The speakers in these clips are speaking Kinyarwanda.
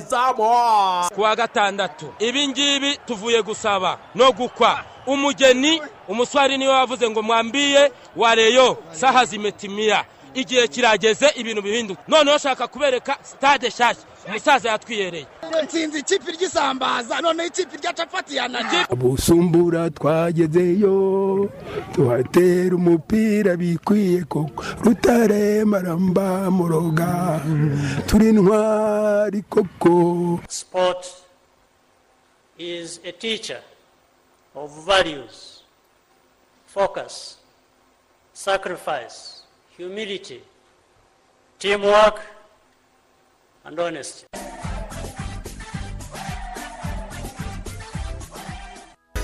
sugira rutayizamu ku wa gatandatu ibi ngibi tuvuye gusaba no gukwa. Umugeni umuswari ni we wavuze ngo mwambiye wareyo saha zimetimiya igihe kirageze ibintu bihinduka. Noneho shaka kubereka sitade nshyashya. Umusaza yatwiyereye nsinzi ikipe ry'isambaza noneho ikipe rya capati yanajye busumbura twagezeyo tuhatera umupira bikwiye koko. Rutare maramba muroga turi ntwari koko. Sport is a teacher of values, focus, sacrifice, humility, teamwork, and honesty.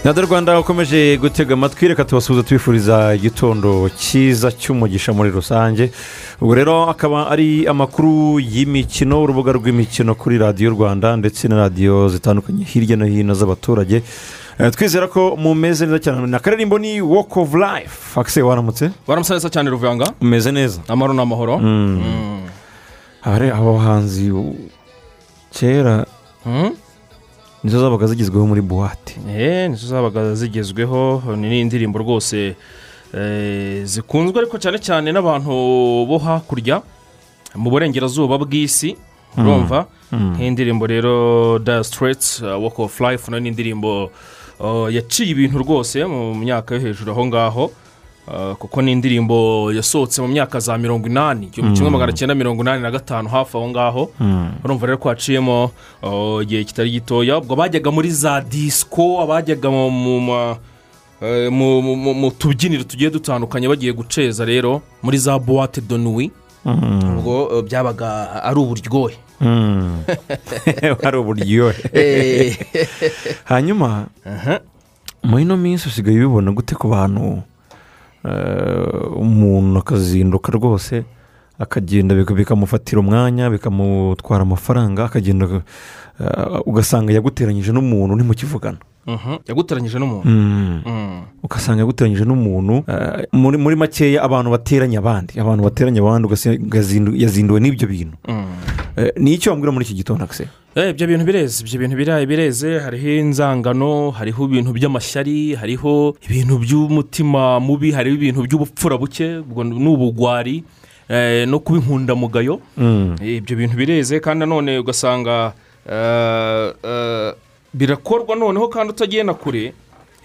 radiyo rwanda ukomeje gutega amatwi reka tubasuhuze tubifuriza igitondo cyiza cy'umugisha muri rusange. Ubu rero akaba ari amakuru y'imikino urubuga rw'imikino kuri radiyo rwanda ndetse na radiyo zitandukanye hirya no hino z'abaturage. Twizera ko mumeze neza cyane. Na karirimbo ni walk of life. Akise waramutse? Waramutse neza cyane ruvanga umeze neza. Amahoro ni amahoro? Mm. Aba- abo bahanzi u- kera Mm. nizo zabaga zigezweho muri buwate Eh, nizo zabaga zigezweho. Ni n'indirimbo rwose eh, zikunzwe ariko cyane cyane n'abantu bo hakurya mu burengerazuba bw'isi urumva? Nk'indirimbo rero da sitireti walk of life na yo ni indirimbo yaciye ibintu rwose mu myaka yo hejuru aho ngaho. kuko ni indirimbo yasohotse mu myaka za mirongo inani igihumbi kimwe magana cyenda mirongo inani na gatanu hafi aho ngaho. Urumva rero ko haciyemo igihe kitari gitoya ubwo bajyaga muri za disiko abajyaga mu- mu tubyiniro tugiye dutandukanye bagiye guceza rero muri za buwate de nuwi ubwo uh, byabaga ari uburyohe. Hari uburyohe. Hanyuma muri ino minsi usigaye ubibona gute ku bantu eh, umuntu akazinduka rwose akagenda bika- bikamufatira umwanya bikamutwara amafaranga akagenda eh, ugasanga yaguteranyije n'umuntu ntimukivugana. Yaguteranyije n'umuntu. Mm. Mm. ugasanga yaguteranyije n'umuntu eh, muri muri makeya abantu bateranya abandi. Abantu bateranya abandi ugasanga yazindu- yazinduwe n'ibyo bintu. Mm. Eh, ni icyo wambwira muri iki gitondo akise Eh, ibyo bintu bireze ibyo bintu bireze. Hariho inzangano hariho ibintu by'amashyari hariho ibintu by'umutima mubi hariho ibintu by'ubupfura buke ubwo ni ubugwari eh, no kuba inkundamugayo Eh, ibyo bintu bireze kandi nanone ugasanga birakorwa noneho kandi utagiye na kure.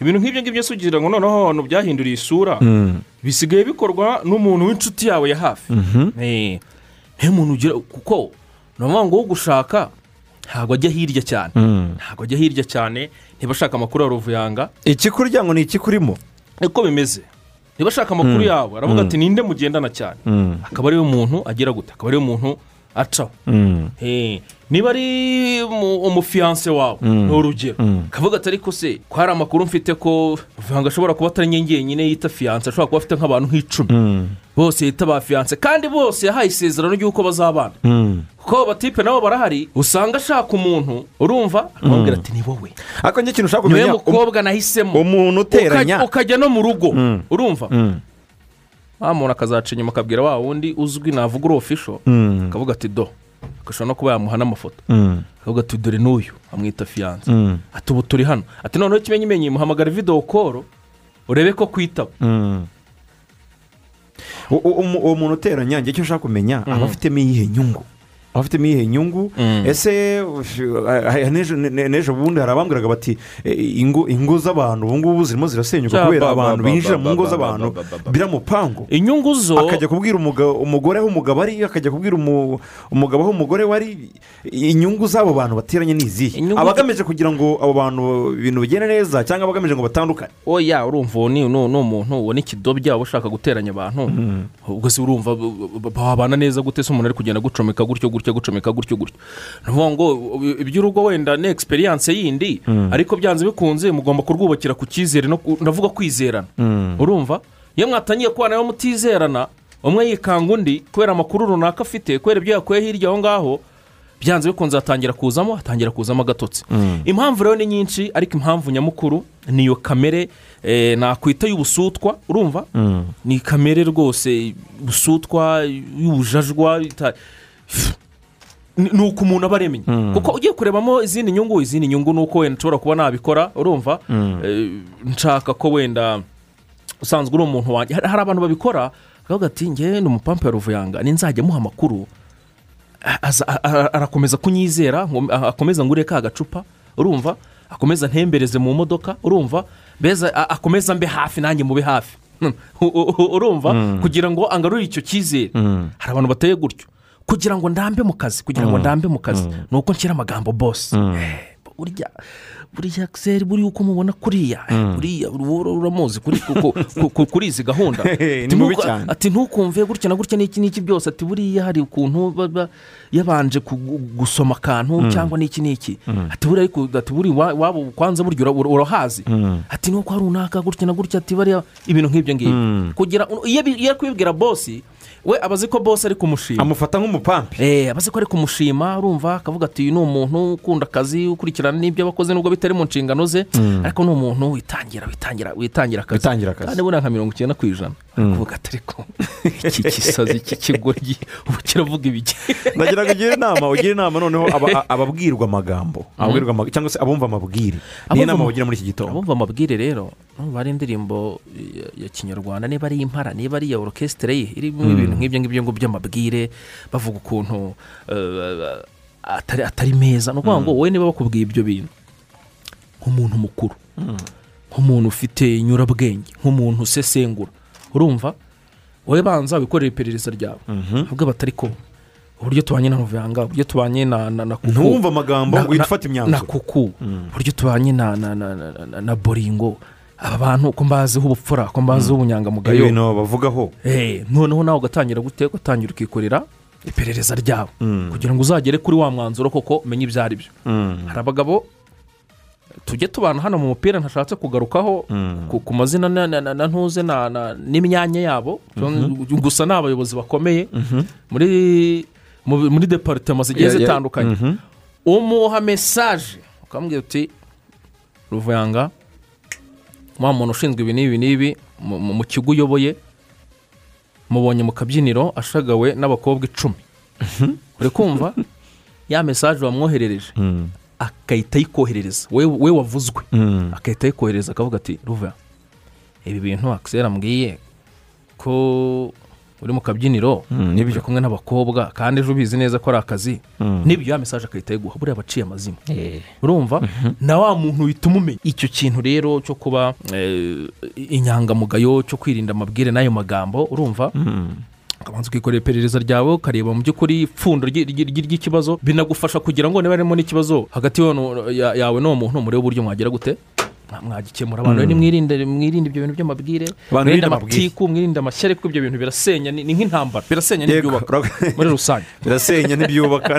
Ibintu nk'ibyo ngibyo se ugira ngo noneho abantu byahinduriye isura. Bisigaye bikorwa n'umuntu w'inshuti yawe ya hafi. Eh, niyo muntu ugira kuko ni ukuvuga ngo wo gushaka ntabwo ajya hirya cyane. Ntabwo ajya hirya cyane niba ashaka amakuru ya ruvuyanga ikikurya ngo ni ikikurimo niko bimeze. Niba ashaka amakuru yawe. Aravuga ati ninde mugendana cyane? Akaba ari we muntu agira gute. Akaba ari we muntu acaho Eh, niba ari mu- umufiyanse wawe ni urugero. Akavuga ati ariko se ko hari amakuru mfite ko ruvuyanga ashobora kuba atari njye njyenyine yita fiyanse ashobora kuba afite nk'abantu nk'icumi. Bose yita ba fiyanse kandi bose yahaye isezerano ry'uko bazabana. Kuko batipe nabo barahari usanga ashaka umuntu urumva akamubwira ati ni wowe. Ariko njye ikintu ushaka ni we kumenya mukobwa nahisemo. umuntu uteranya. Ukajya no mu rugo urumva? Wa muntu akazaca inyuma akabwira wa wundi uzwi navuga uri ofisho akavuga ati do. Agashobora no kuba yamuha n'amafoto. Akavuga ati dore n'uyu amwita fiyanse ati ubu turi hano. Ati noneho ikimenyimenyi muhamagara videwo koro urebe ko kwitaba. Uwo muntu uteranya njye icyo ushaka kumenya aba afitemo iyihe nyungu? Aba afitemo iyihe nyungu ese eh, n'ejo ne- n'ejo bundi hari abambwiraga bati eh, ingo z'abantu ubu ngubu zirimo zirasenyuka kubera ba- abantu ba- binjira mu ngo ba- z'abantu ba- ba- ba- biramupangu inyungu zo akajya kubwira umugore aho umugabo ari akajya kubwira umu- umugabo aho umugore we ari inyungu z'abo bantu bateranye ni izihe Inyungu- aba agamije kugira ngo abo bantu ibintu bigende neza cyangwa aba agamije ngo batandukane oya urumva uwo ni umuntu uwo ni ikidobya uba ushaka guteranya abantu ubwo se urumva babana neza gute se umuntu ari kugenda gucomeka gutyo gutyo gucomeka gutyo gutyo ni ukuvuga ngo iby'urugo wenda ni egisperiyanse yindi ariko byanze bikunze mugomba kurwubakira ku cyizere ndavuga kwizerana. Urumva? Iyo mwatangiye kubana mutizerana umwe yikanga undi kubera amakuru runaka afite kubera ibyo yakuye hirya aho ngaho byanze bikunze hatangira kuzamo hatangira kuzamo agatotsi. Impamvu rero ni nyinshi ariko impamvu nyamukuru ni iyo kamere eh, nakwita y'ubusutwa. Urumva? Ni kamere rwose busutwa y'ubujajwa ni uko umuntu aba aremye kuko ugiye kurebamo izindi nyungu izindi nyungu ni uko wenda nshobora kuba nabikora urumva? Eh, nshaka ko wenda usanzwe uri umuntu wanjye. Hari abantu babikora bakavuga ati ngewe ni umupampe wa ruvuyanga ninzajya amuha amakuru. Arakomeza kunyizera akomeza ngure ka gacupa urumva? Akomeza ntembereze mu modoka urumva? Beza akomeza mbe hafi nanjye mube hafi. Hmm. Urumva? Kugira ngo angarure icyo cyizere. Hari abantu bateye gutyo. Kugira ngo ndambe mu kazi kugira ngo ndambe mu kazi. Ni uko nshyira amagambo bose Eh, burya buriya akiseri buriya uko mubona kuriya eh, buriya ur- uramuzi kuri ku- ku- ku- kuri izi gahunda. Ni Ati, mubi "Ntuku- cyane." ati ntukumve gutya na gutya n'iki n'iki byose. Ati buriya hari ukuntu baba yabanje gusoma akantu cyangwa n'iki n'iki. Ati buriya ariko ati buriya wa- waba kwanza burya ura- urahazi. Ati nuko hari runaka gutya na gutya ati bariya ibintu nk'ibyo ngibyo. Kugira iyo ari kubibwira bosi we aba azi ko bosi ari kumushima. Amufata nk'umupampe Eh, aba azi ko ari kumushima urumva akavuga ati uyu ni umuntu ukunda akazi ukurikirana n'ibyo abakoze nubwo bitari mu nshingano ze. Ariko ni umuntu witangira witangira witangira akazi. Witangira akazi. kandi buriya nka mirongo icyenda ku ijana. Kuvuga ati ariko iki gisazi iki kigoryi ubu kiravuga ibiki? Ndagira ngo ugire inama ugire inama noneho aba- ababwirwa amagambo. Cyangwa se abumva amabwire. Niyo nama ama- wagira muri iki gitondo. Abumva amabwire rero numva ari indirimbo ya- ya kinyarwanda. Niba ari impara niba ari iya orokesitire ye irimo ibintu nk'ibyo ngibyo ngo by'amabwire bavuga ukuntu eh, atari atari meza. Ni ukuvuga ngo wowe niba bakubwiye ibyo bintu nk'umuntu mukuru nk'umuntu ufite nyurabwenge nk'umuntu usesengura urumva? Wowe banza wikorera iperereza ryawe. Ahubwo batari ko uburyo tubanye na ruvuyanga uburyo tubanye na na na kuku. Ntuwumve amagambo ngo uhite na- ufata na imyanzuro. kuku. Uburyo tubanye na na na na na- na boringo aba bantu ko mbaziho ubupfura ko mbaziho ubunyangamugayo ibintu bavugaho. Eh, noneho nawe ugatangira gute? Ugatangira ukikorera iperereza ryawe. Kugira ngo uzagere kuri wa mwanzuro koko umenye ibyo ari byo. Hari abagabo tujye tubana hano mu mupira ntashatse kugarukaho ku, mazina na, ntuze n'imyanya yabo. Gusa ni abayobozi bakomeye muri mu- muri deparitema zigiye zitandukanye. Umuha mesaje ukamubwira uti ruvuyanga wa muntu ushinzwe ibi n'ibi n'ibi mu- kigo uyoboye mubonye mu kabyiniro ashagawe n'abakobwa icumi. Uri kumva? Ya mesaje wamwoherereje. Agahita ayikoherereza. We we wavuzwe. Agahita ayikohereza akavuga ati ruva ibi bintu akisera ambwiye ko uri mu kabyiniro Mm, ni byo. uri kumwe n'abakobwa kandi ejo ubizi neza ko ari akazi. N'ibyo ya mesaje agahita ayiguha buriya abaciye amazima. Urumva? Na wa muntu uhita umumenya icyo kintu rero cyo kuba eh, inyangamugayo cyo kwirinda amabwire n'ayo magambo urumva? Ukabanza ukikorera iperereza ryawe ukareba mu by'ukuri ipfundo ry'i- ry'i- ry'i- ry'ikibazo binagufasha kugira ngo niba harimo n'ikibazo hagati yawe n'uwo muntu murebe uburyo mwagira gute. Mwagikemura abantu rero nimwirinde mwirinde ibyo bintu by'amabwire mwirinde amatiku mwirinde amashyari kuko ibyo bintu birasenya ni nk'intambara birasenya n'ibyubaka muri rusange birasenya ntibyubaka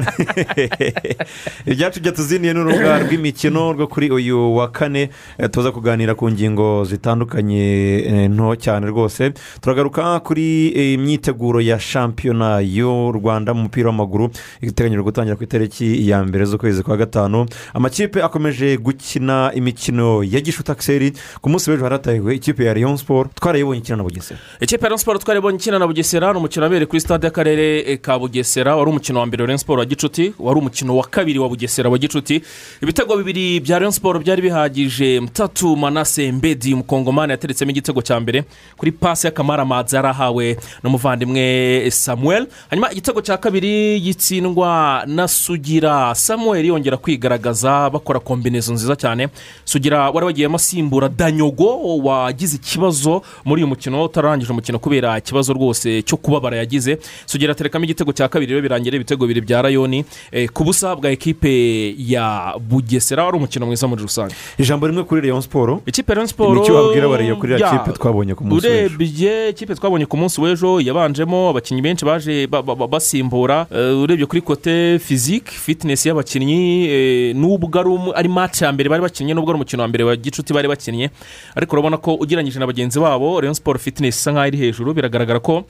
ibyacu byatuziniye n'urubuga rw'imikino rwo kuri uyu wa kane eh, tuza kuganira ku ngingo zitandukanye eh, nto cyane rwose turagaruka kuri eh, imyiteguro ya shampiyona y'u rwanda mu mupira w'amaguru iteganyijwe gutangira ku itariki ya mbere z'ukwezi kwa gatanu amakipe akomeje gukina imikino ya gishuti akiseri ku munsi w'ejo haratahiwe ikipe ya leon sport twarayibonye ikina na bugesera ikipe ya Rayon siporo twaribonye ikina na bugesera ni umukino wabereye kuri stade y'akarere ka bugesera wari umukino wa mbere Rayon siporo wa gicuti wari umukino wa kabiri wa bugesera wa gicuti ibitego bibiri bya Rayon siporo byari bihagije mutatu manase mbedi umukongomani yateretsemo igitego cya mbere kuri pasi y'akamaramazi yari ahawe n'umuvandimwe samuel. Hanyuma igitego cya kabiri gitsindwa na sugira samuel yongera kwigaragaza bakora kombinezo nziza cyane sugira wari wagiyemo asimbura danyogo wagize ikibazo muri uyu mukino utararangije umukino kubera ikibazo rwose cyo kubabara yagize. Sugira aterekamo igitego cya kabiri rero birangira ibitego bibiri bya rayoni eh, ku busa bwa ekipe ya bugesera wari umukino mwiza muri rusange. Ijambo rimwe kuri leon sport. Ikipe Rayon siporo Ni iki wabwira abariyo kuri ya, kipe twabonye ku munsi w'ejo? urebye ikipe twabonye ku munsi w'ejo yabanjemo abakinnyi benshi baje ba- ba- ba- basimbura. Eh, urebye kuri kote fizike fitinesi y'abakinnyi eh, nubwo ari ari match ya mbere bari bakinnye nubwo ari umukino wa mbere wa gicuti bari bakinnye. Ariko urabona ko ugereranyije na bagenzi babo Rayon siporo fitinesi isa nkaho iri hejuru biragaragara ko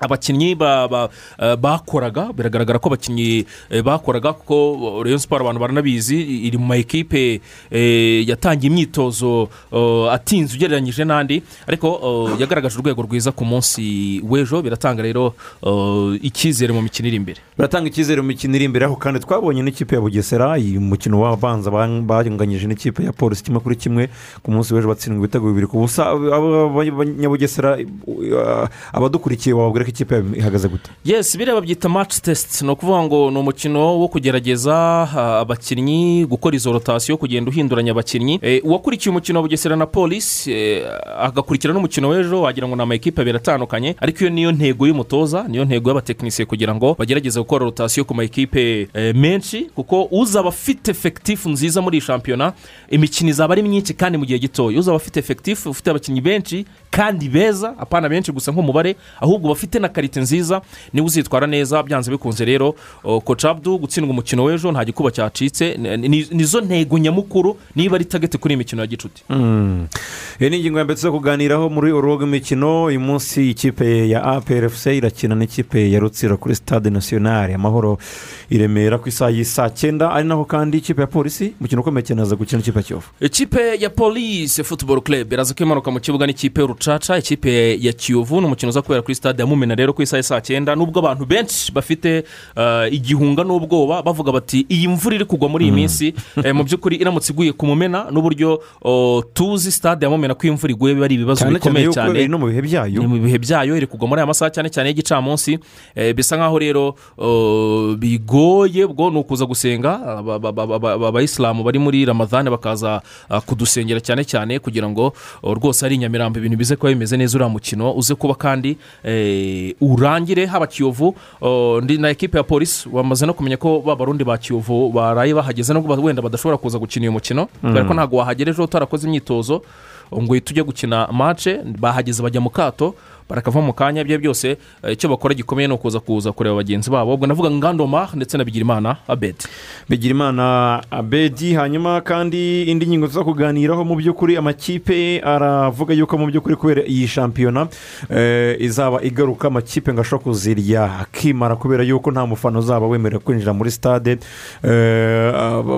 abakinnyi ba- ba- eh, bakoraga biragaragara ko abakinnyi eh, bakoraga kuko Rayon siporo abantu baranabizi iri mu ma ekipe eh, yatangiye imyitozo eh, atinze ugereranyije n'andi. Ariko eh, yagaragaje urwego rwiza ku munsi w'ejo biratanga rero eh, icyizere mu mikino iri imbere. Biratanga icyizere mu mikino iri imbere aho kandi twabonye n'ikipe ya bugesera iyi mukino wabanza bang- banganyije n'ikipe ya polisi kimwe kuri kimwe ku munsi w'ejo batsindwa ibitego bibiri ku busa aba- aba- abanyabugesera abadukurikiye wababwira ko ikipe ihagaze gute? Yes biriya babyita match test. Ni ukuvuga ngo ni umukino wo kugerageza abakinnyi gukora izo rotasiyo kugenda uhinduranya abakinnyi. Eh, uwakurikiye umukino wa bugesera na polisi eh, agakurikira n'umukino w'ejo wagira ngo ni amakipe abiri atandukanye. Ariko iyo niyo ntego y'umutoza niyo ntego y'abatekinisiye kugira ngo bagerageze gukora rotasiyo ku makipe eh, menshi kuko uzaba afite efekitifu nziza muri iyi shampiyona imikino izaba ari myinshi kandi mu gihe gitoya. Uzaba afite efekitifu ufite abakinnyi benshi kandi beza apana benshi gusa nk'umubare ahubwo bafite na karite nziza niba uzitwara neza byanze bikunze rero. O, koci abdu gutsindwa umukino w'ejo nta gikuba cyacitse. Ni- ni- nizo ntego nyamukuru niba ari tageti kuri iyi mikino ya gicuti. Iyi ni ingingo ya mbere tuza kuganiraho muri urubuga rw'imikino uyu munsi ikipe ya APRFC irakina n'ikipe ya rutsiro kuri stade nasiyonari amahoro i remera ku isaha y'isaa cyenda. Ari naho kandi ikipe ya polisi umukino ukomeye cyane aza gukina n'ikipe ya kiyovu. Ikipe ya polisi futuboro club iraza kwimanuka mu kibuga n'ikipe y'urucaca ikipe ya kiyovu ni umukino uza kubera kuri stade ya mumena rero ku isaha saa cyenda nubwo abantu benshi bafite eh, igihunga n'ubwoba bavuga bati iyi mvura iri kugwa muri iyi minsi. Eh, mu by'ukuri iramutse iguye ku mumena n'uburyo oh, tuzi stade ya mumena ko imvura iguye biba ari ibibazo bikomeye cyane. no mu bihe byayo. Ni mu bihe byayo iri kugwa muri aya masaha cyane cyane y'igicamunsi eh, bisa nkaho rero oh, bigoye ubwo ni ukuza gusenga aba- aba- aba- aba- aba- abayisilamu bari muri ramadani bakaza ah, kudusengera cyane cyane kugira ngo oh, rwose ari i nyamirambo ibintu bize kuba bimeze neza uriya mukino uze kuba kandi eh, urangire haba kiyovu ndi na ekipe ya polisi wamaze no kumenya ko ba barundi ba kiyovu baraye bahageze nubwo wenda badashobora kuza gukina uyu mukino kubera ko ntabwo wahagera ejo utarakoze imyitozo ngo uhite ujya gukina mace bahageze bajya mu kato barakava mu kanya ibyo byose eh, icyo bakora gikomeye ni ukuza kuza kureba bagenzi babo. Ubwo navuga ngandoma ndetse na bigirimana abedi bigirimana abedi hanyuma kandi indi ngingo tuza kuganiraho mu by'ukuri amakipe aravuga yuko mu by'ukuri kubera iyi shampiyona eh, izaba igaruka amakipe ngo ashobora kuzirya. Akimara kubera yuko nta mufana uzaba wemerewe kwinjira muri stade Eh,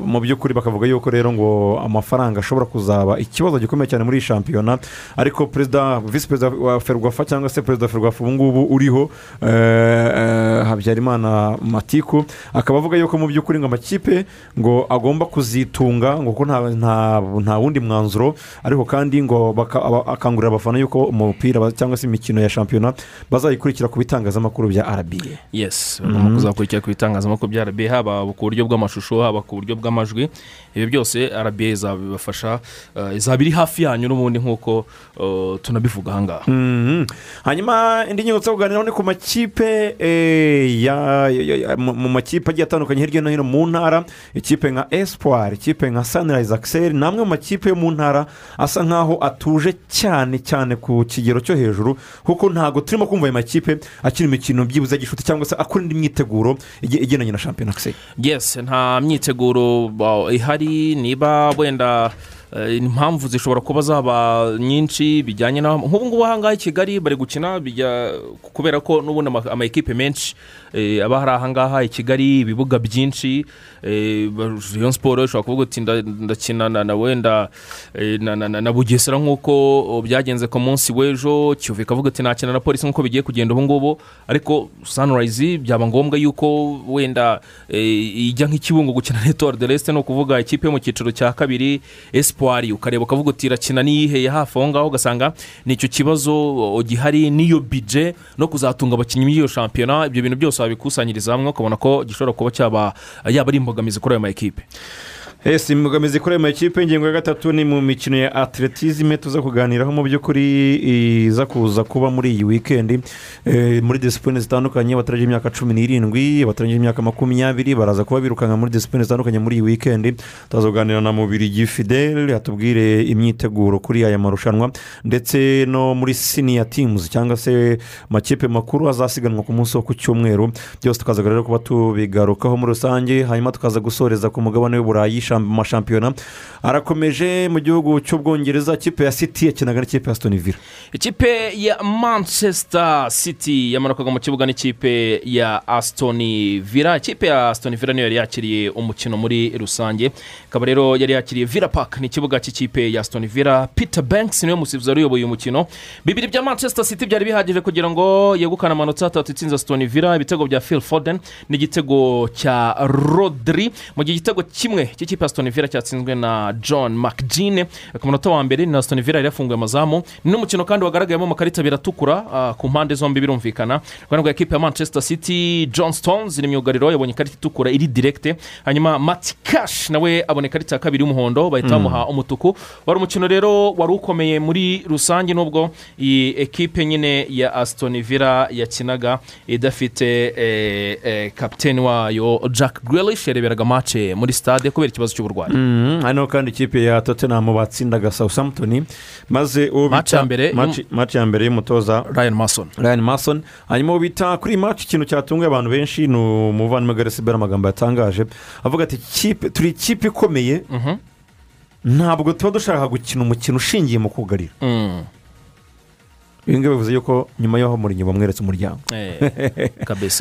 mu by'ukuri bakavuga yuko rero ngo amafaranga ashobora kuzaba ikibazo gikomeye cyane muri iyi shampiyona. Ariko perezida visi perezida wa ferwafa cyangwa se perezida wa ferwafa ubu ngubu uriho eh, eh, habyarimana matiku akaba avuga yuko mu by'ukuri ngo amakipe ngo agomba kuzitunga ngo kuko nta, wundi mwanzuro ariko kandi ngo akangurira abafana yuko umupira cyangwa se imikino ya shampiyona bazayikurikira ku bitangazamakuru bya rba yesi bagomba kuzakurikira ku bitangazamakuru bya rba haba ku buryo bw'amashusho haba ku buryo bw'amajwi ibi byose rba izabibafasha eh, izaba iri hafi yanyu n'ubundi nk'uko tunabivuga ahangaha Mhm. Hanyuma indi ngingo tuza kuganiraho ni ku makipe eh, mu makipe agiye atandukanye hirya no hino mu ntara. Ikipe nka espoir ikipe nka sunrise axel ni amwe mu makipe yo mu ntara asa nkaho atuje cyane cyane ku kigero cyo hejuru kuko ntabwo turimo kumva ayo makipe akina imikino byibuze gishuti cyangwa se akora indi myiteguro igendanye na shampiyona axel. Yesi nta myiteguro ihari niba wenda impamvu zishobora kuba zaba nyinshi bijyanye na nk'ubu ngubu ahangaha i kigali bari gukina kubera ko n'ubundi ama- amakipe menshi eh, aba hari ahangaha i kigali ibibuga byinshi rayon siporo ishobora kuvuga uti nda- ndakina na wenda na- bugesera nk'uko byagenze ku munsi w'ejo kiyovu ikavuga ati nakina na polisi nk'uko bigiye kugenda ubu ngubu ariko sunrise byaba ngombwa yuko wenda ijya nk'ikibungo gukina na etuwari de resite ni ukuvuga ikipe yo mu cyiciro cya kabiri esipari ukareba ukavuga uti irakina n'iyiheye hafi aho ngaho ugasanga ni icyo kibazo gihari n'iyo bije no kuzatunga abakinnyi b'iyo shampiyona ibyo bintu byose wabikusanyiriza hamwe ukabona ko gishobora kuba cyaba yaba ari imbogamizi kuri ayo makipe esi imbogamizi kuri ayo makipe ingingo ya gatatu ni mu mikino ya atletisme tuza kuganiraho mu by'ukuri iza kuza kuba muri iyi wikendi Eh, muri disipurine zitandukanye abataragije imyaka cumi n'irindwi abataragije imyaka makumyabiri baraza kuba birukanka muri disipurine zitandukanye muri iyi wikendi tuza kuganira na mubirigi fidele atubwire imyiteguro kuri aya marushanwa. Ndetse no muri siniya timuzi cyangwa se amakipe makuru azasiganwa ku munsi wo ku cyumweru. Byose tukaza rero kuba tubigarukaho muri rusange hanyuma tukaza gusoreza ku mugabane w'uburayi mashampiyona arakomeje mu gihugu cy'ubwongereza ikipe ya city yakinaga n'ikipe ya Aston Villa. Ikipe ya manchester city yamanukaga mu kibuga n'ikipe ya aston villa. Ikipe ya aston villa niyo yari yakiriye umukino muri rusange. Ikaba rero yari yakiriye villa park ni ikibuga cy'ikipe ya aston villa. Peter banks ni we musifuzi wari uyoboye uyu mukino. Bibiri bya manchester city byari bihagije kugira ngo yegukane amanota atatu itsinze aston villa. Ibitego bya phil foden n'igitego cya rodri. Mu gihe igitego kimwe cy'ikipe ya aston villa cyatsinzwe na john mcgene. Ku munota wa mbere ni na aston villa yari yafunguye amazamu. Ni n'umukino kandi wagaragayemo amakarita abiri atukura ah, ku mpande zombi birumvikana. Rwanda rwa ekipe ya manchester city john stones ni myugariro yabonye ikarita itukura iri direkite hanyuma mati kash nawe abona ikarita ya kabiri y'umuhondo bahita bamuha umutuku. Wari umukino rero wari ukomeye muri rusange nubwo iyi ekipe nyine ya aston villa yakinaga idafite eh, eh, kapiteni wayo jack grealish yareberaga mace muri stade kubera ikibazo cy'uburwayi Mhm, hano kandi ikipe ya tottenham batsindaga southampton. Maze uwo Match ya mbere match- match ya mbere y'umutoza ryan mason. Ryan mason. Hanyuma uwo bita kuri iyi match ikintu cyatunguye abantu benshi ni umuvandimwe garesibera amagambo yatangaje. Avuga ati "Ikipe- turi ikipe ikomeye Mhm. ntabwo tuba dushaka gukina umukino ushingiye mu kugarira Mm. Ibi ngibi bivuze yuko nyuma y'aho murinyi bamweretse umuryango. Eh,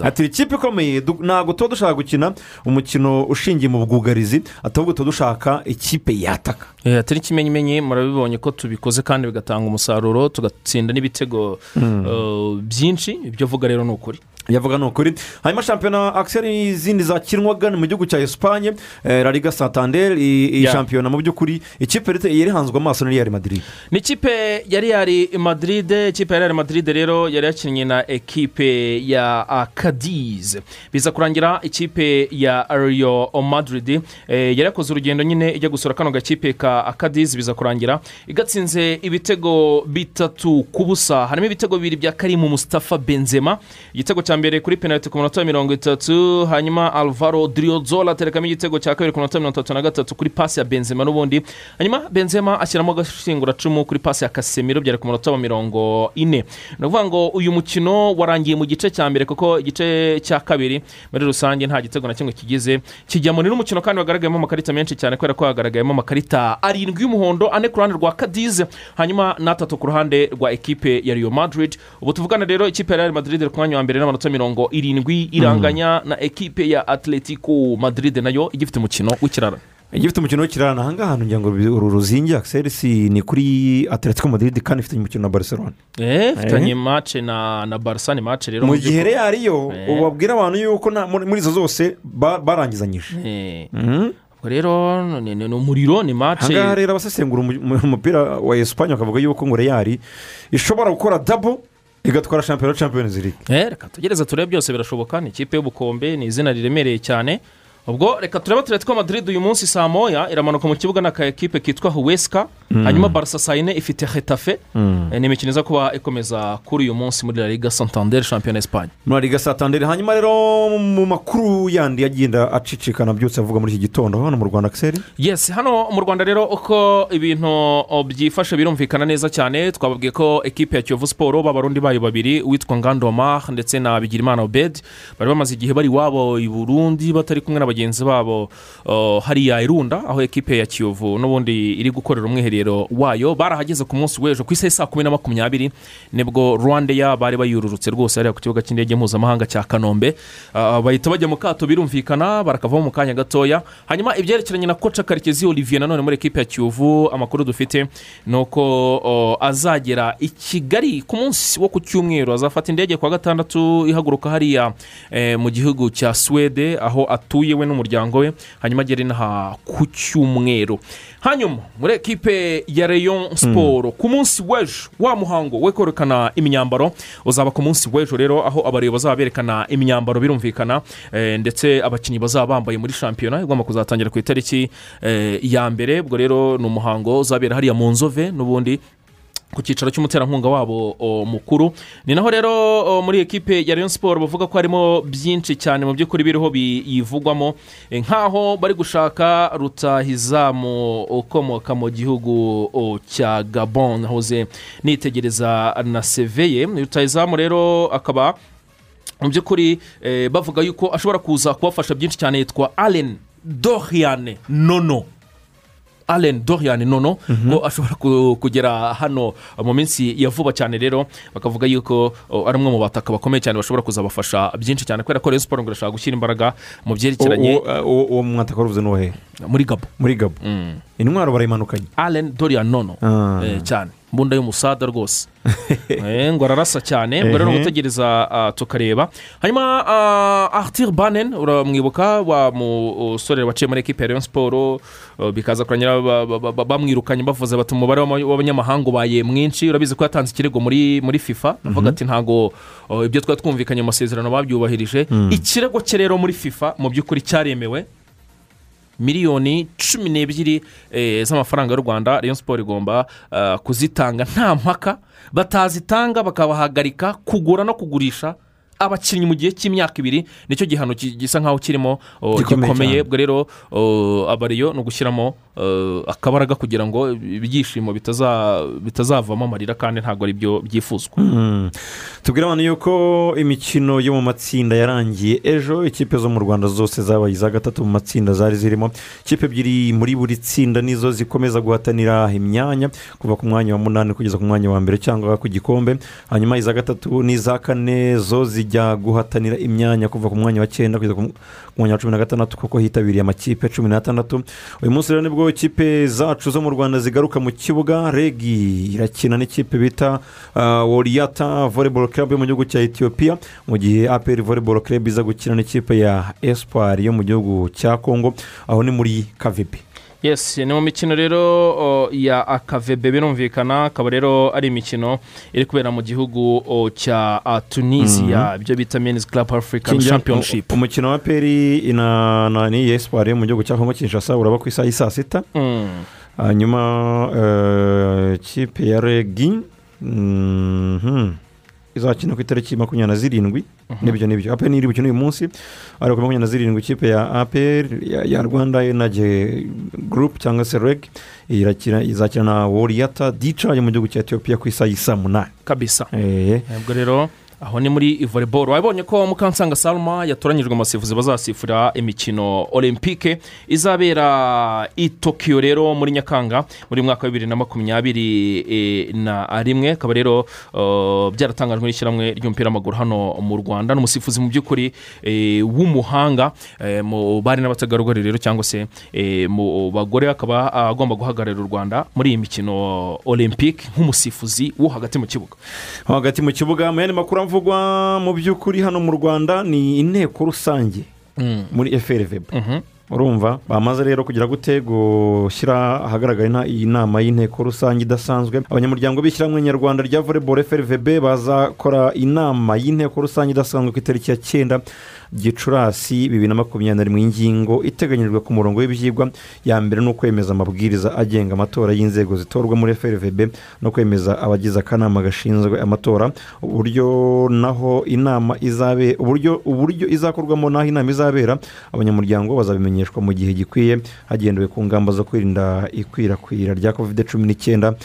ati ikipe ikomeye ntabwo tuba dushaka gukina umukino ushingiye mu bwugarizi ahubwo tuba dushaka ikipe yataka. Eh, atari ikimenyimenyi murabibonye ko tubikoze kandi bigatanga umusaruro tugatsinda n'ibitego eh, byinshi. Ibyo avuga rero ni ukuri. Yavuga ni ukuri. Hanyuma shampiyona akiseri izindi zakinwaga ni mu gihugu cya esipanye eh, la liga santander iyi shampiyona mu by'ukuri. Ikipe yari ihanzwe amaso na real madrid? Ni ikipe yari yari madrid ikipe ya real madrid rero yari yakinnye na ekipe ya cadiz. Biza kurangira ikipe ya rio madrid eh, yari yakoze urugendo nyine ijya gusura kano gakipe ka cadiz. Biza kurangira igatsinze ibitego bitatu ku busa. Harimo ibitego bibiri bya karimu mustafa benzema igitego cya mbere kuri penaliti ku minota mirongo itatu hanyuma alvaro driozola aterekamo igitego cya kabiri ku minota mirongo itatu na gatatu kuri pasi ya benzema n'ubundi. Hanyuma benzema ashyiramo agashinguracumu kuri pasi ya kasemiro byari ku munota wa mirongo ine. Ni ukuvuga ngo uyu mukino warangiye mu gice cya mbere kuko igice cya kabiri muri rusange nta gitego na kimwe kigize. Kijyamo ni n'umukino kandi wagaragayemo amakarita menshi cyane kubera ko hagaragayemo amakarita arindwi y'umuhondo ane ku ruhande rwa kadize hanyuma n'atatu ku ruhande rwa ekipe ya rio madrid. Ubu tuvugana rero ikipe ya real madrid ku mwanya wa mbere n'amanota mirongo irindwi iranganya na ekipe ya atletico madrid na yo igifite umukino w'ikirara igifite umukino w'ikirarane aha ngaha ngira ngo uru ruzingi akiseri si ni kuri atletico madrid kandi ifite umukino na barcelona Eh, ifitanye mace na na barisa ni mace rero mu gihe by'ukuri. real yo Eh. ubabwira abantu yuko muri izo zose ba- barangizanyije Eh, Mhm. rero ni umuriro ni aha mace ngaha rero abasesengura umu- mu- umupira wa esipanye bakavuga yuko ngo real ishobora gukora dabo igatwara shampiyona champions league reka tugereze turebe byose birashoboka ni ikipe y'ubukombe ni izina riremereye cyane. Ubwo reka turebe atletico madrid uyu munsi saa moya iramanuka mu kibuga n'aka ekipe kitwa huwesika hanyuma barisa saa yine ifite hetafe Eh, ni imikino iza kuba ikomeza kuri uyu munsi muri la liga santander shampiyona esipanye muri liga satandere hanyuma rero mu makuru yandi agenda acicikana byose avuga muri iki gitondo. Hano mu rwanda akiseri yes hano mu rwanda rero uko ibintu byifashe birumvikana neza cyane twababwiye ko ekipe ya kiyovu siporo b'abarundi bayo babiri uwitwa ngandoma ndetse na bigirimana obed bari bamaze igihe bari iwabo i burundi batari kumwe na bagenzi babo hariya irunda aho ekipe ya kiyovu n'ubundi iri gukorera umwiherero wayo barahageze ku munsi w'ejo ku isaha saa kumi na makumyabiri ni bwo rwandeya bari bayururutse rwose hariya ku kibuga cy'indege mpuzamahanga cya kanombe. Ah, bahita bajya mu kato birumvikana barakavaho mu kanya gatoya. Hanyuma ibyerekeranye na koca karekezi olivier nanone muri ekipe ya kiyovu amakuru dufite ni uko azagera i kigali ku munsi wo ku cyumweru. Azafata indege ku wa gatandatu ihaguruka hariya eh, mu gihugu cya suwede aho atuye we n'umuryango we hanyuma agere inaha ku cyumweru. Hanyuma muri ekipe ya reyo siporo ku munsi w'ejo wa muhango we kwerekana imyambaro uzaba ku munsi w'ejo rero aho abareba bazaba berekana imyambaro birumvikana eh, ndetse abakinnyi bazaba bambaye muri shampiyona igomba kuzatangira ku itariki eh, ya mbere. Ubwo rero ni umuhango uzabera hariya mu nzove n'ubundi ku cyicaro cy'umuterankunga wabo mukuru. Ni naho rero muri ekipe ya Rayon siporo bavuga ko harimo byinshi cyane mu by'ukuri biriho biyivugwamo Eh, nk'aho bari gushaka rutahizamu ukomoka mu gihugu cya gabon. Nahoze nitegereza na seveye. Rutahizamu rero akaba mu by'ukuri eh, bavuga yuko ashobora kuza kubafasha byinshi cyane. Yitwa allen doriane nono. Allen Dorian nono ngo ashobora ku- kugera hano mu minsi ya vuba cyane rero bakavuga yuko o, ari umwe mu bataka bakomeye cyane bashobora kuzabafasha byinshi cyane. Kubera ko Rayon Sport ngo irashaka gushyira imbaraga mu byerekeranye Uwo- mwataka waruvuze ni uwahe muri gabo muri gabo intwaro barayimanukanye Allen Dorian nono Ah. Eh, cyane. Mbunda y'umusada rwose. Eh, ngo ararasa cyane rero Ehe. gutegereza ah, tukareba. Hanyuma arthur banen uramwibuka wa musore waciye muri ekipi ya Rayon siporo bikaza kurangira ba- ba- ba- bamwirukanye bavuze bati umubare w'abanyamahanga ubaye mwinshi. Urabizi ko yatanze ikirego muri fifa avuga ati ntabwo oh, ibyo twari twumvikanye mu masezerano babyubahirije. Ikirego cye rero muri fifa mu by'ukuri cyaremewe miliyoni cumi n'ebyiri eh, z'amafaranga y'u rwanda. Rayon siporo igomba ah, kuzitanga nta mpaka. Batazitanga bakabahagarika kugura no kugurisha abakinnyi mu gihe cy'imyaka ibiri ni cyo gihano gisa nkaho kirimo oh, Gikomeye ubwo rero oh, abariyo ni ugushyiramo oh, akabaraga kugira ngo ibyishimo bitaza- bitazavamo amarira kandi ntabwo ari byo byifuzwa. Mm. tubwire abantu yuko imikino yo mu matsinda yarangiye ejo ikipe zo mu rwanda zose zabaye iza gatatu mu matsinda zari zirimo. Ikipe ebyiri muri buri tsinda nizo zikomeza guhatanira imyanya kuva ku mwanya wa munani kugeza ku mwanya wa mbere cyangwa ku gikombe. Hanyuma iza gatatu n'iza kane zo zijya guhatanira imyanya kuva ku mwanya wa cyenda kugeza ku mwanya wa cumi na gatandatu kuko hitabiriye amakipe cumi n'atandatu. Uyu munsi rero ni bwo ikipe zacu zo mu rwanda zigaruka mu kibuga. Regi irakina n'ikipe bita uh, wariyata volleyball club yo mu gihugu cya etiyopiya mu gihe aperi volleyball club iza gukina n'ikipe ya espoir yo mu gihugu cya congo. Aho ni muri kavibi yes ni mu mikino rero ya akavebe birumvikana akaba rero ari imikino iri kubera mu gihugu cya ah, tunisia. Ibyo bita men's club african championship. umukino wa peri na ni yo mu gihugu cya congo kinshasa uraba ku isaha y'i saa sita. Mm. hanyuma eh, ikipe ya regi mhm, izakina ku itariki makumyabiri na zirindwi n'ibyo n'ibyo aperi iri bukine uyu munsi ariko ku makumyabiri na zirindwi ikipe ya aperi ya, rwanda enaje gurupe cyangwa se reg izakina na wariyata dica yo mu gihugu cya etiyopiya ku isaha y'i saa munani kabisa. Ubwo rero aho ni muri volleyball. Wabonye ko mukansanga salma yatoranyijwe amasifuzi bazasifura imikino olympique izabera i tokiyo rero muri nyakanga muri mwaka wa bibiri na makumyabiri eh, na rimwe. Akaba rero byaratangajwe n'ishyirahamwe ry'umupira w'amaguru hano mu rwanda. Ni umusifuzi mu by'ukuri eh, w'umuhanga eh, mu bari n'abategarugori rero cyangwa se mu bagore. Akaba agomba guhagararira u rwanda muri iyi mikino olympique nk'umusifuzi wo hagati mu kibuga. Hagati mu kibuga mu yandi makuru avugwa mu by'ukuri hano mu rwanda ni inteko rusange muri frvb Mhm. urumva? Bamaze rero kugira gute gushyira ahagaragara iyi nama y'inteko rusange idasanzwe? Abanyamuryango b'ishyirahamwe nyarwanda rya volleyball frvb bazakora inama y'inteko rusange idasanzwe ku itariki ya cyenda. Gicurasi bibiri na makumyabiri na rimwe ingingo iteganyijwe ku murongo w'ibyigwa ya mbere ni ukwemeza amabwiriza agenga amatora y'inzego zitorwa muri frvb no kwemeza abagize akanama gashinzwe amatora uburyo naho inama izabe uburyo uburyo izakorwamo n'aho inama izabera abanyamuryango bazabimenyeshwa mu gihe gikwiye hagendewe ku ngamba zo kwirinda ikwirakwira rya covid cumi n'icyenda.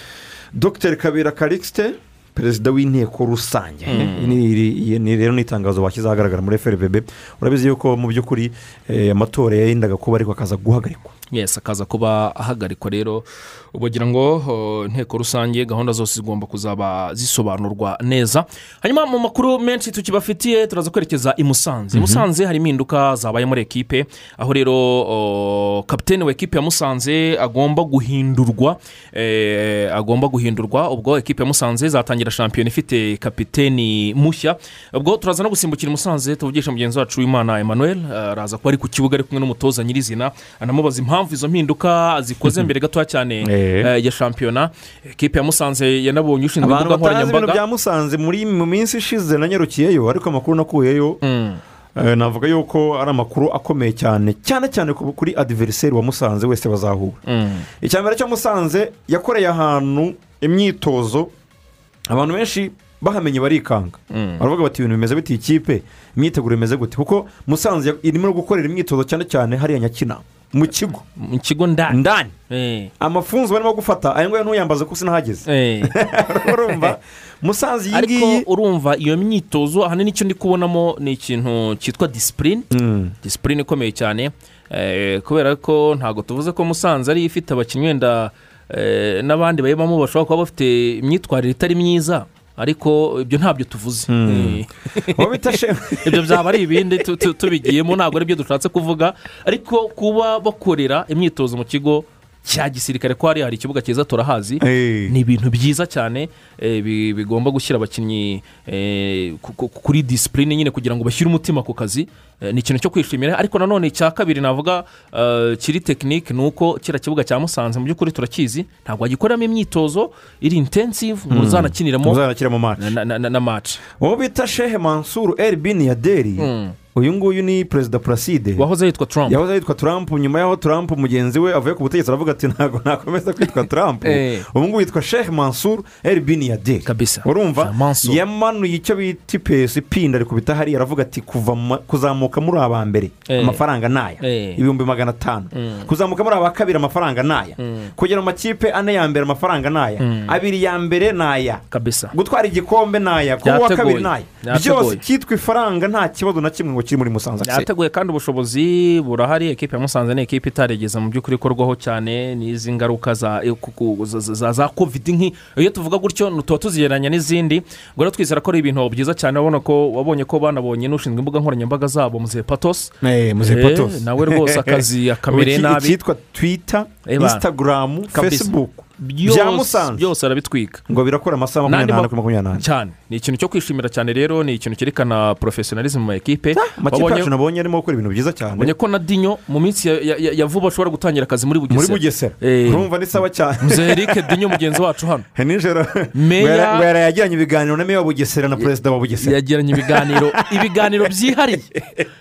Dr. Kabera karikisite perezida w'inteko rusange Ni- rero ni itangazo bashyize ahagaragara muri frvb urabizi yuko mu by'ukuri amatora yayendaga kuba ariko akaza guhagarikwa yesi akaza kuba ahagarikwa rero ubagira ngo inteko rusange gahunda zose zigomba kuzaba zisobanurwa neza. Hanyuma mu makuru menshi tukibafitiye turaza kwerekeza i musanze. I musanze hari impinduka zabaye muri ekipe aho rero kapitene wa ekipe ya musanze agomba guhindurwa eh, agomba guhindurwa. Ubwo ekipe ya musanze zatangira shampiyona ifite kapiteni mushya. Ubwo turaza no gusimbukira i musanze tuvugisha mugenzi wacu w'imana emmanuel araza kuba ari ku kibuga ari kumwe n'umutoza nyirizina anamubaza impamvu izo mpinduka zikoze mbere gatoya cyane. Eh, ya shampiyona. Ekipe ya musanze yanabonye ushinzwe abantu imbuga batazi ibintu nkoranyambaga. bya musanze. Muri mu minsi ishize nanyarukiyeyo ariko amakuru nakuyeyo Mm. eh, navuga yuko ari amakuru akomeye cyane. Cyane cyane ku- kuri adiveriseri wa musanze wese bazahura Mm. icya mbere cyo musanze yakoreye ahantu imyitozo abantu benshi bahamenye barikanga. Mm. baravuga bati ibintu bimeze biti ikipe imyiteguro imeze gute? Kuko musanze irimo gukorera imyitozo cyane cyane hariya nyakina. Mu kigo. Mu kigo ndani. Ndani. Eh, amafunzo barimo gufata aya ngaya ntuyambaze ko sinahageze. Eh. urumva? Musanze iyi ariko ngiyi urumva iyo myitozo ahanini icyo ndi kubonamo ni ikintu cyitwa disipurine Mm. disipurine ikomeye cyane. Eh, kubera ko ntabwo tuvuze ko musanze ari ifite abakinnyi wenda n'abandi bayibamo bashobora kuba bafite imyitwarire itari myiza. Ariko ibyo ntabyo tuvuze. Eh, bita shehe ibyo byaba ari ibindi tu- tu- tubigiyemo ntabwo ari byo dushatse kuvuga. Ariko kuba bakorera imyitozo mu kigo cya gisirikare ko hari hari ikibuga cyiza turahazi. Ni ibintu byiza cyane eh, bi- bigomba gushyira abakinnyi eh, ku- ku- kuri disipurine nyine kugira ngo bashyire umutima ku kazi. Eh, ni ikintu cyo kwishimira ariko nanone icya kabiri navuga kiri tekinike ni uko kiriya kibuga cya musanze mu by'ukuri turakizi ntabwo wagikoreramo imyitozo iri intensive muzanakiniramo maci na- maci uwo bita shehe mansuru elbin yaderi uyu nguyu ni perezida puraside wahoze yitwa trump. Yahoze yitwa Trump nyuma y'aho Trump mugenzi we avuye ku butegetsi aravuga ati ntabwo nakomeza kwitwa Trump. Eh. ubu ngubu yitwa Sheikh Mansour El Bin Yadeh Kabisa. urumva? Yamanuye icyo bita ipesi ipinda rikubita hariya aravuga ati kuzamuka muri aba mbere Eh. amafaranga naya Eh. ibihumbi magana atanu. Kuzamuka muri aba kabiri amafaranga naya kugera mu makipe ane ya mbere amafaranga naya abiri ya mbere naya kabisa. Gutwara igikombe naya kuba uwa kabiri naya Byateguye. byose cyitwa ifaranga nta kibazo na kimwe ngo kiri muri musanze. Yateguye kandi ubushobozi burahari. Ekipa ya musanze ni ekipa itarigeze mu by'ukuri ikorwaho cyane n'izi ngaruka za kovidi nk'i. Iyo tuvuga gutyo tuba tuzigereranya n'izindi. Ngo twizera ko ari ibintu byiza cyane urabona ko wabonye ko banabonye n'ushinzwe imbuga nkoranyambaga zabo muzehe patos. Eh, Eh, nawe rwose akazi akamereye Iki- nabi. icyitwa twita Insitagaramu Kabisa. fesibuku byose arabitwika ngo birakora amasaha makumyabiri n'ane kuri makumyabiri n'ane. Cyane ni ikintu cyo kwishimira cyane rero ni ikintu cyerekana porofesiyonalizimu mu ma ekipe amakipe Wabonye- yacu nabonye arimo gukora ibintu byiza cyane. Ubonye ko na dinyo mu minsi ya- vuba ashobora gutangira akazi muri muri bugesera. Bugesera Eh. urumva ni sawa cyane. Muzehe eric dinyo mugenzi wacu hano. Nijoro. Ngo yara- ngo yarayagiranye ibiganiro na meya wa bugesera na perezida wa bugesera. Yagiranye ibiganiro. Ibiganiro byihariye.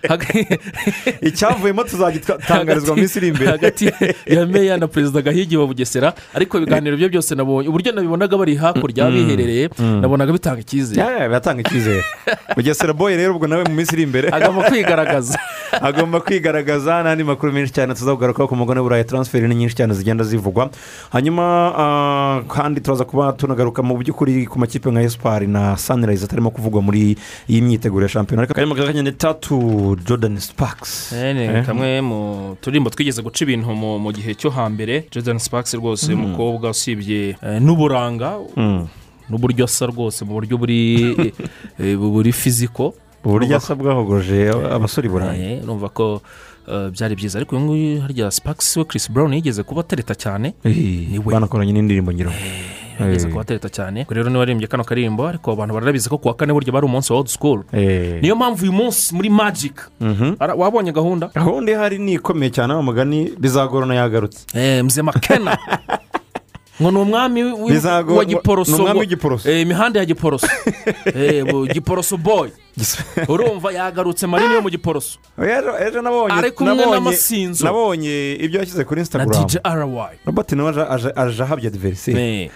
Icyavuyemo tuzagitangarizwa mu minsi iri imbere. Hagati ya meya na perezida gahigi wa bugesera ariko ibiganiro bye byose nabonye uburyo nabibonaga bari hakurya biherereye nabonaga bitanga icyizere. Biratanga icyizere. Bugesera boye rero ubwo nawe mu minsi iri imbere. Agomba kwigaragaza. Agomba kwigaragaza n'andi makuru menshi cyane tuzakugarukaho ku mugabane w'uburayi taransiferi ni nyinshi cyane zigenda zivugwa. Hanyuma ah, kandi turaza kuba tunagaruka mu by'ukuri ku makipe nka esipari na sanirayizi atarimo kuvugwa muri iyi myiteguro ya shampiyona. Ariko karimo kaganyane tatu sparks. Eh, ni kamwe mu turirimbo twigeze guca ibintu mu gihe cyo hambere jordan sparks rwose umukobwa usibye eh, n'uburanga. N'uburyo asa rwose mu buryo buri eh, buri fiziko. Uburyo asa bwahogoje abasore i burayi Eh, urumva ko eh, byari byiza. Ariko uyu nguyu harya sparks we chris brown yigeze kuba atereta cyane. Eh, banakoranye n'indirimbo ngira ngo yigeze Eh. kuba atereta cyane. Rero niba waririmbye kano karirimbo ariko abantu barabizi ko kuwa kane burya bari umunsi wa old school. Niyo mpamvu uyu munsi muri magic. Ara- wabonye gahunda? Gahunda ihari ni ikomeye cyane wa mugani bizagorana yagarutse. Eh, mzee makena ngo ni umwami wa giporoso. Eh, imihanda ya giporoso. Eh, giporoso boy. Urumva yagarutse marini yo mu giporoso. Nabonye Ari kumwe n'amasinzo. nabonye ibyo yashyize kuri instagram. Robert nawe aje- ahabye adiveriseri Eh,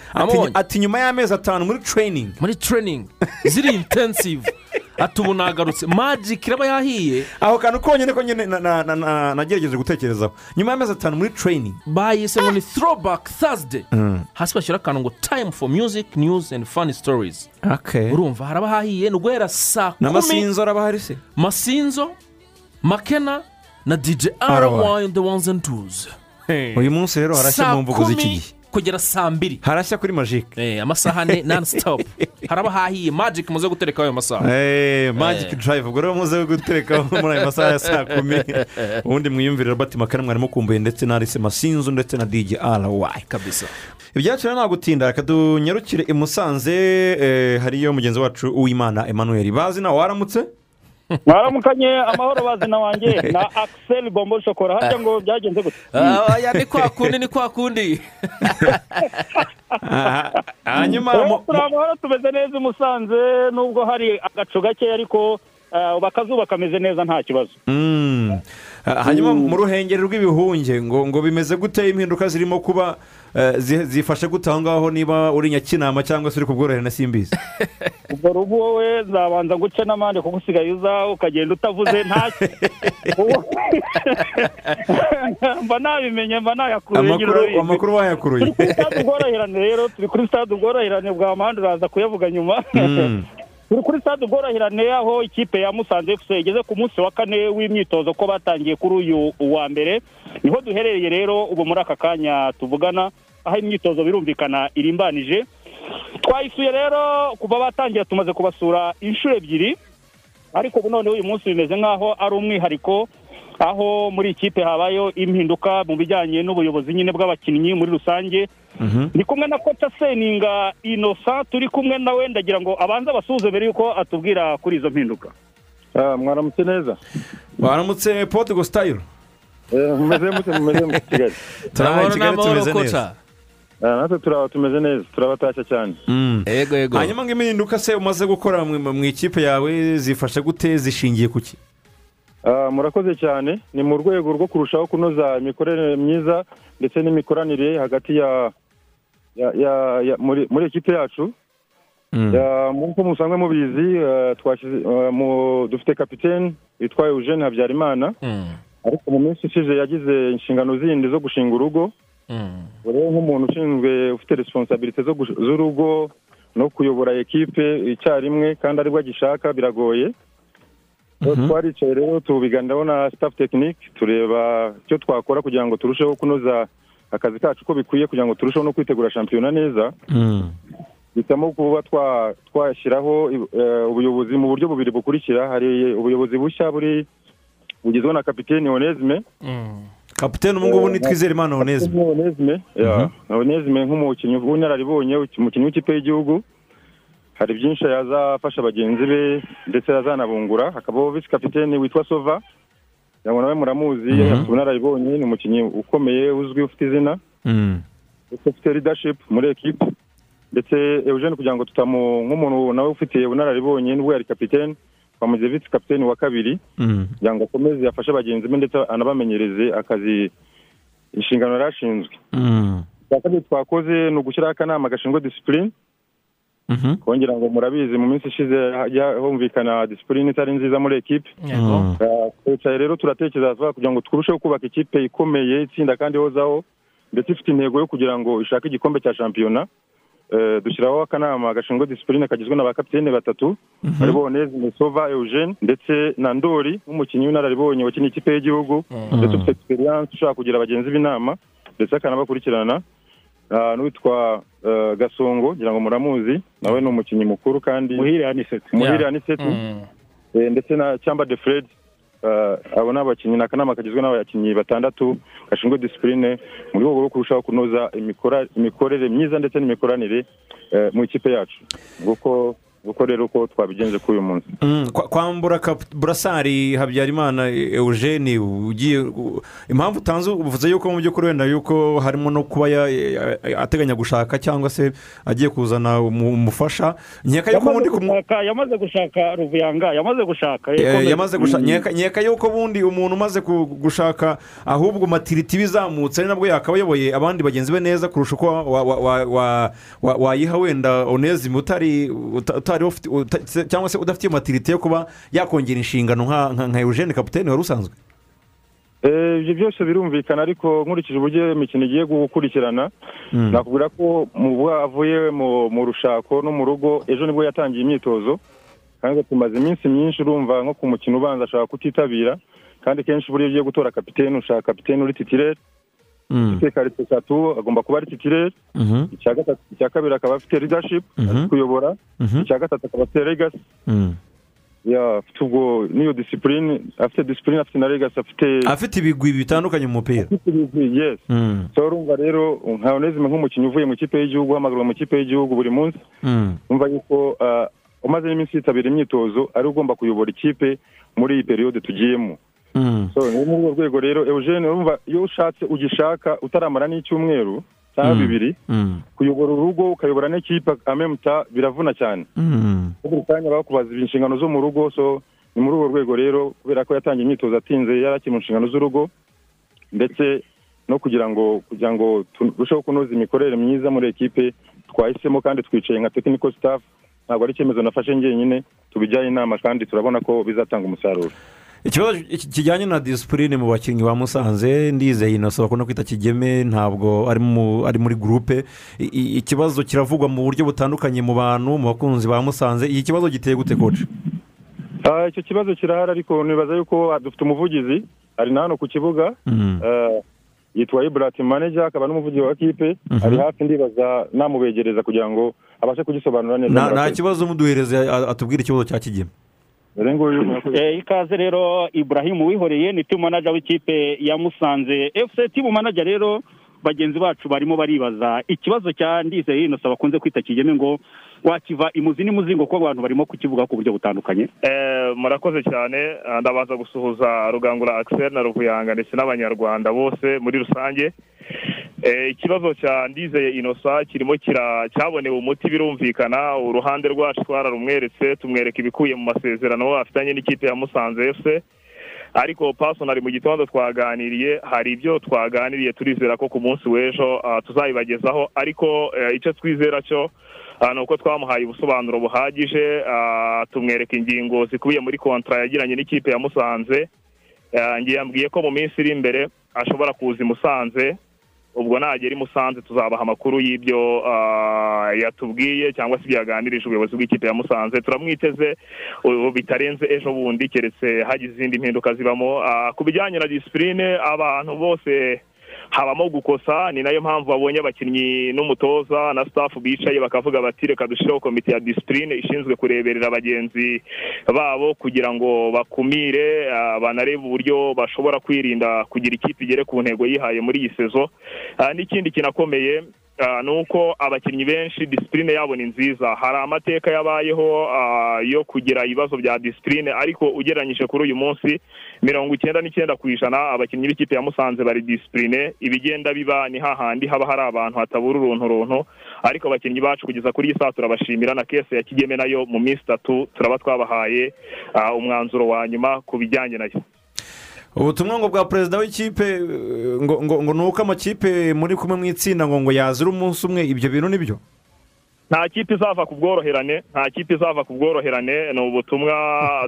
ati nyuma y'amezi atanu muri training. Muri training. Ziri intensive. ati ubu nagarutse magic iraba yahiye aho kantu konyine ko nyine na- na- na- na- nagerageje gutekerezaho. Nyuma y'amezi atanu muri training. Bayise ngo ni throwback thursday. Hasi bashyira akantu ngo time for music news and funny stories. Urumva haraba hahiye ni uguhera saa kumi. N'amasinzo araba ahari se masinzo makena na dj ry the ones and twos. Uyu munsi rero harashya mu mvugo z'iki gihe. kugera saa mbiri. Harashya kuri majike Eh, amasaha ane nani sitopu haraba hahiye magic muze guterekaho ayo masaha. Eh, magic drive ubwo rero muze guterekaho muri ayo masaha ya saa kumi. Ubundi mwiyumvire robert makara mwarimu kumbuye ndetse na arise masinzo ndetse na dj ry kabisa. Ibyacu rero nta gutinda reka dunyarukire i musanze eh, hariyo mugenzi wacu uwimana emmanuel bazi nawe waramutse? Mwaramukanye amahoro bazina wanjye na akiseri bombo shokora. Harya ngo byagenze gute? Ah, ya ni kwa kundi ni kwa kundi. Aha, hanyuma mu- turi amahoro tumeze neza i musanze nubwo hari agacu gake ariko ah, akazuba kameze neza nta kibazo. Mm. Ah, hanyuma mu ruhengeri rw'ibihunge ngo ngo bimeze gute impinduka zirimo kuba eh, zi- zifashe gute aho ngaho niba uri nyakinama cyangwa se uri kubworohera na simbizi? Ubwo rugo wowe nzabanza nguce n'amande kuko usigaye uza ukagenda utavuze ntacyo mba nabimenye mba nayakuye nyine amakuru wayakuruye. Turi kuri stade ubworoherane rero turi kuri stade ubworoherane bwa mpande uraza kuyavuga nyuma. Mm. Turi kuri stade ubworoherane aho ikipe ya musanze efuse igeze ku munsi wa kane w'imyitozo ko batangiye kuri uyu wa mbere ni ho duherereye rero ubu muri aka kanya tuvugana aho imyitozo birumvikana irimbanije. Twayisuye rero kuva batangira tumaze kubasura inshuro ebyiri ariko ubu noneho uyu munsi bimeze nk'aho ari umwihariko aho muri ikipe habayeho impinduka mu bijyanye n'ubuyobozi nyine bw'abakinnyi muri rusange. Ndi kumwe na koca seninga inosa turi kumwe nawe ndagira ngo abanze abasuhuze mbere y'uko atubwira kuri izo mpinduka. Mwaramutse neza? Waramutse potigo sitayiro mumeze mute mumeze mu kigali. Turabaye i kigali tumeze neza. Ah, natwe turaba tumeze neza turabatashya cyane. Mm. yego yego. Hanyuma ngo impinduka se umaze gukora mu mu ikipe yawe zifashe gute zishingiye ku ki? Ah, murakoze cyane. Ni mu rwego rwo kurushaho kunoza imikorere myiza ndetse n'imikoranire hagati ya ya ya, ya muri, ekipe yacu. Mm. Nk'uko musanzwe mubizi ah, ah, mu- dufite kapitene witwa eugene habyarimana. Ariko mu minsi ishize yagize inshingano zindi zo gushinga urugo. Ubu rero nk'umuntu ushinzwe ufite gush- z'urugo no kuyobora ekipe icyarimwe kandi ari bwo agishaka biragoye. Twaricaye rero tubiganiraho na staff tekinike tureba icyo twakora kugira ngo turusheho kunoza akazi kacu uko bikwiye kugira ngo turusheho no kwitegura shampiyona neza. Mm. hitamo kuba twa- twashyiraho eh, ubuyobozi mu buryo bubiri bukurikira. Hari ubuyobozi bushya buri bugizwe na kapiteni onesime kapitene ubu ngubu ni twizerimana oneze onesime ya onesime nk'umukinnyi w'inararibonye umukinnyi w'ikipe y'igihugu. Hari byinshi yazafasha bagenzi be ndetse yazanabungura hakabaho visi kapiteni witwa sova ngo nawe muramuzi Mhm. afite ubunararibonye ni umukinnyi ukomeye uzwi ufite izina Mm. ndetse ufite leadership muri ekipe ndetse eugene kugira ngo tutamu nk'umuntu nawe ufite ubunararibonye nubwo yari kapitene twamugize visi kapiteni wa kabiri Mm. kugira ngo akomeze afashe bagenzi be ndetse anabamenyereze akazi inshingano yari ashinzwe Mm. icya kabiri twakoze ni ugushyiraho akanama gashinzwe disipurine. Kongera ngo murabizi mu minsi ishize hajya humvikana disipurine itari nziza muri ekipe Mm. Uh, twicaye rero turatekereza vuba kugira ngo turusheho kubaka ikipe ikomeye itsinda kandi ihozaho ndetse ifite intego yo kugira ngo ishake igikombe cya shampiyona. Eh, dushyiraho akanama gashinzwe disipurine kagizwe na ba kapitene batatu. Aribo oneze sova eugene ndetse na ndori nk'umukinnyi w'inararibonye wakiniye ikipe y'igihugu. Ndetse ufite experience ushaka kugira bagenzi b'inama ndetse akanabakurikirana. Ah, n'uwitwa eh, gasongo ngira ngo muramuzi nawe ni umukinnyi mukuru kandi muhire anisetse muhire Yeah. aniseti Eh, ndetse na cyamba de fred. Eh, abo ni abakinnyi akanama kagizwe n'abakinnyi batandatu gashinzwe disipurine mu rwego rwo kurushaho kunoza imikorere myiza ndetse n'imikoranire mu ikipe yacu. Nguko nguko rero uko twabigenje kuri uyu munsi Mm, kwa- kwambura burasari habyarimana eugene ugiye impamvu utanze uvuze yuko mu by'ukuri wenda yuko harimo no kuba ya- ya- ateganya gushaka cyangwa se agiye kuzana umu- umufasha nkeka yuko ubundi yamaze gushaka ruvuyanga yamaze gushaka Eh, yamaze gushaka Mm. nkeka yuko ubundi umuntu umaze gushaka ahubwo matiriti bizamutse ari nabwo yakaba ayoboye abandi bagenzi be neza kurusha uko wa- wa- wa- wa- wa- wayiha wenda onezime utari cyangwa se udafite iyo matiriti yo kuba yakongera inshingano nka eugene kapitene wari usanzwe Eh, ibyo byose birumvikana ariko nkurikije uburyo imikino igiye gukurikirana Mm. nakubwira ko mu avuye mu mu rushako no mu rugo ejo ni bwo yatangiye imyitozo kandi tumaze iminsi myinshi urumva nko ku mukino ubanza ashaka kutitabira kandi kenshi buriya ugiye gutora kapitene ushaka kapitene uri titirere Mm. ufite karite eshatu agomba kuba ari titirere Mhm. icya kabiri akaba afite leadership Mhm. azi kuyobora Mhm. icya gatatu akaba afite legacy Mm. afite ubwo n'iyo disipurine afite disipurine afite na legacy afite afite ibigwi bitandukanye mu mupira afite ibigwi, yes Mm. urumva rero nka onezime nk'umukinnyi uvuye mu ikipe y'igihugu uhamagarwa mu ikipe y'igihugu buri munsi Mm. umva yuko ah, umaze n'iminsi yitabira imyitozo ari ugomba kuyobora ikipe muri iyi periyode tugiyemo ni muri urwo rwego rero eugene urumva iyo ushatse ugishaka utaramara n'icyumweru cyangwa Mm. bibiri Mm. kuyobora urugo ukayobora n'ikipe amemuta biravuna cyane Mm. buri kanya bakubaza inshingano zo mu rugo so ni muri urwo rwego rero kubera ko yatangiye imyitozo atinze yari akiri mu nshingano z'urugo ndetse no kugira ngo kugira ngo turusheho kunoza imikorere myiza muri ekipe twahisemo kandi twicaye nka technical staff ntabwo ari icyemezo nafashe njyenyine tubijyaho inama kandi turabona ko bizatanga umusaruro ikibazo ki- kijyanye na disipurine mu bakinnyi ba musanze ndizeye inoso bakunda kwita kigeme ntabwo ari mu- ari muri gurupe ikibazo kiravugwa mu buryo butandukanye mu bantu mu bakunzi ba musanze. Iki kibazo giteye gute koci Ah, icyo kibazo kirahari ariko nibaza yuko dufite umuvugizi. Ari na hano ku kibuga. Mm. Eh, yitwa iburati manager akaba n'umuvugizi wa kipe ari hafi ndibaza namubegereza kugira ngo abashe kugisobanura neza nta kibazo muduhereze atubwire ikibazo cya kigeme. ikaze rero Ibrahim wihoreye ni team manager w'ikipe ya Musanze. FC team manager rero bagenzi bacu barimo baribaza ikibazo cya ndizeye inosa bakunze kwita kigeme ngo wakiva imuzi n'imuzingo ko abantu barimo kukivuga ku buryo butandukanye? Eh, murakoze cyane Ah, ndabanza gusuhuza rugangura Axel na ruvuyanga ndetse n'abanyarwanda bose muri rusange. Eh, ikibazo cya ndizeye inosa kirimo cyabonewe umuti birumvikana uruhande rwacu twararumweretse tumwereka ibikubiye mu masezerano afitanye n'ikipe ya musanze fc ariko pasonari mu gitondo twaganiriye hari ibyo twaganiriye turizera ko ku munsi w'ejo ah, tuzabibagezaho. Ariko eh, icyo twizera cyo ah, ni uko twamuhaye ubusobanuro buhagije ah, tumwereka ingingo zikubiye muri kontara yagiranye n'ikipe ya musanze. Ngiye yambwiye ko mu minsi iri imbere ashobora kuza i musanze. Ubwo nagera i musanze tuzabaha amakuru y'ibyo ah, yatubwiye cyangwa se ibyo yaganirije ubuyobozi bw'ikipe ya musanze. Turamwiteze bitarenze ejo bundi keretse hagize izindi mpinduka zibamo. Ah, ku bijyanye na disipurine abantu bose habamo gukosa ni na yo mpamvu babonye abakinnyi n'umutoza na staff bicaye bakavuga bati reka dushyireho komite ya disipurine ishinzwe kureberera bagenzi babo kugira ngo bakumire ah, banarebe uburyo bashobora kwirinda kugira ikipe igere ku ntego yihaye muri iyi sezo. Ah, n'ikindi kinakomeye ni uko abakinnyi benshi disipurine yabo ni nziza. Hari amateka yabayeho ah, yo kugira ibibazo bya disipurine ariko ugereranyije kuri uyu munsi mirongo icyenda n'icyenda ku ijana abakinnyi b'ikipe ya musanze bari disipurine ibigenda biba ni hahandi haba hari abantu hatabura uruntu runtu ariko abakinnyi bacu kugeza kuri iyi saa turabashimira na kese ya kigeme na yo mu minsi itatu turaba twabahaye ah, umwanzuro wa nyuma ku bijyanye na yo. Ubutumwa ngo bwa perezida w'ikipe ngo ngo ngo ni uko amakipe muri kumwe mu itsinda ngo ngo yazira umunsi umwe ibyo bintu ni byo? Nta kipe izava ku bworoherane nta kipe izava ku bworoherane. Ni ubutumwa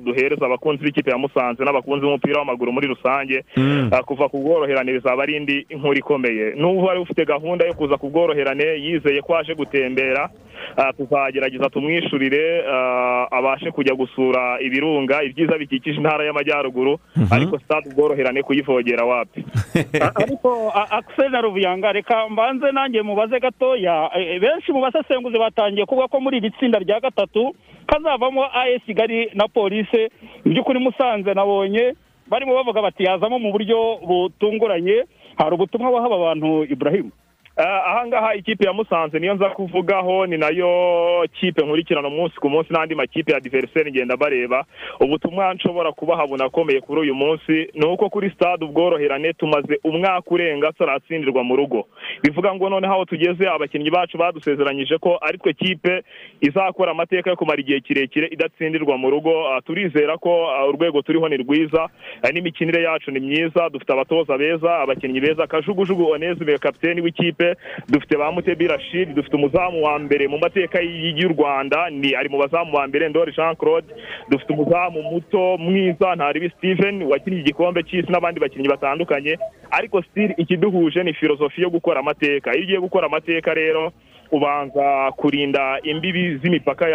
duhereza abakunzi b'ikipe ya musanze n'abakunzi b'umupira w'amaguru muri rusange. Mm. Ah, kuva ku bworoherane bizaba ari indi nkuru ikomeye. N'ubu wari ufite gahunda yo kuza ku bworoherane yizeye ko aje gutembera ah, tuzagerageza tumwishyurire ah, abashe kujya gusura ibirunga ibyiza bikikije intara y'amajyaruguru ariko sitade ubworoherane kuyivogera wapi? Ariko a- Axel na Ruvuyanga reka mbanze nanjye mubaze gatoya Eh, benshi mu basesenguzi batangiye kuvuga ko muri iri tsinda rya gatatu kazavamo AS Kigali na polise mu by'ukuri Musanze nabonye barimo bavuga bati yazamo mu buryo butunguranye. Hari ubutumwa waha aba bantu Ibrahim? Ah, ahangaha ikipe ya musanze niyo nza kuvugaho ni na yo kipe nkurikirana umunsi ku munsi n'andi makipe ya diveriseri ngenda bareba ubutumwa nshobora kubaha bunakomeye kuri uyu munsi ni uko kuri stade ubworoherane tumaze umwaka urenga turatsindirwa mu rugo. Bivuga ngo noneho aho tugeze abakinnyi bacu badusezeranyije ko ari twe kipe izakora amateka yo kumara igihe kirekire idatsindirwa mu rugo. Ah, turizera ko ah, urwego turiho ni rwiza Ah, n'imikinire yacu ni myiza dufite abatoza beza abakinnyi beza. Kajugujugu onezime kapiteni w'ikipe dufite ba mutebi rashid dufite umuzamu wa mbere mu mateka y'u rwanda ni ari mu bazamu ba mbere ndori jean claude dufite umuzamu muto mwiza ntaribi steven wakinnye igikombe cy'isi n'abandi bakinnyi batandukanye. Ariko still ikiduhuje ni filozofi yo gukora amateka. Iyo ugiye gukora amateka rero ubanza kurinda imbibi z'imipaka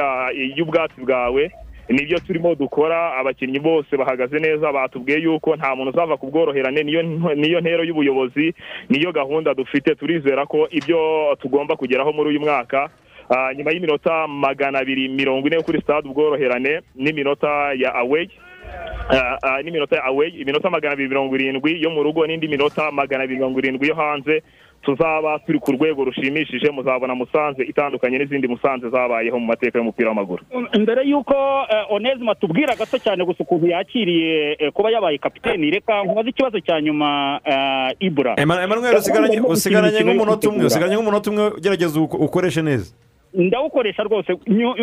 y'ubwatsi bwawe ni byo turimo dukora abakinnyi bose bahagaze neza batubwiye yuko nta muntu uzava ku bworoherane niyo ntero y'ubuyobozi niyo gahunda dufite turizera ko ibyo tugomba kugeraho muri uyu mwaka. Ah, nyuma y'iminota magana abiri mirongo ine kuri stade ubworoherane n'iminota ya away Ah, ah, n'iminota ya away iminota magana abiri mirongo irindwi yo mu rugo n'indi minota magana abiri mirongo irindwi yo hanze tuzaba turi ku rwego rushimishije muzabona musanze itandukanye n'izindi musanze zabayeho mu mateka y'umupira w'amaguru. Mbere y'uko eh, Onesme atubwira gato cyane gusa ukuntu yakiriye eh, kuba yabaye kapiteni reka nkubaze ikibazo cya nyuma eh, Ibra Emma- Emmanuel usigaranye usigaranye nk'umunota umwe usigaranye nk'umunota umwe ugerageza uko- ukoreshe neza. Ndawukoresha rwose.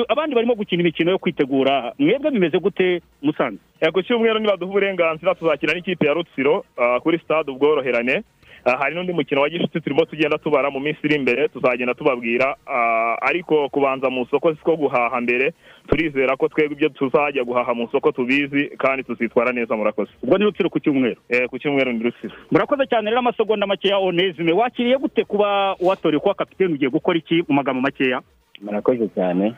Abandi barimo gukina imikino yo kwitegura mwebwe bimeze gute musanze? Ku cyumweru nibaduha uburenganzira tuzakina n'ikipe ya rutsiro ah, kuri stade ubworoherane. Hari n'undi mukino wa gishuti turimo tugenda tubara mu minsi iri imbere tuzagenda tubabwira Ah, ariko kubanza mu isoko siko guhaha mbere turizera ko twebwe ibyo tuzajya guhaha mu isoko tubizi kandi tuzitwara neza murakoze. Ubwo ni rutsiro ku cyumweru? Eh, ku cyumweru ni rutsiro murakoze cyane rero amasegonda makeya onezime. Wakiriye gute kuba watorewe kuba kapitene ugiye gukora iki mu magambo makeya? Murakoze cyane.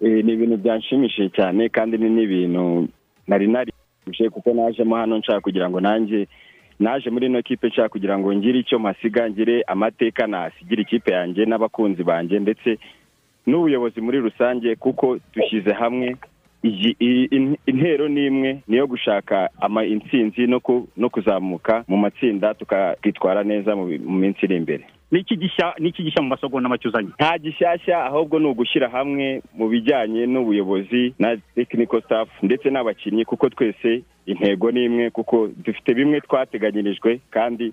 Eh, ni ibintu byanshimishije cyane kandi ni n'ibintu nari narishimishije kuko najemo hano nshaka kugira ngo nanjye naje muri ino kipe nshaka kugira ngo ngire icyo mpasiga ngire amateka nasigira ikipe yanjye n'abakunzi banjye ndetse n'ubuyobozi muri rusange kuko dushyize hamwe intero ni imwe niyo gushaka ama intsinzi no ku- no kuzamuka mu matsinda tukitwara neza mu minsi iri imbere. Niki gishya niki gishya mu masegonda make uzanye nta gishyashya ahubwo ni ugushyira hamwe mu bijyanye n'ubuyobozi na tekiniko staff ndetse n'abakinnyi kuko twese intego ni imwe kuko dufite bimwe twateganyirijwe kandi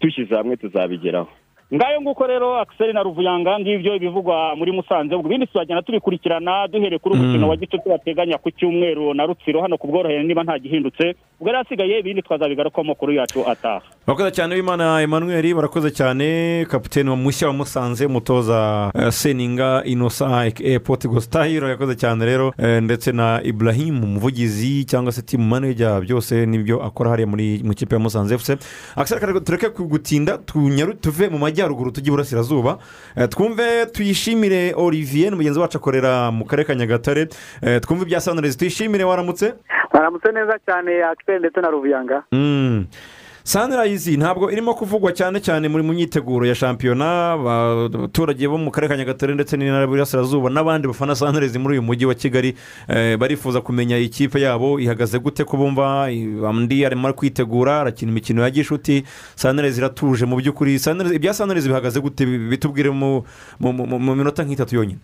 dushyize hamwe tuzabigeraho. Ngayo nguko rero akiseri na ruvuyanga ngibyo ibivugwa muri musanze ubwo ibindi tuzagenda tubikurikirana duhereye kuri umukino wa gicuti bateganya ku cyumweru na rutsiro hano ku bworohere niba nta gihindutse ubwo rero hasigaye ibindi twazabigarukaho amakuru yacu ataha. Barakoze cyane w'imana emmanuel barakoze cyane kapitene mushya wa musanze umutoza eh, seninga inosa epoti gositayiro yakoze cyane rero eh, ndetse na ibrahim umuvugizi cyangwa se timu maneja byose ni byo akora hariya muri mu kipe ya musanze efuse akiseri tureke gutinda tuve mu majyaruguru. Tujye iburasirazuba Eh, twumve tuyishimire olivier mugenzi wacu akorera mu karere ka nyagatare. Eh, twumve ibya sanirezi tuyishimire waramutse baramutse neza cyane akiseri ndetse na ruvuyanga. Mm. Sanirayizi ntabwo irimo kuvugwa cyane cyane muri mu myiteguro ya shampiyona abaturage bo mu karere ka nyagatare ndetse n'intara y'Iburasirazuba n'abandi bafana sanirayizi muri uyu mujyi wa kigali eh, barifuza kumenya ikipe yabo ihagaze gute ko bumva undi arimo kwitegura arakina imikino ya gishuti. Sanirayizi iratuje. Mu by'ukuri ibya sanirayizi bihagaze gute? Bitubwire mu minota nk'itatu yonyine.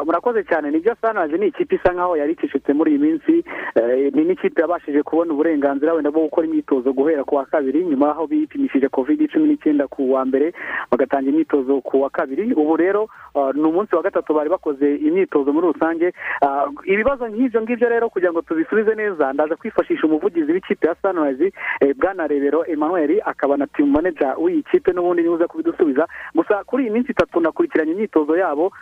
Murakoze cyane. Nibyo sanirayizi ni ikipe isa nkaho yari icecetse muri iyi minsi. Eh, ni n'ikipe yabashije kubona uburenganzira wenda bwo gukora imyitozo guhera ku wa kabiri nyuma y'aho bipimishije kovide cumi n'icyenda ku wa mbere bagatangira imyitozo ku wa kabiri. Ubu rero ah, ni umunsi wa gatatu bari bakoze imyitozo muri rusange. Ah, ibibazo nk'ibyo ngibyo rero kugira ngo tubisubize neza ndaza kwifashisha umuvugizi w'ikipe ya sanirayizi bwana rebero emmanuel akaba na timu manager w'iyi kipe n'ubundi ni we uza kubidusubiza. Gusa kuri iyi minsi itatu nakurikiranye imyitozo yabo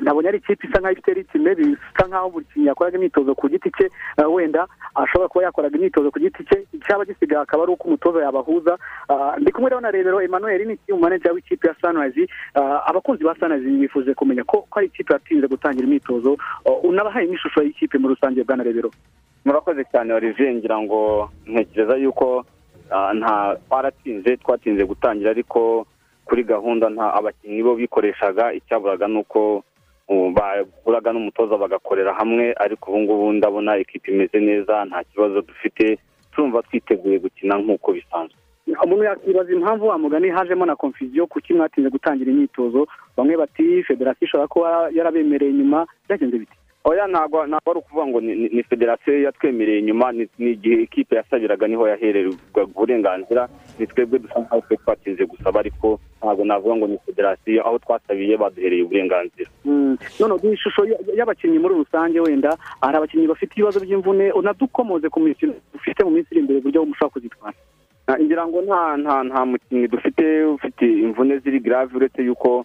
nabonye ari ikipe isa nkaho ifite ritime bisa nkaho buri kintu yakoraga imyitozo ku giti cye ah, wenda ashobora kuba yakoraga imyitozo ku giti cye icyaba gisigaye akaba ari uko umutoza yabahuza. Ah, ndi kumwe rero na rebero emmanuel ni manager w'ikipe ya sunrise. Ah, abakunzi ba sunrise bifuje kumenya ko ari ikipe yatinze gutangira imyitozo. Ah, unabahaye n'ishusho y'ikipe muri rusange bwana rebero? Murakoze cyane olivier ngira ngo ntekereza yuko ah, nta twaratinze twatinze gutangira ariko kuri gahunda nta abakinnyi bo bikoreshaga icyaburaga ni uko bahuraga n'umutoza bagakorera hamwe ariko ubu ngubu ndabona ikipe imeze neza nta kibazo dufite turumva twiteguye gukina nk'uko bisanzwe. Umuntu yakibaza impamvu wa mugani hajemo na confusion kuki mwatinze gutangira imyitozo? Bamwe bati federasiyo ishobora kuba yarabemereye inyuma byagenze biti oya ntabwo ntabwo ari ukuvuga ngo ni- federasiyo yatwemereye inyuma ni igihe ikipe yasabiraga ni ho yahererwaga uburenganzira ni twebwe dusa nkaho twe twatinze gusaba ariko ntabwo navuga ngo ni federasiyo aho twasabiye baduhereye uburenganzira. Mm, none duha ishusho y'abakinnyi muri rusange wenda hari abakinnyi bafite ibibazo by'imvune unadukomoze ku mikino dufite mu minsi iri imbere uburyo mushobora kuzitwara? Ngira ngo nta nta nta mukinnyi dufite ufite imvune ziri grave uretse yuko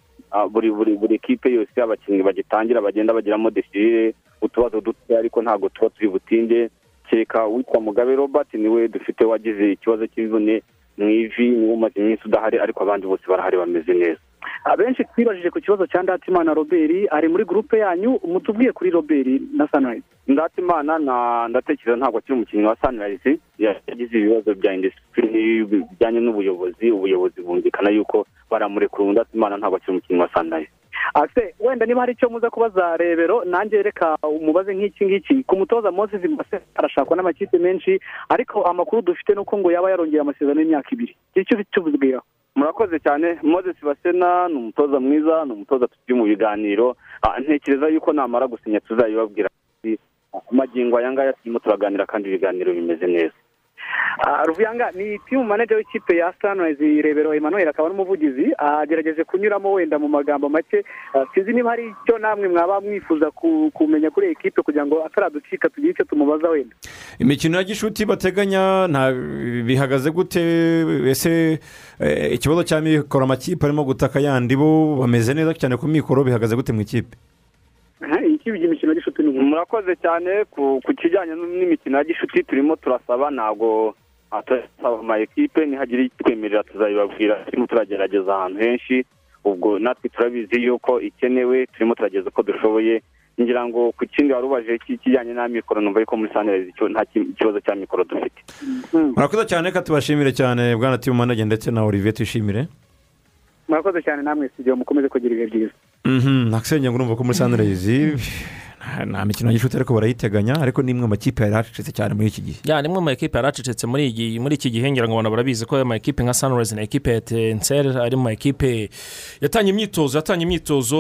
buri buri buri kipe yose abakinnyi bagitangira bagenda bagiramo desirire utubazo dutoya ariko ntabwo tuba turi butinde kereka witwa mugabe robert ni we dufite wagize ikibazo cy'imvune mu ivi ni we umaze iminsi udahari ariko abandi bose barahari bameze neza. Abenshi twibajije ku kibazo cya ndatimana robert ari muri gurupe yanyu mutubwiye kuri robert na sunrise. Ndatimana na ndatekereza ntabwo akiri umukinnyi wa sunrise yagize ibibazo bya indisipurine bijyanye n'ubuyobozi ubuyobozi bumvikana yuko baramurekura ndatimana ntabwo akiri umukinnyi wa sunrise. Ase wenda niba hari icyo muza kubaza rebero nanjye reka umubaze nk'iki ngiki. Ku mutoza moses mbase arashakwa n'amakipe menshi ariko amakuru dufite ni uko ngo yaba yarongeye amasezerano y'imyaka ibiri. Icyo ufite ubibwiraho murakoze cyane. Moses basena ni umutoza mwiza ni umutoza turi mu biganiro. Ah, ntekereza yuko namara gusinya tuzayibabwira. Magingo aya ngaya turimo turaganira kandi ibiganiro bimeze neza. Ruvuyanga ni timu manager w'ikipe ya sunrise rebero emmanuel akaba n'umuvugizi. Agerageje kunyuramo wenda mu magambo make. Ah, sinzi niba hari icyo namwe mwaba mwifuza ku- kumenya kuri iyi kipe kugira ngo ataraducika tugire icyo tumubaza wenda. Imikino ya gishuti bateganya nta bihagaze gute? Ese eh, ikibazo cya mikoro amakipe arimo gutaka yandi bo bameze neza cyane ku mikoro bihagaze gute mu ikipe? Imikino murakoze cyane ku kijyanye n'imikino ya gishuti turimo turasaba ntabwo turasaba ama ekipe nihagira itwemerera tuzabibabwira turimo turagerageza ahantu henshi ubwo natwe turabizi yuko ikenewe turimo turageza uko dushoboye ngira ngo ku kindi wari ubaje kijyanye n'amikoro numva yuko muri sanirayizi nta ki- kibazo cya mikoro dufite. Murakoze cyane reka tubashimire cyane bwana timu manager ndetse na olivier twishimire. Murakoze cyane namwe studio mukomeze kugira ibihe byiza. Mhm, nakisenge ngo urumva ko muri sanirayizi nta- nta mikino ya gishuti ariko barayiteganya ariko ni imwe mu makipe yari acecetse cyane muri iki gihe. Ya nimwe mu makipe yari acecetse muri iki gihe ngira ngo abantu barabizi ko ayo makipe nka sunrise na ekipe ya tenseri ari mu makipe yatangiye imyitozo yatangiye imyitozo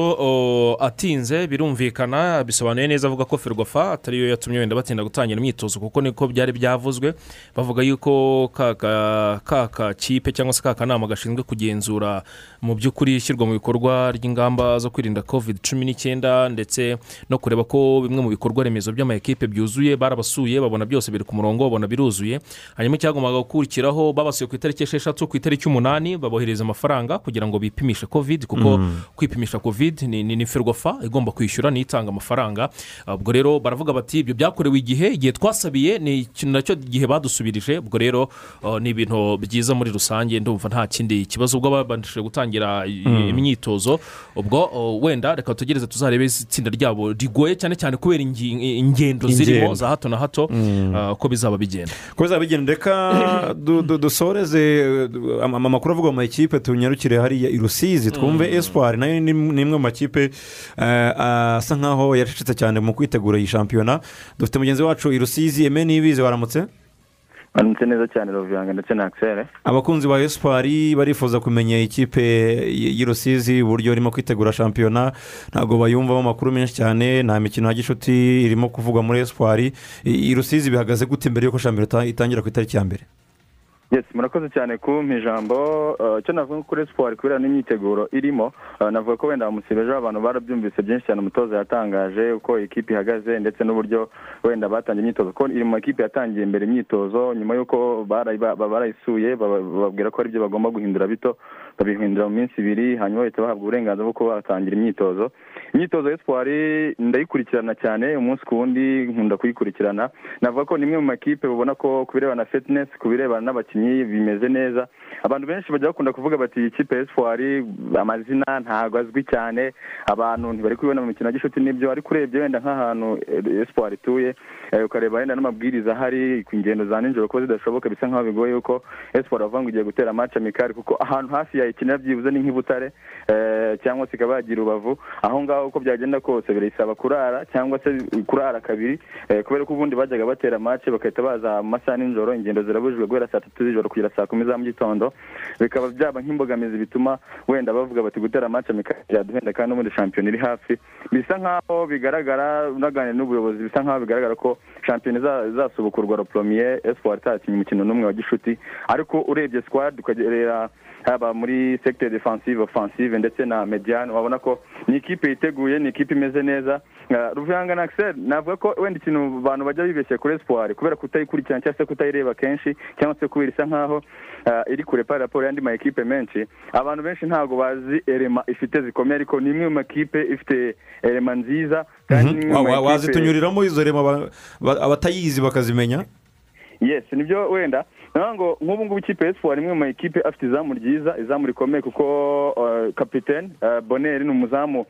atinze birumvikana bisobanuye neza avuga ko ferwafa atariyo yatumye wenda batinda gutangira imyitozo kuko niko byari byavuzwe bavuga yuko ka kakipe cyangwa se ka kanama gashinzwe kugenzura mu by'ukuri ishyirwa mu bikorwa ry'ingamba zo kwirinda covid cumi n'icyenda ndetse no kureba ko bimwe mu bikorwa remezo by'amakipe byuzuye barabasuye babona byose biri ku murongo babona biruzuye. Hanyuma icyagombaga gukurikiraho babasuye ku itariki esheshatu ku itariki umunani babohereza amafaranga kugira ngo bipimishe covid kuko Mm. kwipimisha covid ni, ferwafa igomba kwishyura niyo itanga amafaranga. Ubwo rero baravuga bati ibyo byakorewe igihe igihe twasabiye ni na cyo igihe badusubirije. Ubwo rero ni ibintu byiza muri rusange ndumva nta kindi kibazo. Ubwo babashije gutangira Mm. imyitozo. Ubwo wenda reka tugereze tuzarebe itsinda ryabo rigoye cyane cyane kubera ingendo zirimo za hato na hato Mm. uh, ko bizaba bigenda. Ko bizaba bigenda. Reka du- du- dusoreze uh, ama- amakuru avuga mu makipe tunyarukire hariya i rusizi. Twumve espoir na yo ni imwe mu makipe uh, asa nkaho yacecetse cyane mu kwitegura iyi shampiyona. Dufite mugenzi wacu i rusizi eme nibizi waramutse? Baramutse neza cyane roviyanga ndetse na akisere abakunzi ba espoir barifuza kumenya ikipe y- y'i rusizi uburyo irimo kwitegura shampiyona. Ntabwo bayumvamo amakuru menshi cyane nta mikino ya gishuti irimo kuvugwa muri espoir. I- i rusizi bihagaze gute mbere y'uko shampiyona ita- itangira ku itariki ya mbere? Yes murakoze cyane kumpa ijambo Eh, icyo navuga kuri siporo kubera n'imyiteguro irimo eh, navuga ko wenda musibeje abantu barabyumvise byinshi cyane. Umutoza yatangaje uko ikipe ihagaze ndetse n'uburyo wenda batangiye imyitozo. Kuko iri mu makipe yatangiye imbere imyitozo nyuma y'uko barayi- ba- ba- barayisuye baba- bababwira ko ari byo bagomba guhindura bito babihindura mu minsi ibiri hanyuma bahita bahabwa uburenganzira bwo kuba batangira imyitozo. Imyitozo ya siporo ndayikurikirana cyane umunsi ku wundi nkunda kuyikurikirana. Navuga ko ni imwe mu makipe ubona ko ku birebana na fitinesi ku birebana n'abakinnyi bimeze neza abantu benshi bajya bakunda kuvuga bati iyi kipe ya siporo amazina ntabwo azwi cyane. Abantu ntibari kubibona mu mikino ya gishuti n'ibyo ariko urebye wenda nk'ahantu siporo ituye. Ukareba wenda n'amabwiriza ahari ku ngendo za nijoro ko zidashoboka bisa nk'aho bigoye yuko siporo bavuga ngo igiye gutera match amikari kuko ahantu hafi yayikinira byibuze ni nk'ibutare eh, cyangwa se ikaba yagira urubavu aho ngaho uko byagenda kose birayisaba kurara cyangwa se kurara kabiri eh, kubera ko ubundi bajyaga batera match bagahita baza mu masaha nijoro ingendo zirabujijwe guhera saa tatu z'ijoro kugera saa kumi za mu gitondo. Bikaba byaba nk'imbogamizi bituma wenda bavuga bati gutera match amikari byaduhenda kandi n'ubundi shampiyona iri hafi. Bisa nk'aho bigaragara unaganira n'ubuyobozi bisa nk'aho bigaragara ko shampiyona iza- izasubukurwa ropromiye espoir itakinnye umukino n'umwe wa gishuti. Ariko urebye squad ukagerera haba muri secteur defensive offensive ndetse na mediane wabona ko ni ikipe yiteguye ni ikipe imeze neza. Uh, ruvuyanga na axel navuga ko wenda ikintu abantu bajya bibeshya kuri espoir kubera kutayikurikirana cyangwa se kutayireba kenshi cyangwa se kubera isa nkaho uh, iri kure par raporo y'andi ma ekipe menshi abantu benshi ntabwo bazi elema ifite zikomeye ariko ni imwe mu makipe ifite elema nziza kandi makipe- wazitunyuriramo izo rema aba- ba- abatayizi bakazimenya? Yes ni byo wenda ngo nk'ubu ngubu ikipe ya espoir imwe mu ma ekipe afite izamu ryiza izamu rikomeye kuko uh, kapitene uh, boneri ni umuzamu.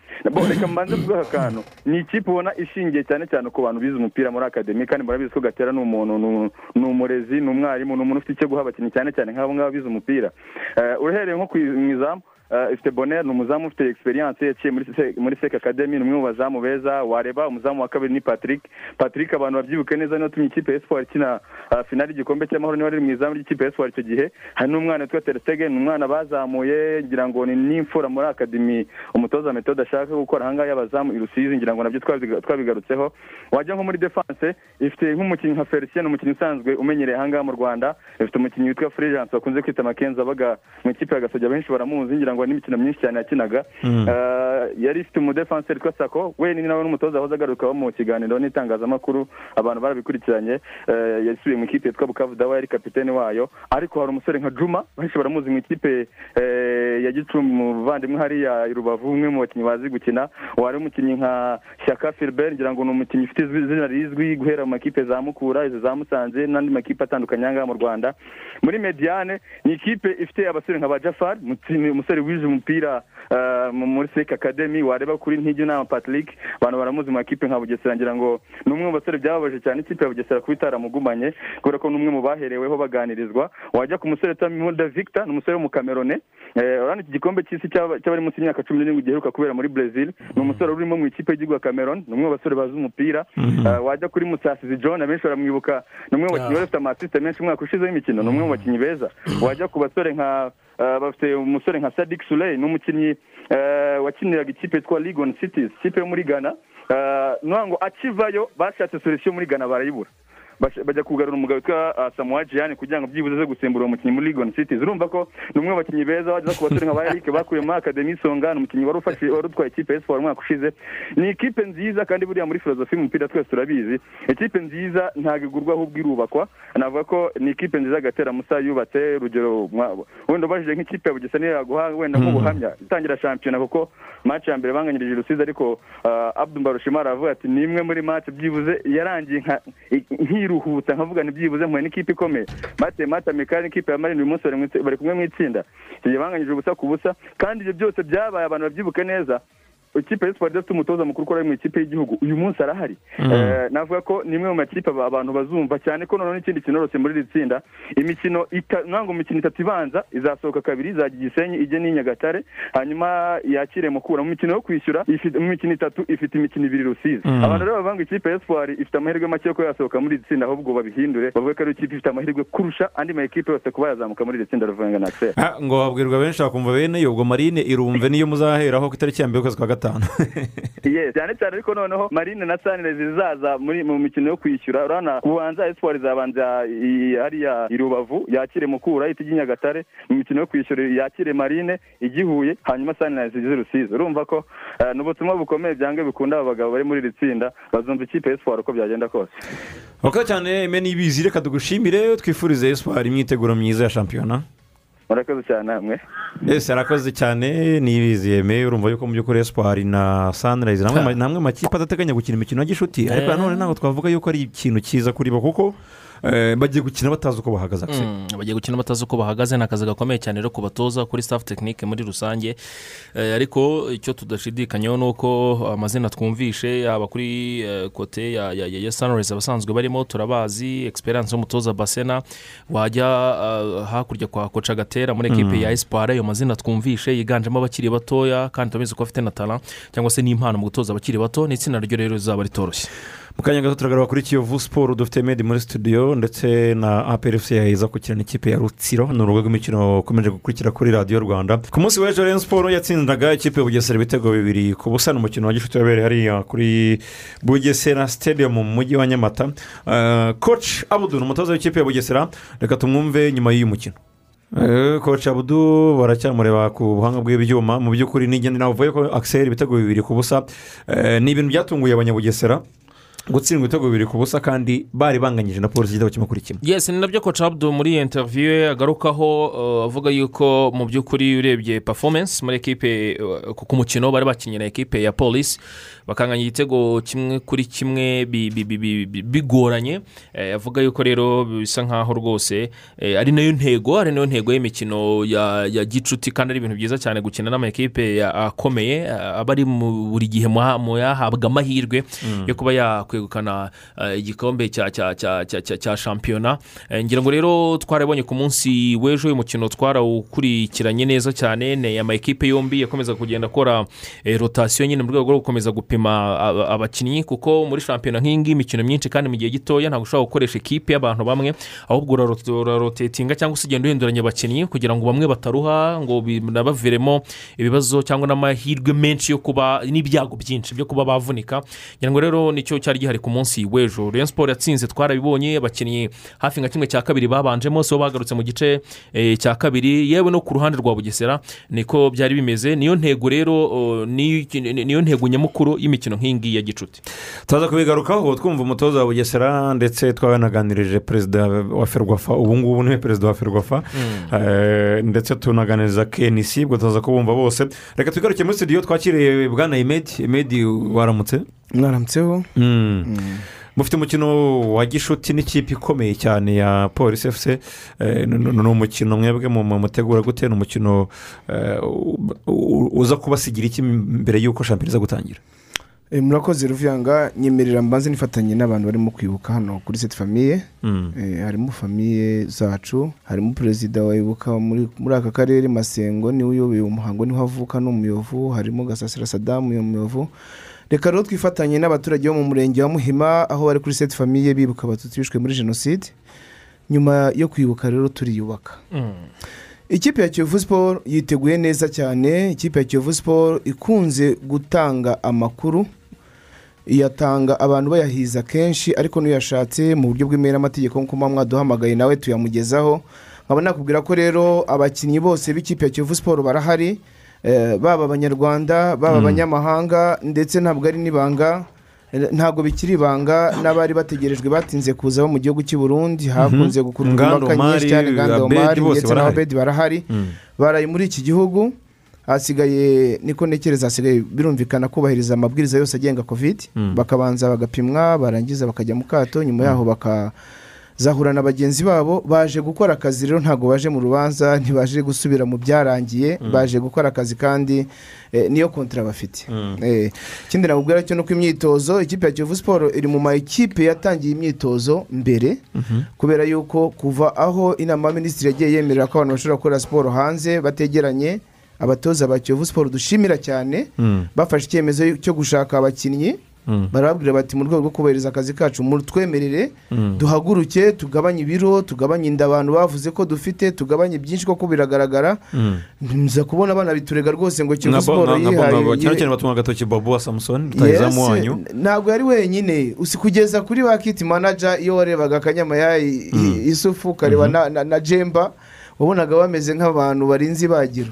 Reka mbanze kuvuga aka kantu. Ni ikipe ubona ishingiye cyane cyane ku bantu bize umupira muri akademi kandi murabizi ko gatera ni umuntu ni umurezi ni umwarimu ni umuntu ufite icyo guha abakinnyi cyane cyane nk'abo ngabo bize umupira. Uh, uhereye nko ku izamu ifite bonere ni umuzamu ufite experience yaciye Se- muri sek academy ni umwe mu bazamu beza wareba umuzamu wa kabiri ni patrick. Patrick abantu babyibuke neza niyo tumye ikipe ya espoir ikina ah, finali y'igikombe cy'amahoro ni we wari mu izamu ry'ikipe ya espoir icyo gihe hari n'umwana witwa terestegen ni umwana bazamuye ngira ngo ni n'imfura muri akademi umutoza metode ashaka gukora ahangaha y'abazamu i rusizi ngira ngo na byo twabiga- twabigarutseho. Wajya nko muri defense ifite nk'umukinnyi nka felicien umukinnyi usanzwe umenyereye ahangaha mu rwanda. Ifite umukinnyi witwa fulgence bakunze kwita makenzi abaga mu ikipe ya gasogi abenshi baramuzi ngira ngo n'imikino myinshi cyane yakinaga. Mm. Eh, yari ifite umudefanseri witwa sako we ni nawe n'umutoza wahoze agarukaho mu kiganiro n'itangazamakuru abantu barabikurikiranye. Eh, yasubiye mu ikipe yitwa bukavu dawa yari kapitene wayo. Ariko hari umusore nka juma benshi baramuzi mu ikipe eh, ya gicumbi mu buvandimwe hariya i rubavu umwe mu bakinnyi bazi gukina. Wari umukinnyi nka shyaka filibert ngira ngo ni umukinnyi ufite izina rizwi guhera mu makipe za mukura izo za musanze n'andi makipe atandukanye ahangaha mu rwanda. Muri mediane ni ikipe ifite abasore nka ba jafari umusore wize umupira eh, mu- muri sek academy wareba kuri ntigi nama patrick abantu baramuzi mu makipe nka bugesera ngira ngo ni umwe mu basore byababaje cyane ikipe ya bugesera kuba itaramugumanye kubera ko ni umwe mu bahereweho baganirizwa. Wajya ku musore mimuda victor ni umusore w'umukamerone Eh, urabona iki gikombe cy'isi cy'aba- cy'abari munsi y'imyaka cumi n'irindwi giheruka kubera muri brazil. Ni umusore urimo mu ikipe y'igihugu ya cameroon ni umwe mu basore bazi umupira. Eh, wajya kuri musasizi john abenshi baramwibuka ni umwe mu bakinnyi bari bafite amasisite menshi umwaka ushize w'imikino ni umwe mu bakinnyi beza. Wajya ku basore nka bafite umusore nka sadik suley ni umukinnyi eh, wakiniraga ikipe yitwa ligon cities ikipe yo muri ghana. Eh, ngo akivayo bashatse solution muri ghana barayibura. Bajya kugarura umugabo witwa uh, samuwa jiyani kugira ngo byibuze ze gusimbura uwo mukinnyi muri ligon cities. Urumva ko ni umwe mu bakinnyi beza wageza ku basore nka ba eric bakuye muri akademi songa ni umukinnyi wari ufashe wari utwaye ikipe ya espoir umwaka ushize. Ni ikipe nziza kandi buriya muri filozofi y'umupira twese turabizi. Ikipe nziza ntabwo igurwa ahubwo irubakwa. Navuga ko ni ikipe nziza gatera musa yubatse urugero wenda ubajije nk'ikipe ya bugesera niyo yaguha wenda nk'ubuhamya itangira shampiyona kuko match ya mbere banganyirije rusizi ariko uh, abdu mbarushimara aravuga ati ni imwe muri match byibuze yarangiye nka nkiruhutsa nkavuga byibuze mpuye n'ikipe ikomeye. Bateye match amikari n'ikipe ya marine uyu munsi bari kumwe mu itsinda. Icyo gihe banganyije ubusa ku busa kandi ibyo byose byabaye abantu babyibuke neza. Ikipe ya siporo idafite umutoza mukuru ukora mu ikipe y'igihugu. Uyu munsi arahari. Mm. Eh, navuga ko ni imwe mu makipe aba- abantu bazumva cyane ko noneho n'ikindi kinorose muri iri tsinda imikino ntabwo imikino itatu ibanza izasohoka kabiri izajya igisenyi ijye n'i nyagatare hanyuma yakire mukura. Mu mikino yo kwishyura mu mikino itatu ifite imikino ibiri rusizi. Mm. abantu rero bavuga ngo ikipe espoir ifite amahirwe make yo kuba yasohoka muri iri tsinda ahubwo babihindure. Bavuge ko ari ikipe ifite amahirwe kurusha andi ma ekipe yose kuba yazamuka muri iri tsinda ruvenga na axel. Ah, ngo babwirwa benshi bakumva bene ubwo marine irumve niyo muzaheraho ku itariki ya mbere y'ukwezi kwa gatanu. Yes cyane cyane ariko noneho marine na sanire zizaza muri mu mikino yo kwishyura. Urabona kubanza espoir izabanza i- hariya i rubavu yakire mukura ihita ijya i nyagatare. Mu mikino yo kwishyura yakire marine igihuye hanyuma sanire zigize rusizi. Urumva ko eh, ni ubutumwa bukomeye byange bikunda aba bagabo bari muri iri tsinda bazumva ikipe espoir uko byagenda kose. Urakoze cyane eme n'ibizi reka tugushimire twifurize espoir imyiteguro myiza ya shampiyona. Murakoze cyane namwe ese arakoze cyane. N'ibizi yeme urumva yuko mu by'ukuri espoir na sunrise namwe ma- namwe makipe adateganya gukina imikino ya gishuti. Ariko Eh. nanone ntabwo twavuga yuko ari ikintu cyiza kuri bo kuko eh, bagiye gukina batazi uko bahagaze Mm, bagiye gukina batazi uko bahagaze ni akazi gakomeye cyane rero kubatoza kuri staff tekinike muri rusange. Eh, ariko icyo tudashidikanyaho ni uko amazina twumvishe yaba kuri eh, kote ya ya- sunrise abasanzwe barimo turabazi experience y'umutoza basena wajya hakurya kwa koca gatera muri ekipe Mm. ya espoir ayo mazina twumvishe yiganjemo abakiri batoya kandi turabizi ko afite na tara cyangwa se n'impano mu gutoza abakiri bato ni itsinda ryo rero rizaba ritoroshye. Mu kanya gato turagaruka kuri kiyovu siporo dufite medi muri studio ndetse na aprfc yahiza gukina n'ikipe ya rutsiro ni urubuga rw'imikino ukomeje gukurikira kuri radiyo rwanda. Ku munsi w'ejo rero siporo yatsindaga ikipe ya bugesera ibitego bibiri ku busa ni umukino wa gishuti wabereye hariya kuri bugesera stadium mu mujyi wa nyamata koci abudu ni umutoza w'ikipe ya bugesera reka tumwumve nyuma y'uyu mukino koci abudu baracyamureba ku buhanga bw'ibyuma mu by'ukuri n'igenda navuye ko akiseri ibitego bibiri ku busa Eh, ni ibintu byatunguye abanyabugesera gutsindwa ibitego bibiri ku busa kandi bari banganyije na polisi igitego kimwe kuri kimwe yes ni na byo koca abdu muri iyi interiviyu ye agarukaho uh, avuga yuko mu by'ukuri urebye performance muri ekipe uh, ku mukino bari bakinnye na ekipe ya polisi bakanganya igitego kimwe kuri kimwe bi- bi- bi- bi- bi- bigoranye Eh, avuga yuko rero bisa nkaho rwose eh, ari na yo ntego ari na yo ntego y'imikino ya gicuti kandi ari ibintu byiza cyane gukina n'amakipe akomeye eh, aba ari buri gihe mu ha- mu yahabwa amahirwe Mm. yo kuba yakwi kwegukana eh, igikombe cya shampiyona. Eh, ngira ngo rero twarabonye ku munsi w'ejo uyu mukino twarawukurikiranye neza cyane. Ni amakipe yombi yakomeza kugenda akora eh, rotasiyo nyine mu rwego rwo gukomeza gupima aba- abakinnyi kuko muri shampiyona nk'iyi ngiyi imikino myinshi kandi mu gihe gitoya ntabwo ushobora gukoresha ikipe y'abantu bamwe ahubwo uraro- urarotetinga cyangwa se ugenda uhinduranya abakinnyi kugira ngo bamwe bataruha ngo binabaviremo ibibazo cyangwa n'amahirwe menshi yo kuba n'ibyago byinshi byo kuba bavunika. Ngira ngo rero ni cyo cyari gihari ku munsi w'ejo. Rayon siporo yatsinze twarabibonye abakinnyi hafi nka kimwe cya kabiri babanjemo so bagarutse mu gice eh, cya kabiri. Yewe no ku ruhande rwa bugesera niko byari bimeze. Niyo ntego rero ni- ni- niyo ntego nyamukuru y'imikino nk'iyi ngiyi ya gicuti. Tuza kubigarukaho twumva umutoza wa bugesera ndetse twanaganirije perezida wa ferwafa ubu ngubu ni we perezida wa ferwafa. Eh, ndetse tunaganiriza kenisi ubwo tuza kubumva bose. Reka tugaruke muri studio twakiriye bwana imedi. Imedi waramutse? Mwaramutseho Mm. mufite umukino wa gishuti n'ikipe ikomeye cyane ya polisi efuse ni umukino mwebwe mu mu- mutegura gute? Ni umukino eh, uza kubasigira iki mbere y'uko shampiyona iza gutangira? Eh, murakoze ruvuyanga nyemerera mbanze nifatanye n'abantu barimo kwibuka hano kuri seti famiye Mm. Eh, harimo famiye zacu harimo perezida wa ibuka muri muri aka karere masengo ni we uyoboye umuhango ni ho avuka ni umuyovu. Harimo gasasira sadamu uyu muyovu reka rero twifatanye n'abaturage bo mu murenge wa muhima aho bari kuri seti famiye bibuka abatutsi bishwe muri jenoside nyuma yo kwibuka rero turiyubaka. Ikipe ya kiyovu siporo yiteguye neza cyane. Ikipe ya kiyovu siporo ikunze gutanga amakuru iyatanga abantu bayahiza kenshi ariko n'uyashatse mu buryo bw'imeramategeko nk'uko muba mwaduhamagaye nawe tuyamugezaho. Nkaba nakubwira ko rero abakinnyi bose b'ikipe ya kiyovu siporo barahari baba abanyarwanda baba abanyamahanga ndetse ntabwo ari n'ibanga eh, ntabwo bikiri ibanga n'abari bategerejwe batinze kuza bo mu gihugu cy'i burundi hakunze gukurura Ngando impaka nyinshi cyane omari ndetse n'ababedi barahari. Baraye muri iki gihugu hasigaye niko ntekereza hasigaye birumvikana kubahiriza amabwiriza yose agenga kovide Mm. bakabanza bagapimwa barangiza bakajya mu kato nyuma yaho bakazahura na bagenzi babo baje gukora akazi rero ntabwo baje mu rubanza ntibaje gusubira mu byarangiye baje gukora akazi kandi eh, niyo kontara bafite Eh, ikindi nakubwira cyo ni uko imyitozo ikipe ya kiyovu siporo iri mu ma ekipe yatangiye imyitozo mbere kubera yuko kuva aho inama y'aminisitiri yagiye yemerera ko abantu bashobora gukora siporo hanze bategeranye abatoza ba kiyovu siporo dushimira cyane Mm. bafashe icyemezo cyo gushaka abakinnyi Mm. Barababwira bati mu rwego rwo kubahiriza akazi kacu mutwemerere Mm. duhaguruke tugabanye ibiro tugabanye inda abantu bavuze ko dufite tugabanye byinshi koko biragaragara. Mm. nza kubona abana biturega rwose ngo bo- siporo yihaye. cyane cyane batunga agatoki bobo wa samusoni rutahizamu Yes, wanyu. Ntabwo yari wenyine. Kugeza kuri ba kiti manaja iyo warebaga akanyamayayi isufu ukareba na, na, jemba wabonaga bameze nk'abantu barinze ibagiro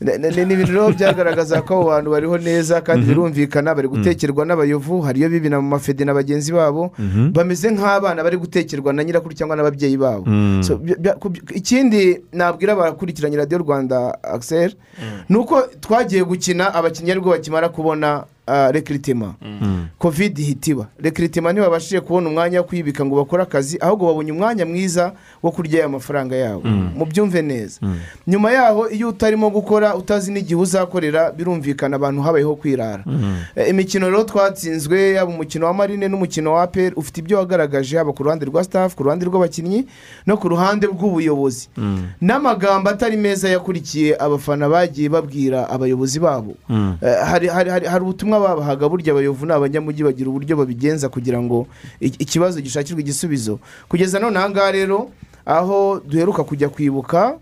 ni ibintu rero byagaragaza ko abo bantu bariho neza kandi birumvikana bari gutekerwa n'abayovu hariyo bibina mu mafede na bagenzi babo Mhm. bameze nk'abana bari gutekerwa na nyirakuru cyangwa n'ababyeyi babo. Ikindi nabwira abakurikiranye radiyo rwanda akiseri ni uko twagiye gukina abakinnyi ari bwo bakimara kubona rekiritima kovide ihita iba rekiritima ntibabashije kubona umwanya wo kuyibika ngo bakore akazi ahubwo babonye umwanya mwiza wo kurya aya mafaranga yabo. Mubyumve neza. Nyuma yaho iyo utarimo gukora utazi n'igihe uzakorera birumvikana abantu habayeho kwirara. Eh, imikino rero twatsinzwe yaba umukino wa marine n'umukino wa aperi ufite ibyo wagaragaje haba ku ruhande rwa staff ku ruhande rw'abakinnyi no ku ruhande rw'ubuyobozi. N'amagambo atari meza yakurikiye abafana bagiye babwira abayobozi babo. Eh, hari, hari ubutumwa babahaga burya abayovu ni abanyamujyi bagira uburyo babigenza kugira ngo ikibazo gishakirwe igisubizo. Kugeza none aha ngaha rero aho duheruka kujya kwibuka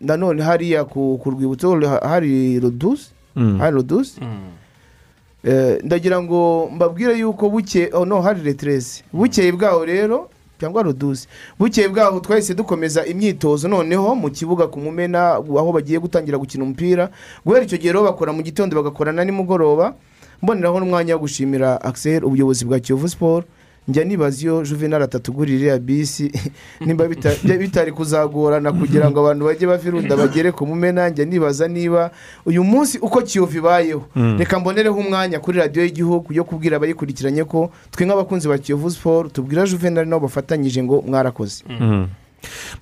nanone hariya ku, rwibutso hari rodusi Mm. hari rodusi Eh, ndagira ngo mbabwire yuko buke oh no hari reteresi bukeye bwaho rero cyangwa rodusi bukeye bwaho twahise dukomeza imyitozo noneho mu kibuga ku mumena aho bagiye gutangira gukina umupira. Guhera icyo gihe rero bakora mu gitondo bagakora na nimugoroba. Mboneraho n'umwanya wo gushimira akiseri ubuyobozi bwa kiyovu siporo njya nibaza iyo juvenal atatugurira iriya bisi bya- bitari kuzagorana kugira ngo abantu bajye bava irunda bagere ku mumena njya nibaza niba uyu munsi uko kiyovu ibayeho Mm. reka mbonereho umwanya kuri radiyo y'igihugu yo kubwira abayikurikiranye ko twe nk'abakunzi ba kiyovu siporo tubwira juvenal nabo bafatanyije ngo mwarakoze Mm.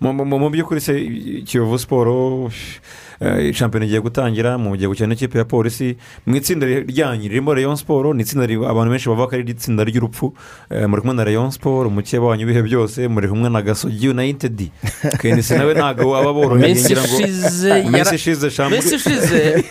mu mu- by'ukuri se kiyovu siporo eh, shampiyona igiye gutangira mu gihe gukina n'ikipe ya polisi. Mu itsinda ryanyu ririmo rayon siporo ni itsinda abantu benshi bavuga ko ari itsinda ry'urupfu. Eh, muri kumwe na rayon siporo umukeba wanyu ibihe byose muri kumwe na gasogi united. Kenisi nawe ntabwo waba boroheye ngira ngo yara- ishize Messi ishize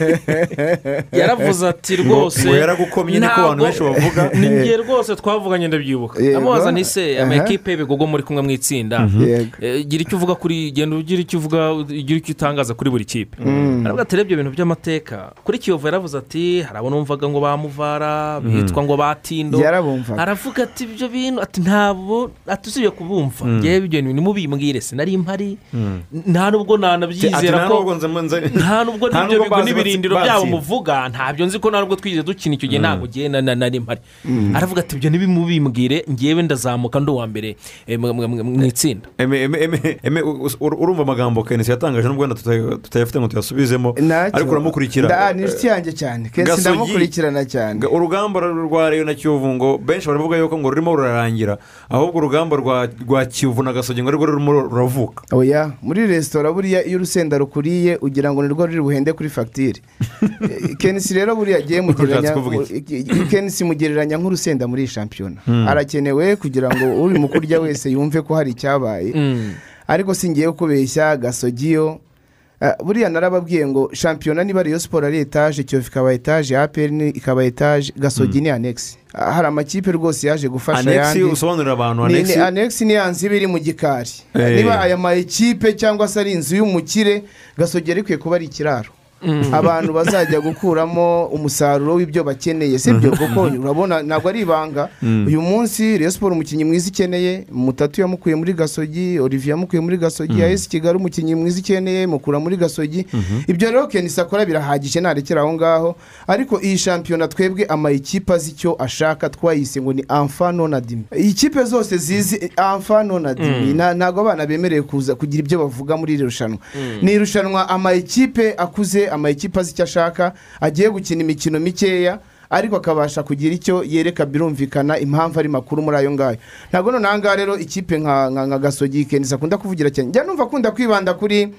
yaravuze ati rwose ngo yaragukomye niko ntabwo- abantu benshi bavuga. ni njye rwose twavuganye ndabyibuka. Amubaza ntise Aha. amakipe y'ibigogo muri kumwe mu itsinda. Yego. Eh, gira icyo uvuga kuri genda ugira icyo uvuga ugira icyo utangaza kuri buri kipe. Mm. aravuga ati ibyo bintu by'amateka kuri kiyovu yaravuze ati hari abo numvaga ngo bamuvara bitwa ngo batindo aravuga ati ibyo bintu ati ntabwo usibye kubumva Mm. ngewe ibyo bintu mubimbwire sinari mpari Mm. nta nubwo nanabyizera ko nubwo nze- nze- nta nubwo n'ibyo bigo n'ibirindiro byabo muvuga ntabyo nzi ko nta nubwo twigeze dukina icyo gihe Mm. ntabwo ugiye na- na- nari mpari aravuga ati ibyo ntibimubimbwire ngewe ndazamuka ndi uwa mbere eh, mu- itsinda urumva amagambo kenisi yatangaje nubwo wenda tuta- tutayafite ngo tuyasubizemo Ntacyo. ariko uramukurikira. Ni inshuti yanjye cyane. Kenshi ndamukurikirana cyane. Ga- urugamba rwa reyo na kiyovu ngo benshi baravuga yuko ngo rurimo rurarangira. Ahubwo urugamba rwa kiyovu na gasogi ngo arirwo rurimo ruravuka. Oya muri resitora buriya iyo urusenda rukuriye ugira ngo nirwo ruri buhende kuri fagitire kenisi rero buriya agiye mugereranya kenisi mugereranya nk'urusenda muri iyi shampiyona. Hmm. arakenewe kugira ngo uri mu kurya wese yumve ko hari icyabaye. Ariko si ngiye kubeshya gasogiyo buriya narababwiye ngo shampiyona niba ariyo siporo ari etaje kiyovu ikaba etaje aperi ikaba etaje gasogi ni anegisi Ah, hari amakipe rwose yaje gufasha anegisi usobanurira abantu anegisi anegisi ni ya nzu iba iri mu gikari. Eh. niba aya ma ekipe cyangwa se ari inzu y'umukire gasogera ikwiye kuba ari ikiraro. Abantu bazajya gukuramo umusaruro w'ibyo bakeneye si byo kuko urabona ntabwo ari ibanga. Mm. uyu munsi Rayon siporo umukinnyi mwiza ikeneye mutatu yamukuye muri gasogi olivier yamukuye muri gasogi Mm. yahise kigali umukinnyi mwiza ikeneye mukura muri gasogi. Ibyo rero kenisi akora birahagije ntarekera aho ngaho. Ariko iyi shampiyona twebwe ama ekipe azi icyo ashaka twayise ngo ni amfa nonadimi ikipe zose zizi amfa nonadimi Mm. nta- ntabwo abana bemerewe kuza kugira ibyo bavuga muri iri rushanwa. Ni irushanwa ama ekipe akuze ama ekipe azi icyo ashaka agiye gukina imikino mikeya ariko akabasha kugira icyo yereka birumvikana impamvu ari makuru muri ayo ngayo. Ntabwo noneho aha ngaha rero ikipe nka nka- nka gasogi kenisi akunda kuvugira cyane. Njya numva akunda kwibanda kuri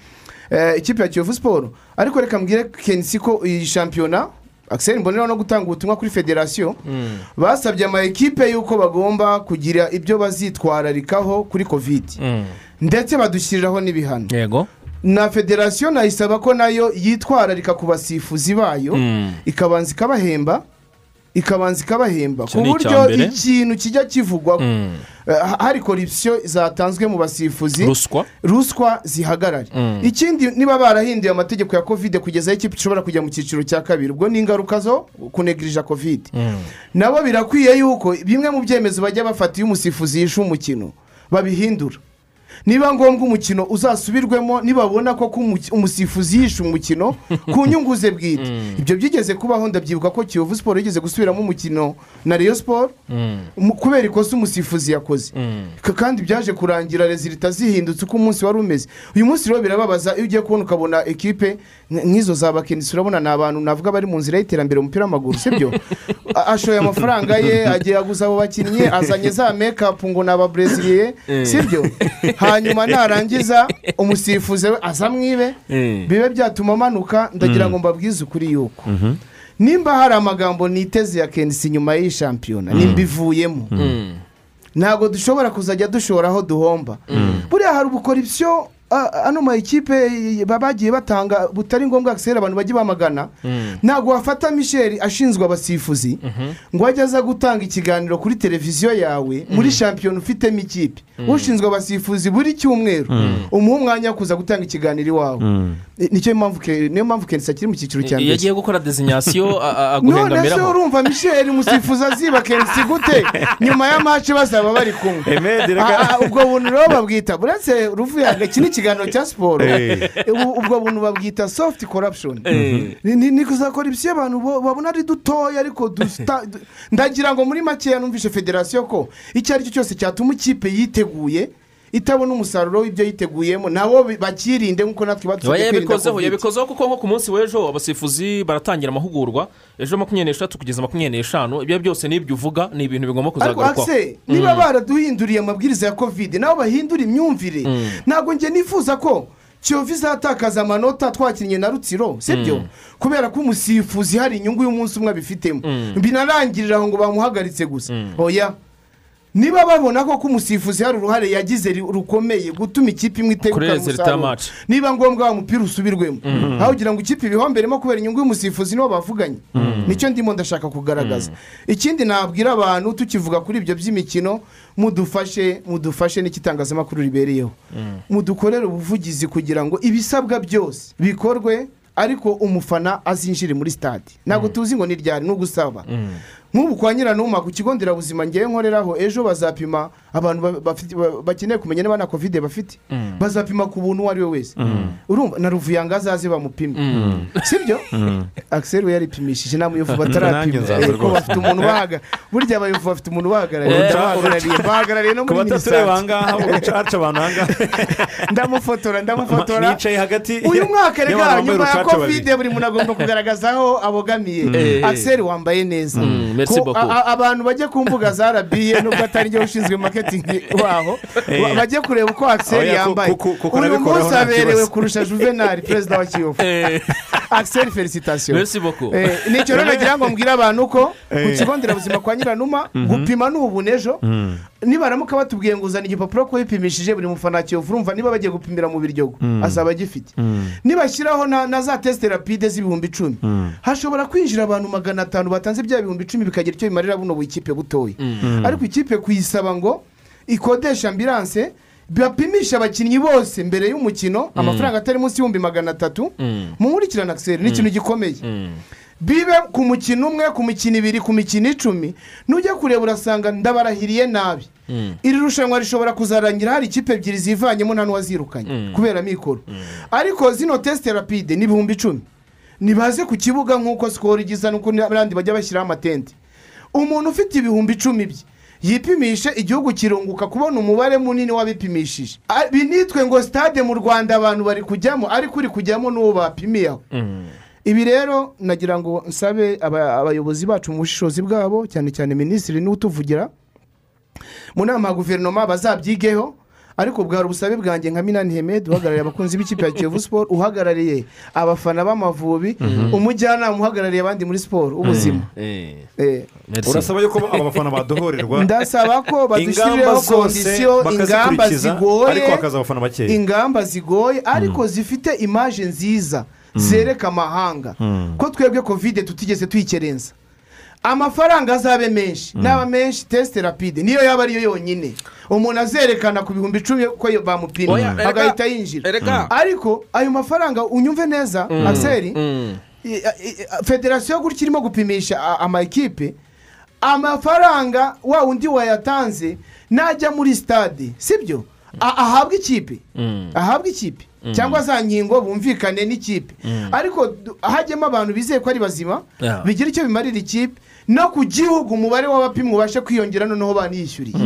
eh, ikipe ya kiyovu siporo ariko reka mbwire kenisi ko iyi shampiyona akiseri mbonera no gutanga ubutumwa kuri federasiyo basabye ama ekipe y'uko bagomba kugira ibyo bazitwararikaho kuri kovidi ndetse badushyiriraho n'ibihano. Na federasiyo nayisaba ko na yo yitwararika ku basifuzi bayo Mm. ikabanza ikabahemba ikabanza ikabahemba. Ku buryo ikintu kijya kivugwa Mm. eh, hari korupsiyo zatanzwe mu basifuzi ruswa? ruswa zihagarare. Mm. ikindi niba barahinduye amategeko ya kovide kugeza aho ishobora kujya mu cyiciro cya kabiri ubwo ni ingaruka zo kunegirija kovide nabo birakwiye yuko bimwe mu byemezo bajya bafata iyo umusifuzi yishe umukino babihindura. Niba ngombwa umukino uzasubirwemo nibabona ko umusifuzi yishe umukino ku nyungu ze bwite. Ibyo byigeze kubaho ndabyibuka ko kiyovu siporo yigeze gusubiramo umukino na reyo siporo mu- kubera ikosa umusifuzi yakoze. K- kandi byaje kurangira rezilita zihindutse uko umunsi wari umeze. Uyu munsi rero birababaza iyo ugiye kubona ukabona ekipe nk- nk'izo za bakenisi urabona ni abantu navuga bari mu nzira y'iterambere mu mupira w'amaguru sibyo A- ashoye amafaranga ye agiye aguza abo bakinnyi azanye za mekapu ngo ni ababreziliye Eh. sibyo hanyuma narangiza umusifuzi we aza mwibe Eh. bibe byatuma amanuka ndagira Mm. ngo mbabwize ukuri yuko. Nimba hari amagambo niteze ya kenisi nyuma y'iyi shampiyona nimbivuyemo. Ntabwo dushobora kuzajya dushora aho duhomba. Buriya hari ubukoripsiyo a- ano ma ekipe baba bagiye batanga butari ngombwa akisera abantu bajye bamagana. Ntabwo wafata michel ashinzwe abasifuzi. Ngo ajye aza gutanga ikiganiro kuri televiziyo yawe muri shampiyona ufitemo ikipe. Ushinzwe abasifuzi buri cyumweru. Umuha umwanya wo kuza gutanga ikiganiro iwawe. Niyo mpamvu kenisi akiri mu cyiciro cya iyo mbere. Agiye gukora dezinyasiyo a- a- none se urumva michel umusifuzi aziba kenisi gute? Nyuma ya maci bazaba bari kumwe. Ubwo buntu rero babwita. Buretse ruvuyaga iki ni ikiganiro cya siporo. Ubwo buntu babwita soft corruption. Eh. Ni- kuzakora ibyo abantu bo- babona ari dutoya ariko ndagira ngo muri makeya numvishe federasiyo ko icyo ari cyo cyose cyatuma ikipe yiteguye itabona umusaruro w'ibyo yiteguyemo nabo bakirinde nk'uko natwe Oya, badusabye kwirinda covid. yabikozeho kuko nko ku munsi w'ejo abasifuzi baratangira amahugurwa ejo makumyabiri n'eshatu kugeza makumyabiri n'eshanu ibyo byose n'ibyo uvuga ni ibintu bigomba kuzagarukwaho ase niba baraduhinduriye amabwiriza ya kovide nabo bahindura imyumvire. Ntabwo njye nifuza ko kiyovu izatakaza amanota twakinnye na rutsiro sibyo? Mm. kubera ko umusifuzi hari inyungu y'umunsi umwe abifitemo. Mm. binarangirira aho ngo bamuhagaritse gusa. Oya. Niba babona ko umusifuzi hari uruhare yagize rukomeye gutuma ikipe imwe ya umusaruro niba ngombwa wa mupira usubirwemo. Mm. aho kugira ngo ikipe ibihomberemo kubera inyungu y'umusifuzi nibo bavuganye. Nicyo ndimo ndashaka kugaragaza. Ikindi nabwira abantu tukivuga kuri ibyo by'imikino mudufashe mudufashe n'ikitangazamakuru ribereyeho. Mudukorere ubuvugizi kugira ngo ibisabwa byose bikorwe ariko umufana azinjire muri stade. Ntabwo tuzi ngo ni ryari ni ugusaba nk'ubu kwa nyiranuma ku kigo nderabuzima ngewe nkoreraho ejo bazapima abantu bakeneye kumenya niba na kovide bafite. Mm. bazapima ku buntu uwo ari we wese. Urumva na ruvuyanga azaze bamupime. Sibyo? Akiseri we yaripimishije nta muyovu Nanjye batarapima nzaza ko rwose. bafite umuntu ubahaga. Burya abayovu bafite umuntu ubahagarariye. Mbahagarariye no muri minisante. ahangaha abantu ahangaha ndamufotora ndamufotora. Nicaye hagati. Uyu mwaka reka nyuma ya kovide buri muntu agomba kugaragaza aho abogamiye. Eh. akiseri wambaye neza. Mm, abantu bajye ku mbuga za rabiye nubwo atari njye ushinzwe maketingi waho? Eh. ba- bajye kureba uko akiseri ku- yambaye. uyu munsi aberewe kurusha juvenali perezida wa kiyovu. Akiseri felicitasiyo merci beaucoup. Eh, ni cyo rero nagira ngo mbwire abantu ko ku Eh. kigo nderabuzima kwa nyiranuma gupima ni ubu n'ejo Mm. nibaramuka batubwiye ngo uzana igipapuro ko wipimishije buri mufana wa kiyovu urumva niba bagiye gupimira mu biryogo Mm. azaba agifite. Mm. nibashyiraho na, za tesite rapide z'ibihumbi icumi. Hashobora kwinjira abantu magana atanu batanze bya bihumbi icumi bikagira icyo bimarira buno bukipe butoya ariko ikipe kuyisaba ngo ikodesha ambiranse bapimisha abakinnyi bose mbere y'umukino amafaranga atari munsi y'ibihumbi magana atatu Mm. mu nkurikirane akiseri ni ikintu gikomeye Mm. bibe ku mukino umwe ku mikino ibiri ku mikino icumi nujya kureba urasanga ndabarahiriye nabi Mm. iri rushanwa rishobora kuzarangira hari ikipe ebyiri zivanyemo nta n'uwazirukanye Mm. kubera mikoro ariko zino tesite rapide ni ibihumbi icumi nibaze ku kibuga nk'uko sikoro igiza n'uko n'abandi bajya bashyiraho amatente umuntu ufite ibihumbi icumi bye yipimishe igihugu kirunguka kubona umubare munini w'abipimishije binitwe ngo stade mu rwanda abantu bari kujyamo ariko uri kujyamo n'uwo bapimiyeho Mm. ibi rero nagira ngo nsabe aba- abayobozi bacu mu bushishozi bwabo cyane cyane minisitiri ni we utuvugira mu nama ya guverinoma bazabyigeho ariko bwari ubusabe bwanjye nka minani hemedi uhagarariye abakunzi b'ikipe ya kiyovu siporo uhagarariye abafana b'amavubi umujyanama uhagarariye abandi muri siporo ubuzima. Eh, Eh, merci. urasaba yuko aba bafana badohorerwa ndasaba ko zose kondisiyo ingamba zigoye hakaza abafana bakeya. ingamba zigoye ariko zifite imaje nziza zereka amahanga. Ko twebwe kovide tutigeze tuyikerenza amafaranga azabe menshi. Naba menshi tesite rapide. Niyo yaba ariyo yonyine. Umuntu azerekana ku bihumbi icumi ko bamupimye agahita yinjira. erega. ariko ayo mafaranga unyumve neza akiseri Mm. i- i- federasiyo gutya irimo gupimisha a- amakipe amafaranga wa undi wayatanze najya muri stade sibyo? Ahabwa ikipe. Mm. ahabwa ikipe. Cyangwa za nkingo bumvikane n'ikipe. Ariko hajyemo abantu bizeye ko ari bazima bigira icyo bimarira ikipe. No ku gihugu umubare w'abapimwa ubashe kwiyongera noneho baniyishyuriye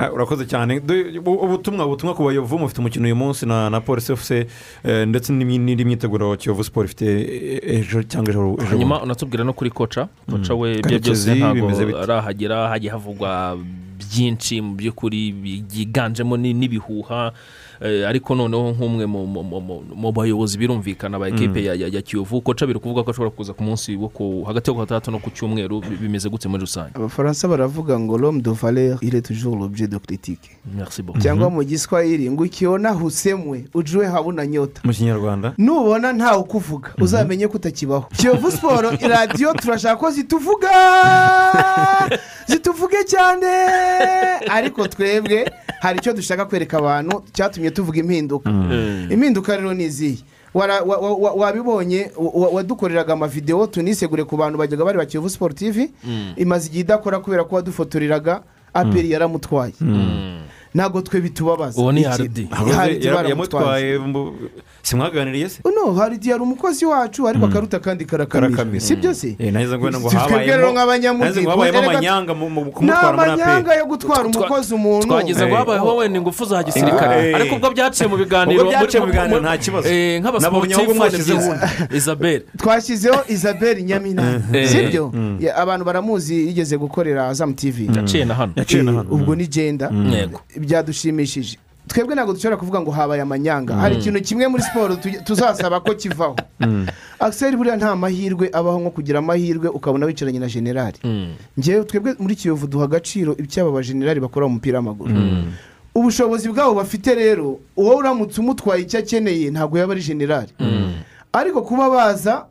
Ah, urakoze cyane. Ubutumwa ubutumwa ku bayovu mufite umukino uyu munsi na na polisi efuse ndetse n'imi- n'indi myiteguro kiyovu siporo ifite eh, ejo cyangwa ejo ejo hanyuma unatubwira no kuri koca koca we ibyo Karekezi byose ntabwo arahagera hagiye havugwa byinshi mu by'ukuri byiganjemo ni- n'ibihuha. eh, ariko noneho nk'umwe mu- bayobozi birumvikana ba ekipe ya- ya ya kiyovu koca biri kuvuga ko ashobora kuza ku munsi wo ku hagati yo ku gatandatu no ku cyumweru bi- bimeze gutse muri rusange? Abafaransa baravuga ngo l'homme de valeur il est toujours l'objet de critique. Merci beaucoup. Cyangwa mu giswahili ngo ukiona husemwe ujue habuna nyota. Mu kinyarwanda? Nubona ntawe ukuvuga uzamenye ko utakibaho. Kiyovu siporo iradiyo turashaka ko zituvuga! Zituvuge cyane! Ariko twebwe hari icyo dushaka kwereka abantu cyatumye tuvuga impinduka. Impinduka rero ni izihe? Wabibonye wa- wa- wadukoreraga amavidewo tunisegure ku bantu bajyaga bari ba kiyovu siporo tivi imaze igihe idakora kubera ko wadufotoreraga aperi yaramutwaye. Ntabwo twe bitubabaza. Uwo ni baramutwaye. yamutwaye mu- simwaganiriye se? No haridi yari umukozi wacu ariko akaruta kandi karakamira. Si byo se? Eh, nahise ngo ngo Si twebwe rero habayemo nk'abanyamujyi, amanyanga mu mu ni kumutwara muri amanyanga yo gutwara Twa- umukozi umuntu. twagize ngo Eh. habayeho wenda ingufu za gisirikare. Eh. ariko ubwo byaciye mu biganiro Ubwo byaciye mu muri- biganiro muri- nta kibazo. eh, nk'abasiporutifu ni isabelle twashyizeho isabelle nyamina. Eh. sibyo Ya, abantu baramuzi yigeze gukorera azamu tivi yaciye na hano. Yaciye na hano. Ubwo ni jenda. Yego. Byadushimishije. Twebwe ntabwo dushobora kuvuga ngo habaye amanyanga. Hari ikintu kimwe muri siporo tu- tuzasaba ko kivaho. Akiseri buriya nta mahirwe abaho nko kugira amahirwe ukabona wicaranye na generali ngewe twebwe muri kiyovu duha agaciro ibyaba abajenerali bakora mu mupira w'amaguru. Ubushobozi bwabo bafite rero uwo uramutse umutwaye icyo akeneye ntabwo yaba ari generali ariko kuba baza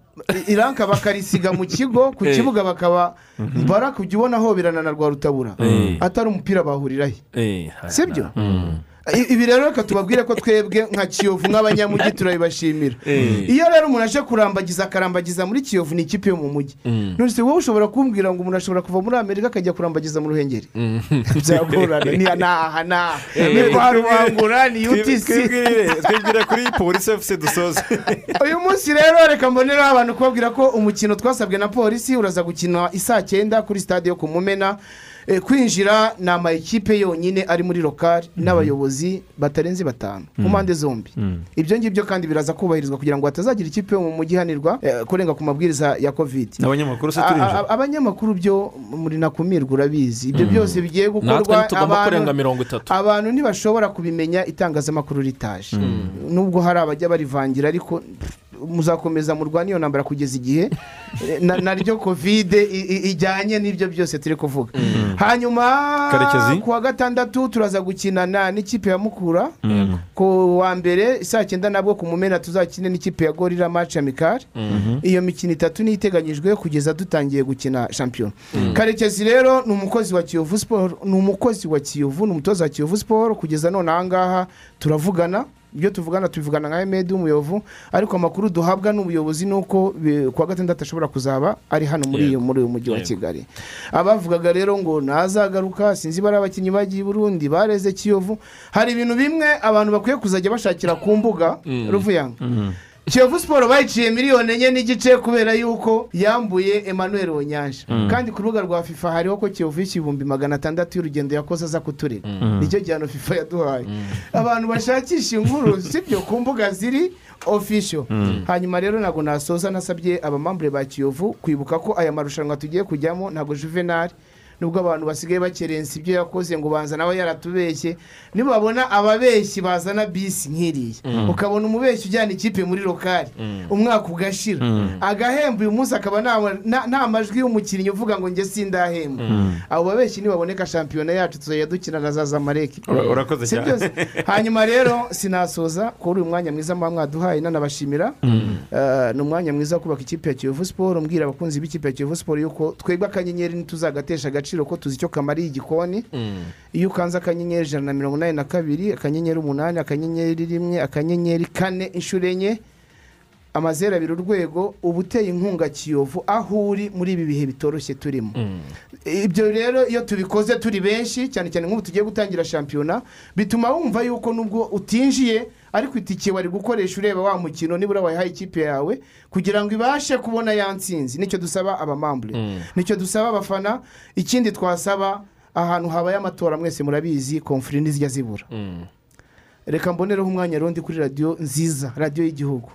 iranka bakarisiga mu kigo ku kibuga bakaba mbara kujya ubona hoberana na rwa rutabura Eh. atari umupira bahurirahe. Eh, sibyo? I- ibi rero reka tubabwire ko twebwe nka kiyovu nk'abanyamujyi turabibashimira. Eh. iyo rero umuntu aje kurambagiza akarambagiza muri kiyovu ni ikipe yo mu mujyi none se wowe ushobora kumbwira ngo umuntu ashobora kuva muri amerika akajya kurambagiza mu ruhengeri? Byagorana ni naha naha ni kwa rubangura ni utc. twibwire kuri polisi efuse dusoze. Uyu munsi rero reka mboneraho abantu kubabwira ko umukino twasabwe na polisi uraza gukina isaa cyenda kuri stade yo ku mumena. Eh, kwinjira ni ama ekipe yonyine ari muri lokari n'abayobozi batarenze batanu ku mpande zombi. Ibyo ngibyo kandi biraza kubahirizwa kugira ngo hatazagira ikipe yo mu mujyi ihanirwa eh, kurenga ku mabwiriza ya covid. N'abanyamakuru se turinjira abanyamakuru byo muri nakumirwa urabizi. Ibyo byose bigiye gukorwa abantu ntibashobora kubimenya itangazamakuru ritaje nubwo hari abajya barivangira ariko muzakomeza murwane iyo ntambara kugeza igihe na- naryo kovide ijyanye n'ibyo byose turi kuvuga. Hanyuma Karekezi? ku wa gatandatu turaza gukinana n'ikipe ya mukura. Ku wa mbere saa cyenda nabwo ku mumena tuzakine n'ikipe ya gorira match amikari iyo mikino itatu niyo iteganyijwe kugeza dutangiye gukina shampiyona. Karekezi rero ni umukozi wa kiyovu siporo ni umukozi wa kiyovu ni umutoza wa kiyovu siporo kugeza none aha ngaha turavugana. Ibyo tuvugana tubivugana nka emedi w'umuyovu ariko amakuru duhabwa n'ubuyobozi ni uko bi- ku wa gatandatu ashobora kuzaba ari hano muri iyo muri uyu mujyi wa kigali. Abavugaga rero ngo ntazagaruka sinzi bari abakinnyi bagiye i burundi bareze kiyovu. Hari ibintu bimwe abantu bakwiye kuzajya bashakira ku mbuga. Ruvuyanga. Kiyovu siporo bayiciye miliyoni enye n'igice kubera yuko yambuye emmanuel wonyanja kandi ku rubuga rwa fifa hariho ko kiyovu y'ikibihumbi magana atandatu y'urugendo yakoze aza kuturega ni cyo gihano fifa yaduhaye. Abantu bashakisha inkuru sibyo ku mbuga ziri ofisho hanyuma rero ntabwo nasoza nasabye abamambure ba kiyovu kwibuka ko aya marushanwa tugiye kujyamo ntabwo juvenali nubwo abantu basigaye bakerensa ibyo yakoze ngo banza nawe yaratubeshye nibabona ababeshyi bazana bisi nk'iriya. Ukabona umubeshyi ujyana ikipe muri lokari umwaka ugashira. Agahemba uyu munsi akaba nta- majwi y'umukinnyi uvuga ngo njye sindahemba. Abo babeshyi nibaboneka shampiyona yacu tuzajya dukina na za urakoze Si cyane. byose. hanyuma rero sinasoza kuri uyu mwanya mwiza muba mwaduhaye nanabashimira. Eh, ni umwanya mwiza wo kubaka ikipe ya kiyovu siporo mbwira abakunzi b'ikipe ya kiyovu siporo yuko twebwe akanyenyeri ntituzagatesha agaciro. Ko tuzi icyo kamariye igikoni iyo ukanze akanyenyeri ijana na mirongo inani na kabiri akanyenyeri umunani akanyenyeri rimwe akanyenyeri kane inshuro enye amazeru abiri urwego uba uteye inkunga kiyovu aho uri muri ibi bihe bitoroshye turimo. Ibyo rero iyo tubikoze turi benshi cyane cyane nk'ubu tugiye gutangira shampiyona bituma wumva yuko nubwo utinjiye ariko itike wari gukoresha ureba wa mukino nibura wayihaye ikipe yawe kugira ngo ibashe kubona ya nsinzi ni cyo dusaba abamambure ni cyo dusaba abafana. Ikindi twasaba ahantu habaye amatora mwese murabizi komfuri ntizijya zibura. Reka mbonereho umwanya rundi kuri radiyo nziza radiyo y'igihugu.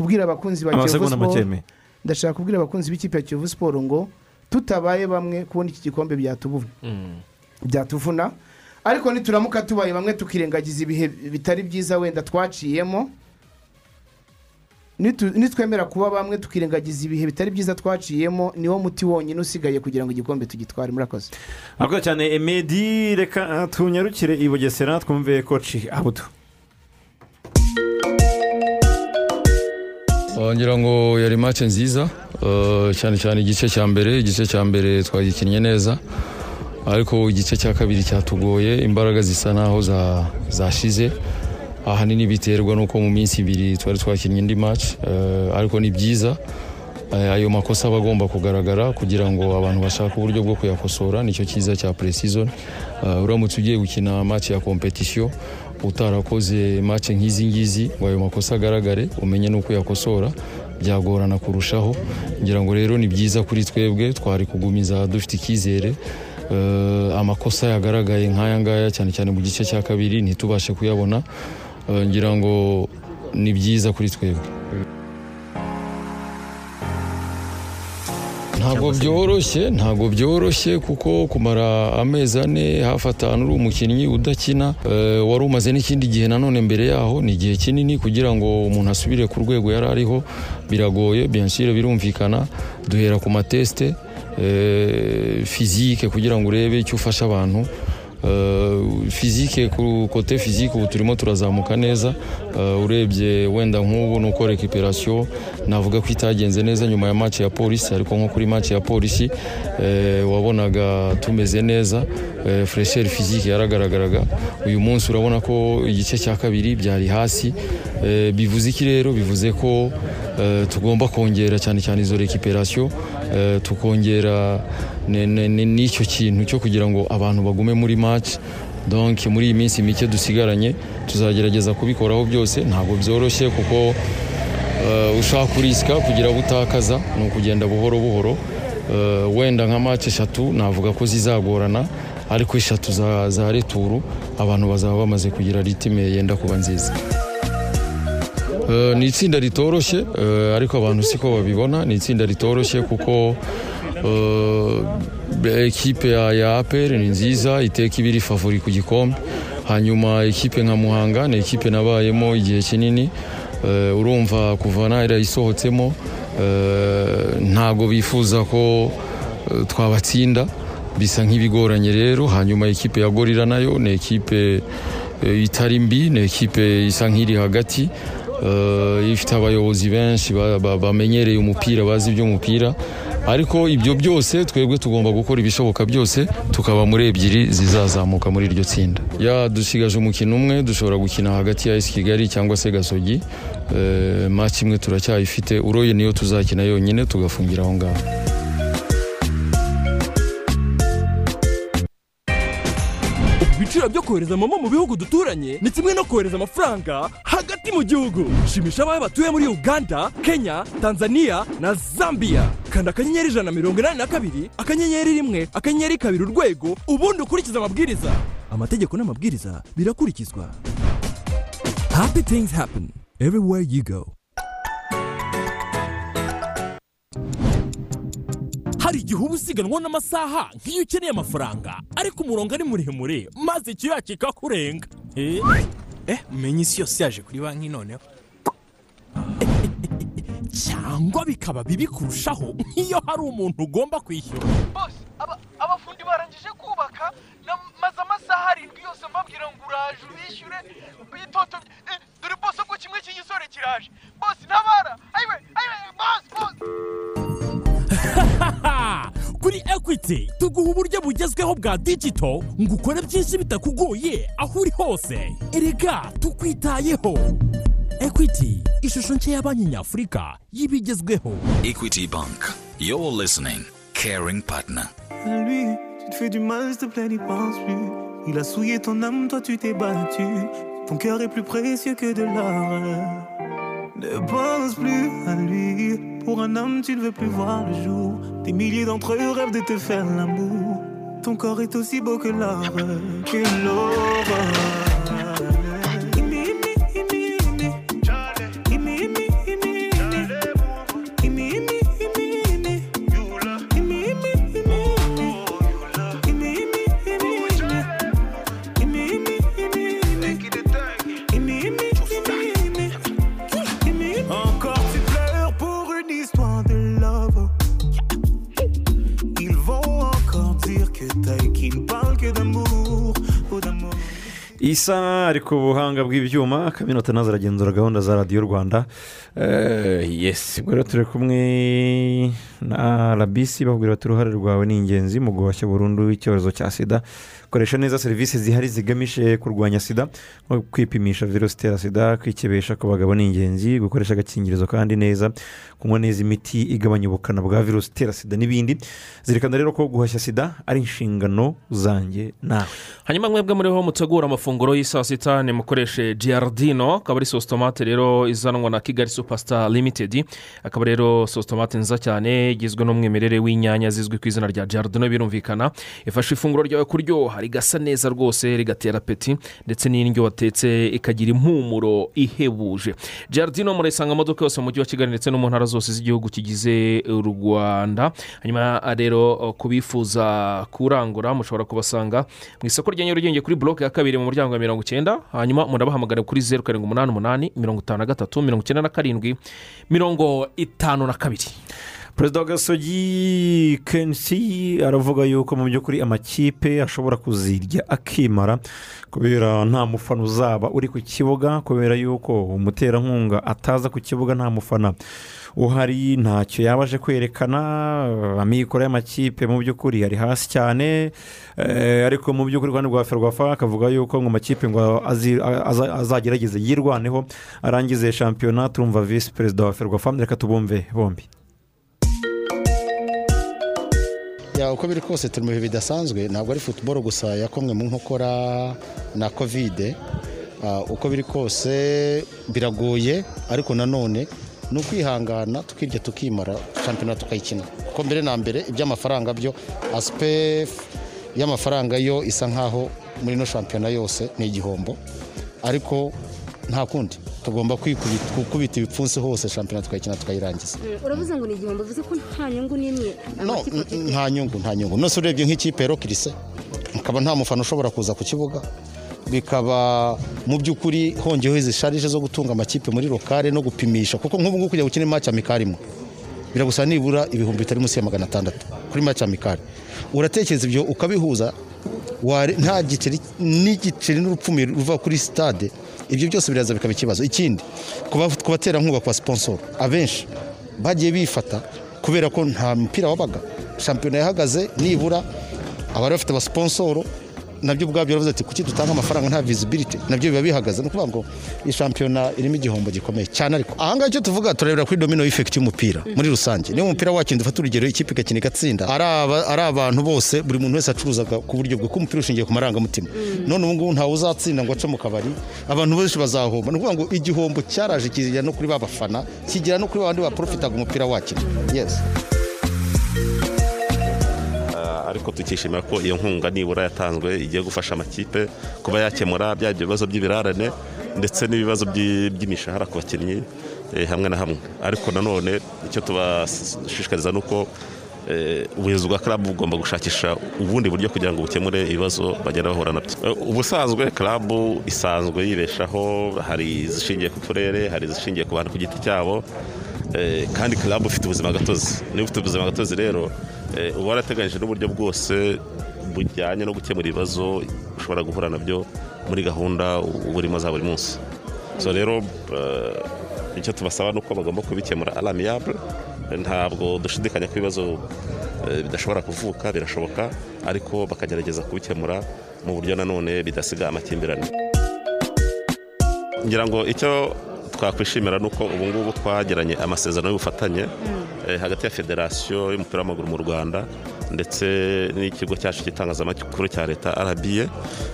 Kubwira abakunzi ba kiyovu siporo ndashaka kubwira abakunzi b'ikipe ya kiyovu siporo ngo tutabaye bamwe kubona iki gikombe byatuvuna ariko nituramuka tubaye bamwe tukirengagiza ibihe bitari byiza wenda twaciyemo. Nitu- nitwemera kuba bamwe tukirengagiza ibihe bitari byiza twaciyemo niwo muti wonyine usigaye kugira ngo igikombe tugitware murakoze. Murakoze cyane emedi reka ah, tunyarukire i bugesera twumve koci abudu. Ngira ngo yari match nziza eh, cyane cyane igice cya mbere igice cya mbere twagikinnye neza ariko igice cya kabiri cyatugoye imbaraga zisa naho za- zashize. Ahanini biterwa n'uko mu minsi ibiri twari twakinnye indi match eh, ariko ni byiza Eh, ayo makosa aba agomba kugaragara kugira ngo abantu bashake uburyo bwo kuyakosora ni cyo cyiza cya pre-season. Eh, uramutse ugiye gukina match ya competition utarakoze match nk'izi ngizi ngo ayo makosa agaragare umenye n'uko uyakosora byagorana kurushaho. Ngira ngo rero ni byiza kuri twebwe twari kugumiza dufite icyizere. Eh, amakosa yagaragaye nk'aya ngaya cyane cyane mu gice cya kabiri ntitubashe kuyabona. Eh, ngira ngo ni byiza kuri twebwe. Ntabwo byoroshye ntabwo byoroshye kuko kumara amezi ane hafi atanu uri umukinnyi udakina. Eh, wari umaze n'ikindi gihe nanone mbere yaho ni igihe kinini kugira ngo umuntu asubire ku rwego yari ariho. Biragoye bensire birumvikana. Duhera ku matesite eh, fizike kugira ngo urebe icyo ufasha abantu. Fizike ku kote fizike ubu turimo turazamuka neza. Urebye wenda nk'ubu nuko rekiperasiyo navuga ko itagenze neza nyuma ya match ya polisi ariko nko kuri match ya polisi eh, wabonaga tumeze neza eh, furesheri fizike yaragaragaraga. Uyu munsi urabona ko igice cya kabiri byari hasi. Eh, bivuze iki rero? Bivuze ko eh, tugomba kongera cyane cyane izo rekiperasiyo eh, tukongera n'icyo kintu cyo kugira ngo abantu bagume muri match. Donc muri iyi minsi mike dusigaranye tuzagerageza kubikoraho byose. Ntabwo byoroshye kuko eh, ushaka kurisika kugira abo utakaza ni ukugenda buhoro buhoro. Eh, wenda nka match eshatu navuga ko zizagorana ariko eshatu za, returu abantu bazaba bamaze kugira ritime yenda kuba nziza. Eh, ni itsinda ritoroshye ariko abantu siko babibona. Ni itsinda ritoroshye kuko ekipe ya, APR ni nziza iteka ibiri favori ku gikombe. Hanyuma ekipe nka Muhanga ni ekipe nabayemo igihe kinini. Eh, urumva kuva nahera isohotsemo eh, ntago bifuza ko twabatsinda. Bisa nk'ibigoranye rero hanyuma ekipe ya gorira na yo ni ekipe itari mbi ni ekipe isa nk'iri hagati. Ifite abayobozi benshi ba- ba- bamenyereye umupira bazi iby'umupira. Ariko ibyo byose twebwe tugomba gukora ibishoboka byose tukaba muri ebyiri zizazamuka muri iryo tsinda. Ya dusigaje umukino umwe dushobora gukina hagati ya esi kigali cyangwa se gasogi eh, match imwe turacyayifite uroye niyo tuzakina yonyine tugafungira aho ngaho. Ibiciro byo kohereza momo mu bihugu duturanye ni kimwe no kohereza amafaranga hagati mu gihugu. Shimisha abawe batuye muri uganda kenya tanzania na zambia. Kanda akanyenyeri ijana na mirongo inani na kabiri akanyenyeri rimwe akanyenyeri kabiri urwego ubundi ukurikize amabwiriza. Amategeko n'amabwiriza birakurikizwa. Happy things happen everywhere you go. Hari igihe uba usiganwa n'amasaha nk'iyo ukeneye amafaranga. Ariko umurongo ari muremure maze icyuya kikakurenga eh eh menya isi yose yaje kuri banki noneho? Cyangwa bikaba bibi kurushaho nk'iyo hari umuntu ugomba kwishyura. Abafundi barangije kubaka na- maze amasaha arindwi yose mbabwira ngo uraje ubishyure bitotomye Eh, dore bose ko kimwe cy'igisore kiraje. Bose ntabara. Ayiwe ayiwe bose bose kuri ekwiti tuguha uburyo bugezweho bwa digito ngo ukore byinshi bitakugoye aho uri hose erega tukwitayeho ekwiti ishusho nshya ya banki nyafurika y'ibigezweho Equity Bank. You're listening. Caring partner. Lui, tu te fais du mal, s'il te plaît, n'y pense plus. Il a souillé ton âme, toi tu t'es battu. Ton cœur est plus précieux que de l'or. Ne pense plus à lui. Pour un homme, tu ne veux plus voir le jour. Des milliers d'entre eux rêvent de te faire l'amour. Ton corps est aussi beau que l'or, que l'aurore. Isa ari ku buhanga bw'ibyuma kaminota na zo aragenzura gahunda za radiyo rwanda. Eh, yesi ubwo rero turi kumwe na rabisi babwira bati uruhare rwawe ni ingenzi mu guhashya burundu icyorezo cya sida. Koresha neza serivisi zihari zigamije kurwanya sida nko kwipimisha virusi itera sida kwikebesha ku bagabo ni ingenzi gukoresha agakingirizo kandi neza kunywa neza imiti igabanya ubukana bwa virusi itera sida n'ibindi. Zirikana rero ko guhashya sida ari inshingano zanjye nawe. Hanyuma mwebwe muriho mutegura amafunguro y'i saa sita nimukoreshe giyardino akaba ari sositomate rero izanwa na kigali supasita limitedi akaba rero sositomate nziza cyane igizwe n'umwimerere w'inyanya zizwi ku izina rya giyardino birumvikana. Ifasha ifunguro ryawe kuryoha. Rigasa neza rwose rigatera peti ndetse n'indyo watetse ikagira impumuro ihebuje. Jardino murayisanga amaduka yose mu mujyi wa kigali ndetse no mu ntara zose z'igihugu kigize u rwanda. Hanyuma rero ku bifuza kurangura mushobora kubasanga mu isoko rya nyarugenge kuri buroke ya kabiri mu muryango wa mirongo icyenda hanyuma murabahamagara kuri zeru karindwi umunani umunani mirongo itanu na gatatu mirongo icyenda na karindwi mirongo itanu na kabiri. Perezida wa gasogi kenshi aravuga yuko mu by'ukuri amakipe ashobora kuzirya akimara kubera nta mufana uzaba uri ku kibuga kubera yuko umuterankunga ataza ku kibuga nta mufana uhari. Ntacyo yaba aje kwerekana amikoro y'amakipe mu by'ukuri ari hasi cyane eh, ariko mu by'ukuri rwanda rwa ferwafa akavuga yuko ngo amakipe ngo azagerageze yirwaneho arangize shampiyona turumva visi perezida wa ferwafa. Reka tubumve bombi. Ya, uko biri kose turi mu bihe bidasanzwe ntabwo ari futuboro gusa yakomwe mu nkokora na kovide Ah, uko biri kose biragoye ariko nanone ni ukwihangana tukirya tukimara shampiyona tukayikina. Kuko mbere na mbere iby'amafaranga byo asipe y'amafaranga yo isa nkaho muri ino shampiyona yose ni igihombo. Ariko nta kundi. Tugomba kwikubita- gukubita ibipfunsi hose shampiyona tukayikina tukayirangiza. Uravuze ngo ni igihombo bivuze ko nta nyungu n'imwe nta nyungu nta nyungu. Nose urebye nk'ikipe rokirise ukaba nta mufana ushobora kuza ku kibuga. Bikaba mu by'ukuri hongeyeho izi sharije zo gutunga amakipe muri lokale no gupimisha kuko nk'ubu ngubu kujya gukina imaci amikari imwe. Biragusaba nibura ibihumbi bitari munsi ya magana atandatu kuri maci amikari uratekereza ibyo ukabihuza nta giceri n'igiceri n'urupfumi ruva kuri sitade ibyo byose biraza bikaba ikibazo. Ikindi ku ba- ku baterankunga kwa siponsoro abenshi bagiye bifata kubera ko nta mupira wabaga. Shampiyona yahagaze nibura abari bafite abasiponsoro na byo ubwabyo baravuze ati kuki dutanga amafaranga nta visibility? Nabyo biba bihagaze. Ni ukuvuga ngo iyi shampiyona irimo igihombo gikomeye cyane ariko ahangaha icyo tuvuga turarebera kuri domino effect y'umupira muri rusange. Niba umupira wakinze dufata urugero ikipe igakina igatsinda. Ari aba- ari abantu bose buri muntu wese acuruzaga ku buryo bwe ko umupira ushingiye ku marangamutima. None ubu ngubu ntawe uzatsinda ngo ace mu kabari abantu benshi bazahomba. Ni ukuvuga ngo igihombo cyaraje kigera no kuri ba bafana kigera no kuri ba bandi baprofitaga umupira wakina yes. Ariko tukishimira ko iyo nkunga nibura yatanzwe igiye gufasha amakipe kuba yakemura bya bibazo by'ibirarane ndetse n'ibibazo by'i- by'imishahara ku bakinnyi eh, hamwe na hamwe. Ariko nanone icyo tubashishikariza ni uko eh, ubuyobozi bwa karabu bugomba gushakisha ubundi buryo kugira ngo bukemure ibibazo bagenda bahura na byo. Eh, ubusanzwe karabu isanzwe yibeshaho hari izishingiye ku turere hari izishingiye ku bantu ku giti cyabo kandi karabu ufite ubuzima gatozi. Niba ufite ubuzima gatozi rero uba warateganyije n'uburyo bwose bujyanye no gukemura ibibazo ushobora guhura na byo muri gahunda uba urimo za buri munsi. So rero eh, icyo tubasaba ni uko bagomba kubikemura. Aramiyabure ntabwo dushidikanya ko ibibazo eh, bidashobora kuvuka birashoboka ariko bakagerageza kubikemura mu buryo nanone bidasiga amakimbirane. Ngira ngo icyo twakwishimira ni uko ubu ngubu twagiranye amasezerano y'ubufatanye. Eh, hagati ya federasiyo y'umupira w'amaguru mu rwanda ndetse n'ikigo cyacu cy'itangazamakuru cya leta rba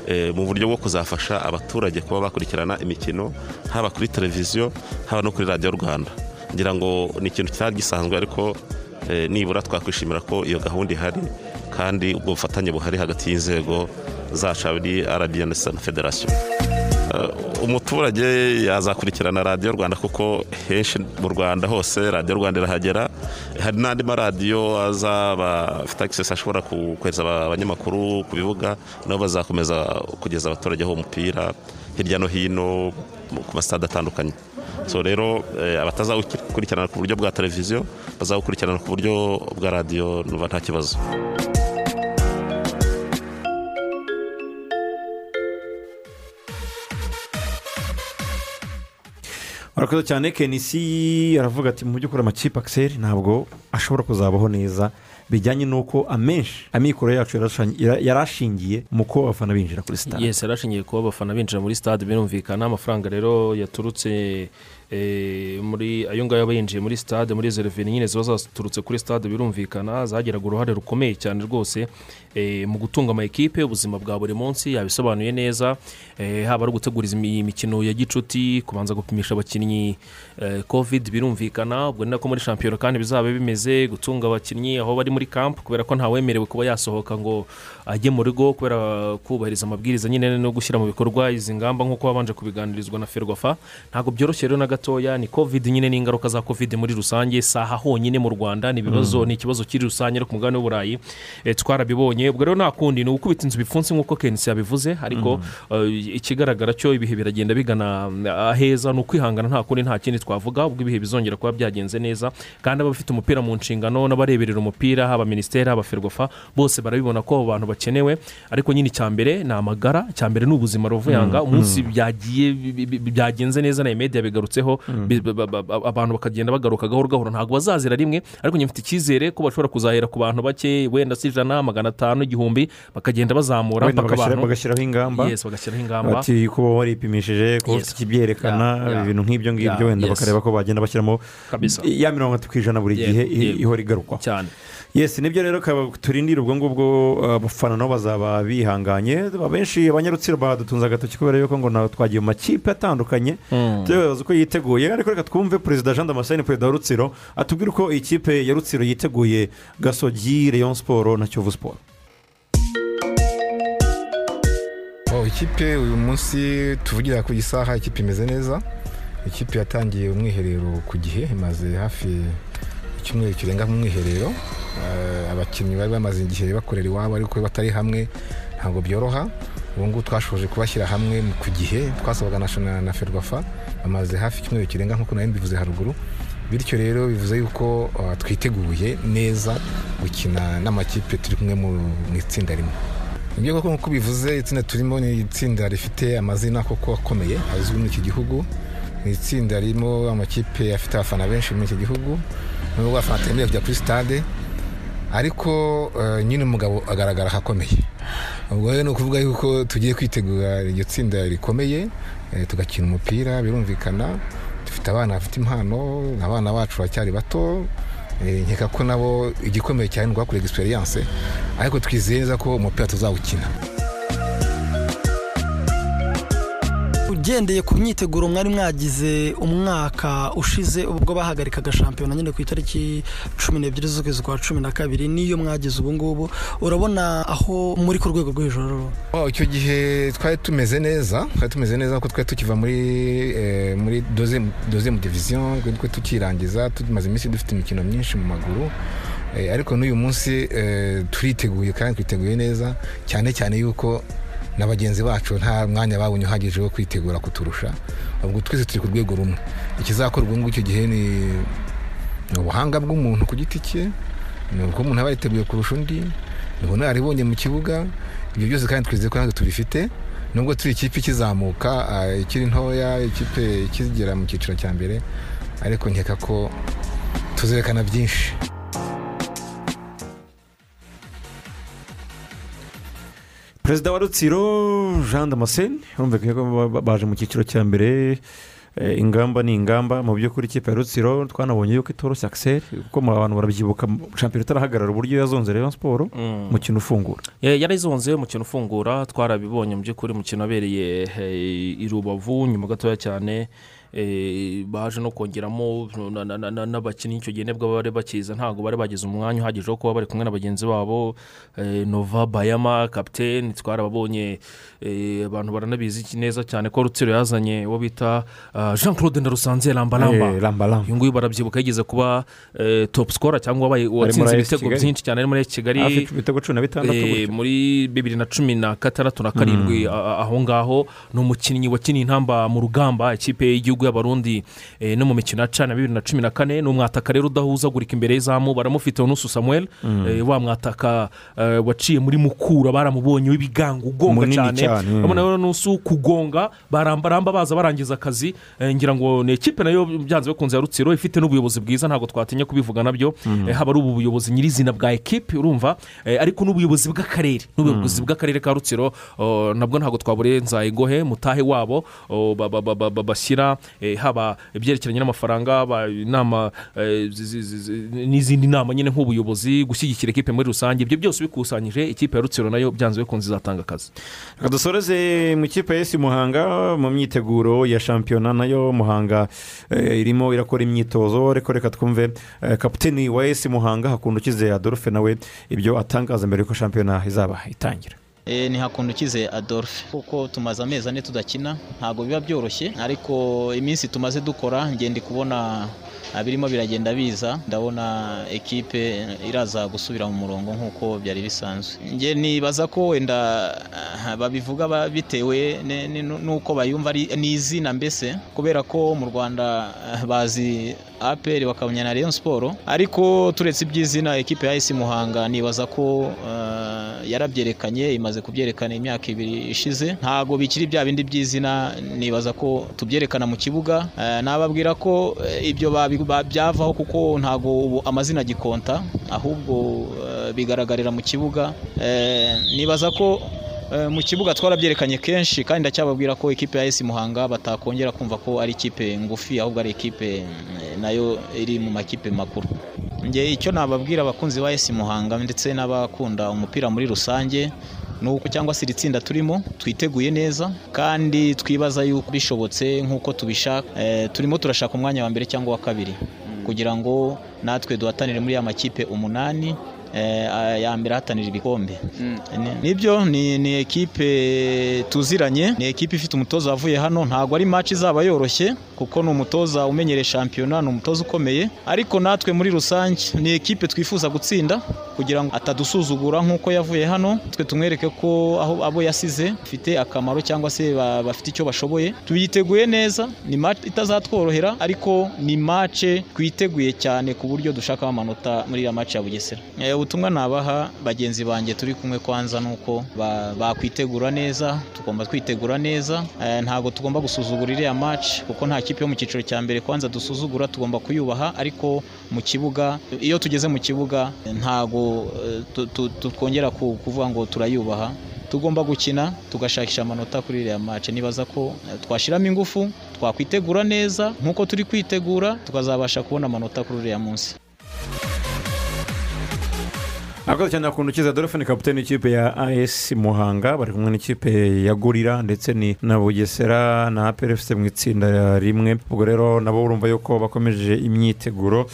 eh, mu buryo bwo kuzafasha abaturage kuba bakurikirana imikino haba kuri televiziyo haba no kuri radiyo rwanda. Ngira ngo ni ikintu cyari gisanzwe ariko eh, nibura twakwishimira ko iyo gahunda ihari kandi ubwo bufatanye buhari hagati y'inzego zacu ari rba ndetse na federasiyo Eh, umuturage yazakurikirana radiyo rwanda kuko henshi mu rwanda hose radiyo rwanda irahagera. Hari n'andi maradiyo azaba afite access ashobora kohereza aba- abanyamakuru ku bibuga nabo bazakomeza kugeza abaturage aho umupira hirya no hino ku masitade atandukanye. So rero eh, abatazawukurikirana ku buryo bwa televiziyo bazawukurikirana ku buryo bwa radiyo nta kibazo. Murakoze cyane kenisi aravuga ati mu by'ukuri amakipe akiseri ntabwo ashobora kuzabaho neza bijyanye n'uko amenshi amikoro yacu yara- yarashingiye mu kuba abafana binjira kuri sitade yesi yarashingiye kuba abafana binjira muri stade birumvikana amafaranga rero yaturutse muri ayo ngayo aba yinjiye muri stade muri izo reveni nyine ziba zaturutse kuri stade birumvikana zagiraga uruhare rukomeye cyane rwose eh, mu gutunga ama ekipe ubuzima bwa buri munsi yabisobanuye neza eh, haba ari ugutegura iyi mikino ya gicuti kubanza gupimisha abakinnyi eh, covid birumvikana ubwo ni nako muri shampiyona kandi bizaba bimeze gutunga abakinnyi aho bari muri kampu kubera ko ntawemerewe kuba yasohoka ngo ajye mu rugo kubera kubahiriza amabwiriza nyine no gushyira mu bikorwa izi ngamba nk'uko babanje kubiganirizwa na ferwafa. Ntabwo byoroshye rero na gatoya ni covid nyine n'ingaruka za covid muri rusange saha honyine mu rwanda ni ibibazo Mm. ni ikibazo kiri rusange no ku mugabane w'uburayi eh, twarabibonye. Ubwo rero nta kundi ni ugukubita inzu bipfunsi nk'uko kenisi yabivuze ariko eh, ikigaragara cyo ibihe biragenda bigana aheza ni ukwihangana nta kundi nta kindi twavuga ubwo ibihe bizongera kuba byagenze neza kandi abafite umupira mu nshingano n'abareberera umupira haba minisiteri haba ferwafa bose barabibona ko abo bantu bakenewe. Ariko nyine icya mbere ni amagara icya mbere ni ubuzima ruvuyanga Mm, umunsi byagiye byagenze neza na media bigarutseho Mm. bi- ba- ba- ba- abantu bakagenda bagaruka gahoro gahoro. Ntabwo bazazira rimwe ariko njye mfite icyizere ko bashobora kuzahera ku bantu bake wenda si ijana magana atanu igihumbi bakagenda bazamura bagashyiraho ingamba. Bagashyiraho ingamba. Bati kuba waripimishije kuba ufite ikibyerekana ibintu nk'ibyo ngibyo wenda bakareba ko bagenda bashyiramo ya mirongo itatu ku ijana buri gihe ihora igarukwa cyane. Yesi ni byo rero kaba- turindira ubwo ngubwo uh, abafana nabo bazaba bihanganye. Abenshi abanyarutsiro badutunze agatoki kubera yuko ngo nawe twagiye mu makipe atandukanye. Mm. tubabaza uko yiteguye. Ariko reka twumve perezida jean damascene perezida wa rutsiro atubwire uko ikipe ya rutsiro yiteguye gasogi leon siporo na kiyovu siporo Oh, ikipe uyu munsi tuvugira ku isaha ikipe imeze neza. Ikipe yatangiye umwiherero ku gihe imaze hafi icyumweru kirenga mu mwiherero Eh, abakinnyi bari bamaze igihe bakorera iwabo ariko batari hamwe ntabwo byoroha. Ubu ngubu twashoje kubashyira hamwe ku gihe twasabaga na ferwafa bamaze hafi icyumweru kirenga nk'uko nawe mbivuze haruguru. Bityo rero bivuze yuko uh, twiteguye neza gukina n'amakipe turi kumwe mu itsinda rimwe. Ibyo koko nk'uko bivuze itsinda turimo ni itsinda rifite amazina koko akomeye azwi muri iki gihugu. Ni itsinda ririmo amakipe afite abafana benshi muri iki gihugu. Nubwo abafana batemerewe kujya kuri sitade ariko eh, nyine umugabo agaragara ahakomeye. Ubwo rero ni ukuvuga yuko tugiye kwitegura iryo tsinda rikomeye eh, tugakina umupira birumvikana dufite abana bafite impano abana bacu baracyari bato eh, nkeka ko nabo igikomeye cyane ni uguhakorera egisperiyanse ariko twizeye neza ko umupira tuzawukina. Ugendeye ku myiteguro mwari mwagize umwaka ushize ubwo bahagarikaga shampiyona nyine ku itariki cumi n'ebyiri z'ukwezi kwa cumi na kabiri n'iyo mwagize ubu ngubu. Urabona aho muri ku rwego rwo hejuru? Icyo gihe twari tumeze neza twari tumeze neza kuko twari tukiva muri eh, muri dozemu diviziyo tukirangiza tumaze iminsi dufite imikino myinshi mu maguru. Eh, ariko n'uyu munsi eh, turiteguye kandi twiteguye neza cyane cyane yuko na bagenzi bacu nta mwanya babonye uhagije wo kwitegura kuturusha. Ubwo twese turi ku rwego rumwe. Ikizakorwa ubu ngubu icyo gihe ni ubuhanga bw'umuntu ku giti cye ni uko umuntu aba yiteguye kurusha undi ni ubunararibonye mu kibuga. Ibyo byose kandi twizeye ko natwe tubifite. Nubwo turi ikipe ikizamuka ah, ikiri ntoya ikipe ikigera mu cyiciro cya mbere ariko nkeka ko tuzerekana byinshi. Perezida wa rutsiro jean damascene yumvikanye ko ba- ba- baje mu cyiciro cya mbere eh, ingamba ni ingamba mu by'ukuri ikipe ya rutsiro twanabonye yuko itoroshye akiseri kuko mu abantu barabyibuka shampiyona itarahagarara uburyo yazonze rayon siporo Mm. umukino ufungura Eh, yarizonze umukino ufungura twarabibonye mu by'ukuri umukino wabereye eh, i rubavu nyuma gatoya cyane baje no kongeramo na- na- na- na- n'abakinnyi icyo gihe ni bwo bari bakiza ntabwo bari bagize umwanya uhagije wo kuba bari kumwe na bagenzi babo eh, nova bayama kapitene twarababonye eh, abantu baranabizi neza cyane ko rutsiro yazanye uwo bita ah, jean claude ndarusanze Eh, Lambalamba. uyu nguyu barabyibuka yigeze kuba eh, top scorer cyangwa AS ibitego byinshi cyane ari muri kigali Eh, gutyo. muri bibiri na cumi na gatandatu na karindwi Mm. a- aho ngaho ni umukinnyi wakiniye intamba mu rugamba ikipe y'igihugu y'abarundi eh, no mu mikino ya cana bibiri na cumi na kane ni umwataka rero udahuzagurika imbere y'izamu baramufite onusu samuel Mm. eh, wa mwataka eh, waciye muri mukura baramubonye w'ibigango ugonga cyane cyane, mm. urabona rero nusu kugonga barambaramba baza barangiza akazi ngira ngo ni ikipe na yo byanze bikunze ya rutsiro ifite n'ubuyobozi bwiza ntabwo twatinya kubivuga na byo Mm. Haba ari ubu buyobozi nyirizina bwa ekipe urumva ariko n'ubuyobozi bw'akarere n'ubuyobozi bw'akarere ka rutsiro oh, nabwo ntabwo twaburenza ingohe mutahe wabo oh, ba- ba- ba- ba- ba- bashyira haba ibyerekeranye n'amafaranga inama eh, zi- zi- zi- zi- n'izindi nama nyine nk'ubuyobozi gushyigikira ekipe muri rusange ibyo byose bikusanyije ikipe ya rutsiro na yo byanze bikunze izatanga akazi. Reka dusoreze mu ikipe ya esi muhanga mu myiteguro ya shampiyona na yo muhanga eh, irimo irakora imyitozo reka reka twumve eh, kapiteni wa esi muhanga hakunda ukize adolphe nawe ibyo atangaza mbere yuko shampiyona izaba itangira. Eh, ni hakunda ukize adolphe. Kuko tumaze amezi ane tudakina ntabwo biba byoroshye. Ariko iminsi tumaze dukora ngenda kubona birimo biragenda biza. Ndabona ekipe iraza gusubira mu murongo nk'uko byari bisanzwe. Nge nibaza ko wenda ah, babivuga ba- bitewe n'uko bayumva ni izina mbese. Kubera ko mu rwanda ah, bazi aperi bakamenya na rayon siporo ariko turetse iby'izina ekipe ya esi muhanga nibaza ko ah, yarabyerekanye imaze kubyerekana imyaka ibiri ishize. Ntabwo bikiri bya bindi by'izina nibaza ko tubyerekana mu kibuga. Nababwira ko eh, ibyo babi- ba- byavaho kuko ntabwo ubu amazina agikonta ahubwo eh, bigaragarira mu kibuga. Eh, nibaza ko eh, mu kibuga twarabyerekanye kenshi kandi ndacyababwira ko ikipe ya esi muhanga batakongera kumva ko ari ikipe ngufi ahubwo ari ikipe na yo iri mu makipe makuru. Icyo nababwira abakunzi ba esi muhanga ndetse n'abakunda umupira muri rusange ni uko cyangwa se iri tsinda turimo twiteguye neza kandi twibaza yuko bishobotse nk'uko tubishaka. Eh, turimo turashaka umwanya wa mbere cyangwa wa kabiri. Kugira ngo natwe duhatanire muri ya makipe umunani ya mbere ahatanira ibikombe. Ni- ni byo ni ni ekipe tuziranye ni ekipe ifite umutoza wavuye hano. Ntabwo ari match izaba yoroshye kuko ni umutoza umenyereye shampiyona ni umutoza ukomeye. Ariko natwe muri rusange ni ekipe twifuza gutsinda kugira ngo atadusuzugura nk'uko yavuye hano. Twe tumwereke ko aho abo yasize bafite akamaro cyangwa se ba- bafite icyo bashoboye. Tuyiteguye neza ni match itazatworohera ariko ni match twiteguye cyane ku buryo dushakaho amanota muri iriya match ya bugesera. Eh, ubutumwa nabaha bagenzi banjye turi kumwe kwanza ni uko ba- bakwitegura neza tugomba kwitegura neza. Eh, ntabwo tugomba gusuzugura iriya match kuko nta kipe yo mu cyiciro cya mbere kwanza dusuzugura tugomba kuyubaha. Ariko mu kibuga iyo tugeze mu kibuga ntabwo eh, twongera ku- kuvuga ngo turayubaha. Tugomba gukina tugashakisha amanota kuri iriya match. Nibaza ko eh, twashyiramo ingufu twakwitegura neza. Nk'uko turi kwitegura tukazabasha kubona amanota kuri uriya munsi. Akoze cyane akunda ukiza adolphe ni kapitani w'ikipe ya as muhanga bari kumwe n'ikipe ya gorira ndetse ni na bugesera na apr mu itsinda rimwe ubwo rero nabo urumva yuko bakomeje imyiteguro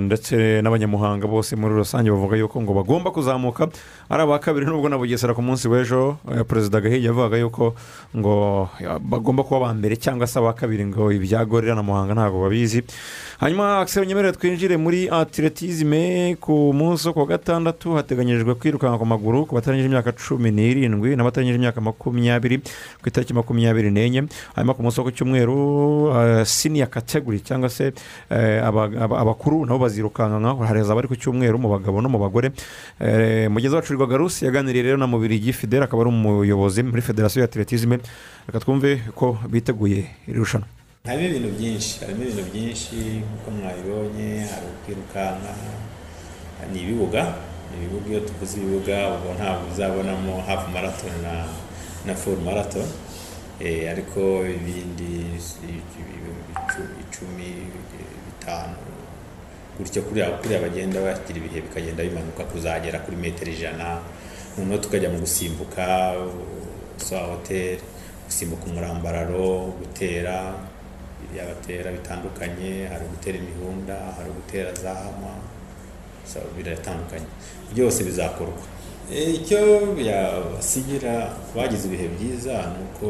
ndetse n'abanyamuhanga bose muri rusange bavuga yuko ngo bagomba kuzamuka ari aba kabiri nubwo na bugesera ku munsi w'ejo perezida gahigi yavugaga yuko ngo bagomba kuba aba mbere cyangwa se aba kabiri ngo ibya gorira na muhanga ntabwo babizi hanyuma nyemerere twinjire muri atletisme ku munsi wo ku gatandatu hateganyijwe kwirukanka ku maguru ku batarangije imyaka cumi n'irindwi n'abatarangije imyaka makumyabiri ku itariki makumyabiri n'enye. Hanyuma ku munsi wo ku cyumweru uh, siniya kategori cyangwa se eh, aba- aba- abakuru nabo bazirukanka hareza abari ku cyumweru mu bagabo no mu bagore. Eh, mugenzi wacu garusi yaganiriye rero na mubirigi fidel akaba ari umuyobozi muri federasiyo ya atletisme reka twumve ko biteguye iri rushanwa. Harimo ibintu byinshi harimo ibintu byinshi nk'uko mwabibonye hari ukwirukanka ni ibibuga ibibuga iyo tuvuze ibibuga ubwo ntabwo uzabonamo hafu marato na na furu marato Eh, ariko ibindi icumi bitanu gutyo kuriya bagenda bagira ibihe bikagenda bimanuka kuzagera kuri metero ijana. Noneho tukajya mu gusimbuka za hoteli gusimbuka umurambararo gutera yabatera bitandukanye hari ugutera imihunda hari ugutera za hama biratandukanye. Byose bizakorwa. Icyo byabasigira bagize ibihe byiza ni uko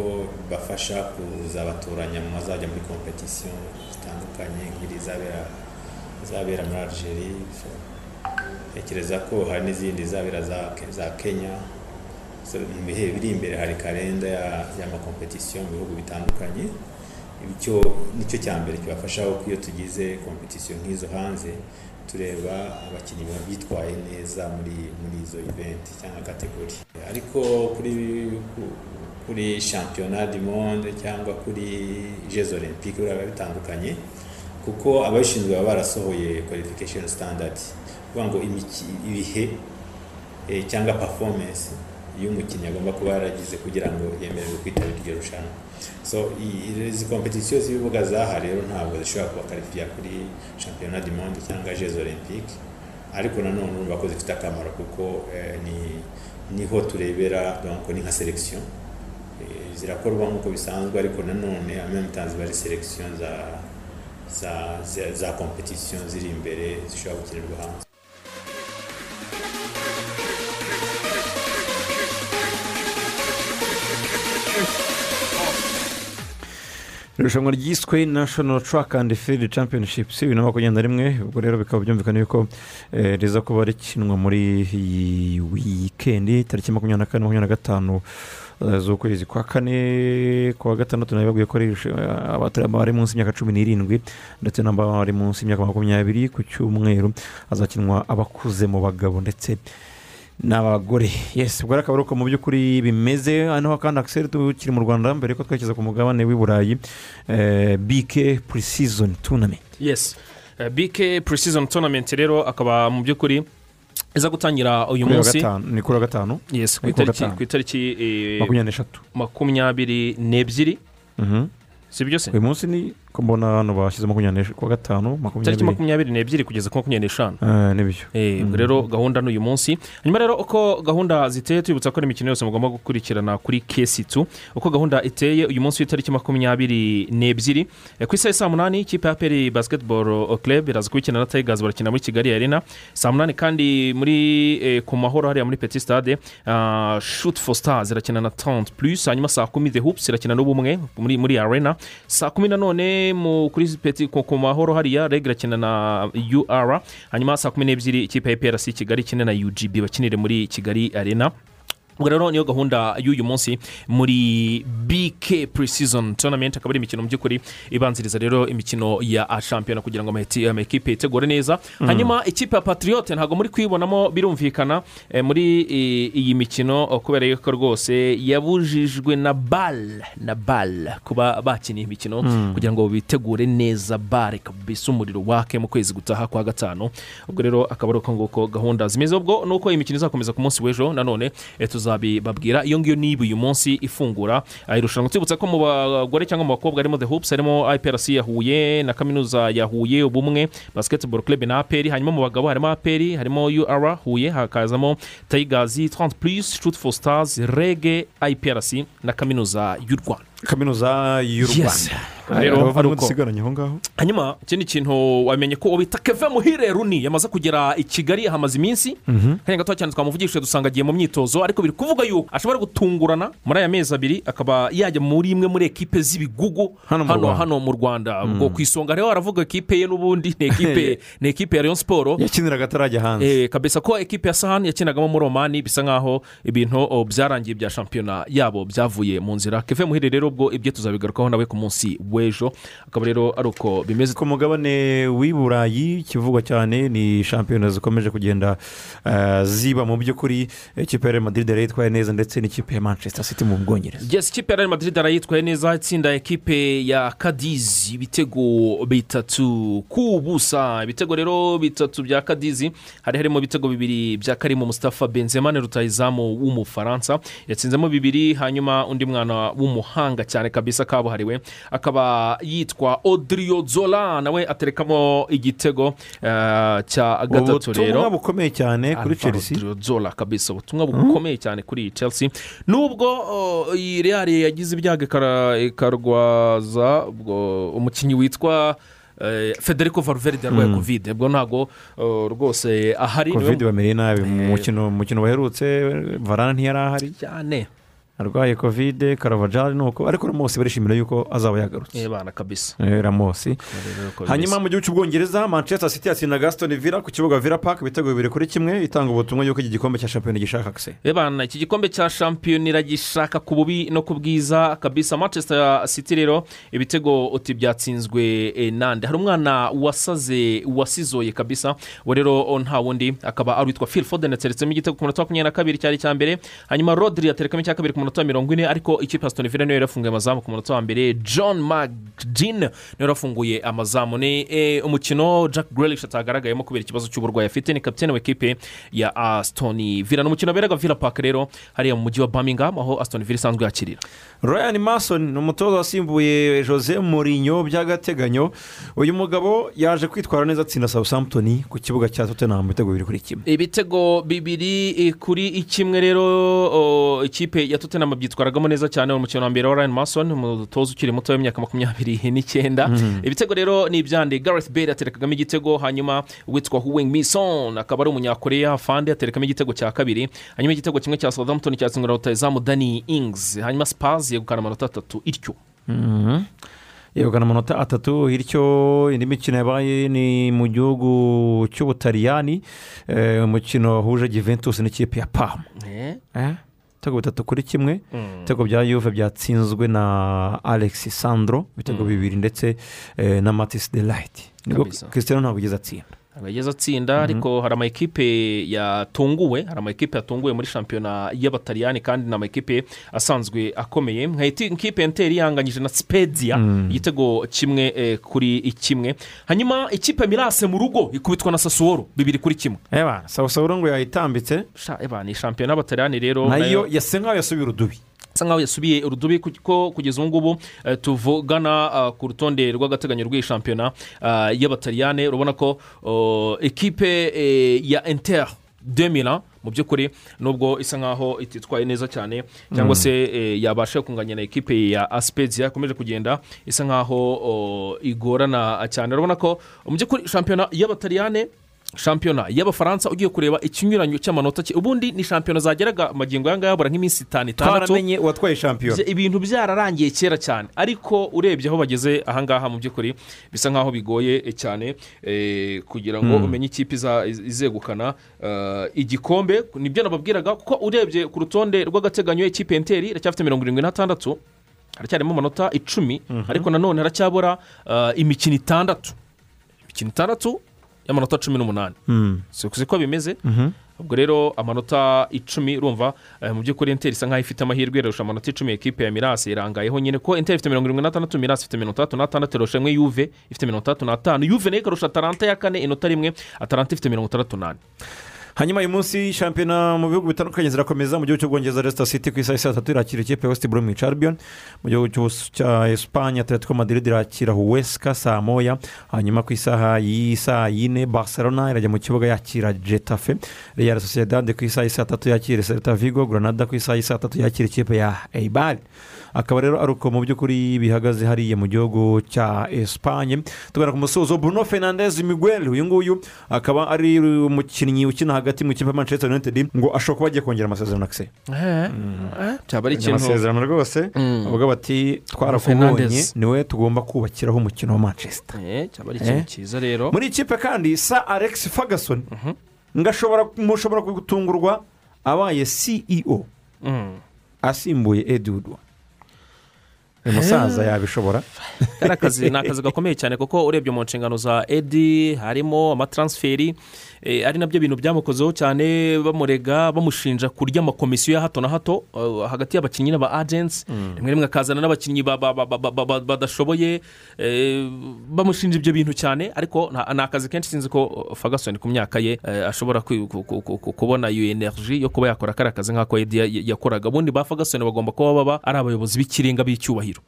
bafasha kuzabatoranya mu bazajya muri kompetisiyo zitandukanye nk'iri izabera muri Algeria ntekereza ko hari n'izindi zabera za, Kenya. Mu bihe biri imbere hari kalenda ya- y'amakompetisiyo mu bihugu bitandukanye. Icyo ni cyo cya mbere kibafashaho ko iyo tugize kompetisiyo nk'izo hanze tureba abakinnyi bitwaye neza muri muri izo event cyangwa kategori ariko kuri ku- kuri shampiyona du monde cyangwa kuri jeux olympique biba bitandukanye kuko ababishinzwe baba barasohoye qualification standard. Kuvuga ngo ibihe eh, cyangwa performance. Y'umukinnyi agomba kuba yaragize kugira ngo yemererwe kwitabira iryo rushanwa. So izi kompetisiyo z'ibibuga zaha rero ntabwo zishobora kubakarifiya kuri shampiyona du monde cyangwa jeux olympique ariko nanone urumva ko zifite akamaro kuko eh, ni ni ho turebera donc ni nka selection Eh, zirakorwa nk'uko bisanzwe ariko nanone en même temps ziba ari selection za za za, za competition ziri imbere zishobora gukinirwa hanze. Irushanwa ryiswe national track and field championships bibiri na makumyabiri na rimwe ubwo rero bikaba byumvikana yuko eh, riza kuba rikinwa muri iyi wikendi tariki makumyabiri na kane makumyabiri na gatanu eh, z'ukwezi kwa kane kwa gatandatu nabibabwiye ko ari irusha- abatari bari munsi y'imyaka cumi n'irindwi ndetse n'abari munsi y'imyaka makumyabiri ku cyumweru hazakinwa abakuze mu bagabo ndetse n'abagore. Yes ubwo rero akaba ari uko mu by'ukuri bimeze hano kandi akiseri tukiri mu rwanda mbere ko twerekeza ku mugabane w'i burayi eh, bk pre-season tournament. Yes Eh, bk pre-season tournament rero akaba mu by'ukuri iza gutangira uyu munsi. ni kuri wa gatanu? Yes ku Ni itariki eh, Makumyabiri n'eshatu. makumyabiri n'ebyiri. Mhm. si byo se? Uyu munsi ni ko mbona hano bashyize makumyabiri n'eshatu ku wa gatanu makumyabiri. Makumyabiri n'ebyiri kugeza ku makumyabiri n'eshanu. Eh, n'ibyo. Eh, ubwo rero gahunda ni uyu munsi. Hanyuma rero uko gahunda ziteye tubibutsa ko imikino yose mugomba gukurikirana kuri kesitu uko gahunda iteye uyu munsi w'itariki makumyabiri n'ebyiri Eh, ku isaha saa munani ikipe ya peri basiketiboro club iraza kubikina na tayigazi barakina muri kigali arena. Saa munani kandi muri ku mahoro hariya muri peti stade ah, shoot for stars irakina na tante plus. Hanyuma saa kumi the hoops irakina n'ubumwe muri arena. Saa kumi nanone mu kuri peti ku mahoro hariya reg irakina na ur hanyuma saa kumi n'ebyiri ikipe ya prc kigali ikina na ugb bakinire muri kigali arena. Ubwo rero niyo gahunda y'uyu munsi muri bk pre-season tournament akaba ari imikino mu by'ukuri ibanziriza rero imikino ya shampiyona kugira ngo amakipe yitegure neza Mm. hanyuma ikipe ya patriote ntabwo muri kuyibonamo birumvikana eh, muri eh, iyi mikino oh, kubera yuko rwose yabujijwe na bal na bal kuba bakina iyi mikino Mm. kugira ngo bitegure neza bare kabisa umuriro wake mu kwezi gutaha kwa gatanu ubwo rero akaba ari uko nguko gahunda zimeze ubwo ni uko iyi mikino izakomeza ku munsi w'ejo nanone eh, tuzabibabwira iyo ngiyo niba uyu munsi ifungura ah, irushanwa. Tubutse ko mu bagore cyangwa mu bakobwa harimo the hoops harimo iprc ya huye na kaminuza ya huye ubumwe basketball club na aperi hanyuma mu bagabo harimo aperi harimo ur huye hakazamo tayigazi 30 plus shoot for stars rege iprc na kaminuza y'u rwanda. Kaminuza y'u rwanda. Rero, rero ari uko. dusigaranye aho ngaho hanyuma ikindi kintu wamenye ko ubita keve muhire runi yamaze kugera i kigali hamaze iminsi Mhm. kanya gato cyane twamuvugishije dusanga agiye mu myitozo ariko biri kuvuga yuko ashobora gutungurana muri aya mezi abiri akaba yajya muri imwe muri ekipe z'ibigugu Hano mu Rwanda. Mm. ubwo ku isonga rero haravuga ekipe ye n'ubundi ni ekipe ni ekipe ya leon siporo yakiniraga atarajya hanze Eh, kabisa ko ekipe ya sahani yakinagamo muri omani bisa nkaho ibintu oh, byarangiye bya shampiyona yabo byavuye mu nzira keve muhire rero ubwo ibyo tuzabigarukaho nawe ku munsi w'ejo. Akaba rero ari uko bimeze. Ku mugabane w'i burayi ikivugwa cyane ni shampiyona zikomeje kugenda eh, ziba mu by'ukuri. Ikipe ya madrid yari yitwaye neza ndetse n'ikipe ya manchester city mu bwongereza. Yes ikipe ya madrid arayitwaye neza itsinda ekipe ya kadizi ibitego bitatu ku busa. Ibitego rero bitatu bya kadizi hari harimo ibitego bibiri bya karimu mustafa benzemane rutayizamu w'umufaransa. Yatsinzemo bibiri hanyuma undi mwana w'umuhanga cyane kabisa kabuhariwe akaba yitwa odrio zola nawe aterekamo igitego eh, cya gatatu rero ubutumwa bukomeye cyane kuri chelsea. Alvaro Zola kabisa. Ubutumwa bukomeye cyane kuri chelsea. Nubwo oh, iyi real yagize ibyago ikarwaza umukinnyi witwa eh, federico valverde yarwaye kovide ubwo ntabwo oh, rwose ahari. Kovide bamereye nabi. Mu mukino mukino baherutse varane ntiyari ahari? cyane. Arwaye kovide karavajari nuko ariko ramosi barishimira yuko azaba yagarutse ramosi uko hanyuma mu gihugu cy'ubwongereza manchester city yatsinda Aston villa ku kibuga villa park ibitego bibiri kuri kimwe itanga ubutumwa yuko iki gikombe cya shampiyona gishaka kise ebana iki gikombe cya shampiyona iragishaka ku bubi no ku bwiza kabisa manchester city rero ibitego uti byatsinzwe eh, nande. Hari umwana wasaze wasizoye kabisa we rero nta wundi akaba ari uwitwa phil foden yateretsemo igitego ku munota wa makumyabiri na kabiri cyari icya mbere hanyuma rodri yaterekamo icya kabiri ku munota amanota mirongo ine ariko ikipe ya Aston Villa niyo yarafunguye amazamu ku munota wa mbere. John magdin niyo yarafunguye amazamu. Ni eh, umukino jack grealish atagaragayemo kubera ikibazo cy'uburwayi afite. Ni kapitene w'ikipe ya Aston Villa. Ni umukino waberaga Villa Park rero hariya mu mujyi wa Birmingham aho Aston Villa isanzwe yakirira. Ryan mason ni umutoza wasimbuye jose Mourinho by'agateganyo. Uyu mugabo yaje kwitwara neza atsinda Southampton ku kibuga cya tottenham ibitego bibiri kuri kimwe. Ibitego bibiri eh, kuri kimwe rero ikipe ya tottenham byitwaragamo neza cyane umukino wa mbere wa ryan mason umutoza ukiri muto w'imyaka makumyabiri n'icyenda. Mhm. ibitego rero ni ibyande gareth bale aterekagamo igitego hanyuma uwitwa huweng mison akaba ari umunyakoreya fande aterekamo igitego cya kabiri hanyuma igitego kimwe cya southampton cyatsinzwe na rutayizamu dani ings. Hanyuma spurs yegukana amanota atatu ityo. Mhm. yegukana amanota atatu bityo indi mikino yabaye ni mu gihugu cy'ubutaliyani. Eh, umukino wahuje Juventus n'ikipe ya pamu Eh? Ibitego bitatu kuri kimwe Mm. ibitego bya yuve byatsinzwe na alex sandro ibitego Mm. bibiri ndetse eh, na matisi de layiti ni bwo christian ntabwo ugeze atsinda ntabwo yageze atsinda ariko hari amakipe yatunguwe hari amakipe yatunguwe muri shampiyona y'abataliyani kandi ni amakipe asanzwe akomeye. Nka ya enteri yanganyije na sipediya Mm. igitego kimwe eh, kuri kimwe. Hanyuma ikipe mirase mu rugo ikubitwa na sasuworo bibiri kuri kimwe. Eba sawusawuro ngo yayitambitse. Ni shampiyona y'abataliyani rero na yo yasa nkaho yasubiye urudubi asa nkaho yasubiye urudubi kuko kugeza ubu ngubu eh, tuvugana ah, ku rutonde rw'agateganyo rw'iyi shampiyona ah, y'abataliyane urabona ko oh, ekipe eh, ya inter demira mu by'ukuri nubwo isa nkaho ititwaye neza cyane cyangwa Mm. se eh, yabasha kunganya na ekipe ya asipediya yakomeje kugenda isa nkaho oh, igorana cyane urabona ko mu by'ukuri shampiyona y'abataliyane shampiyona y'abafaransa ugiye kureba ikinyuranyo cy'amanota cye ubundi ni shampiyona zageraga amagingo aya ngaya habura nk'iminsi itanu itandatu. Twaramenye uwatwaye shampiyona ibintu byararangiye kera cyane. Ariko urebye aho bageze ahangaha mu by'ukuri bisa nkaho bigoye cyane eh, kugira ngo Mm. umenye ikipe izegukana eh, igikombe. Nibyo nababwiraga kuko urebye ku rutonde rw'agateganyo ikipe enteri iracyafite mirongo irindwi n'atandatu haracyarimo amanota icumi Mhm. ariko nanone haracyabura eh, imikino itandatu. Imikino itandatu y'amanota cumi n'umunani Mm. si ko bimeze Mhm. ubwo rero amanota icumi urumva eh, mu by'ukuri enteri isa nkaho ifite amahirwe irarusha amanota icumi ekipe ya mirasi irangayeho nyine ko enteri ifite mirongo irindwi n'atandatu mirasi ifite mirongo itandatu n'atandatu irusha imwe yuve ifite mirongo itandatu n'atanu yuve na yo ikarusha atalanta ya kane inota rimwe atalanta ifite mirongo itandatu n'ane hanyuma uyu munsi shampiyona mu bihugu bitandukanye zirakomeza mu gihugu cy'ubwongereza resita siti ku isaha saa tatu irakira ikipe ya wesiti burumu caribion mu gihugu cya esipanye atletico madrid irakira huwesika saa moya hanyuma ku isaha y'isaa yine barcelona irajya mu kibuga yakira jetafe real sociedade ku isaha y'isaa tatu yakira selta vigo. Granada ku isaha y'isaa tatu yakira ikipe ya eibari akaba rero ari uko mu by'ukuri bihagaze hariya mu gihugu cya esipanye tugana ku musozo bruno fernandez miguel uyu nguyu akaba ari umukinnyi ukina hagati mu ikipe ya manchester united ngo ashobora kuba agiye kongera amasezerano akise byaba ari ikintu amasezerano rwose. Mm. bavuga bati twarakubonye ni we tugomba kubakiraho umukino wa manchester. Eh, cyaba ari ikintu Eh? cyiza rero. Muri ikipe kandi sa alex ferguson. Ngashobora mushobora gutungurwa abaye ceo Mm. asimbuye edudu uyu musaza yabishobora ni akazi gakomeye cyane kuko urebye mu nshingano za edi harimo amataransiferi ari na byo bintu byamukozeho cyane bamurega bamushinja kurya amakomisiyo ya hato na hato eh, hagati y'abakinnyi n'aba agensi rimwe rimwe akazana n'abakinnyi ba- ba- ba- ba- ba- ba- badashoboye. Eh, bamushinja ibyo bintu cyane ariko ni akazi kenshi sinzi ko fagasoni ku myaka ye eh, ashobora kubona iyo energy yo kuba yakora kariya kazi nk'ako yakoraga. Ubundi ba fagasoni bagomba kuba baba ari abayobozi b'ikirenga b'icyubahiro.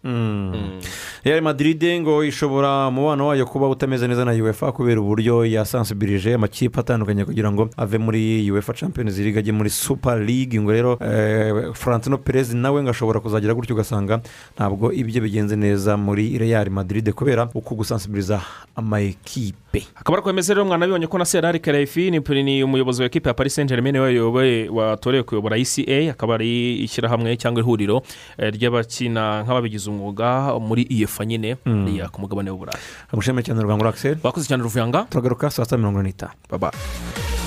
Real madrid ngo ishobora umubano wayo kuba utameze neza na uefa kubera uburyo yasansibirije amakipe atandukanye kugira ngo ave muri uefa champions league ajye muri super league ngo rero eh, Florentino perez nawe ngo ashobora kuzagira gutyo ugasanga ntabwo ibyo bigenze neza muri real madrid kubera uko gusansibiriza amakipe akaba ari kwemeza rero mwanabibonye ko na serari kerefi ni umuyobozi wa ekipa ya paris saint germain wayoboye watorewe kuyobora eca akaba ari ishyirahamwe cyangwa ihuriro eh, ry'abakina nk'ababigize umwuga muri iyefa nyine Mm. hariya ku mugabane w'uburayi amushimiye cyane ruvangura akiseri bakoze cyane ruvuyanga. Turagaruka saa sita mirongo ine n'itanu. Baba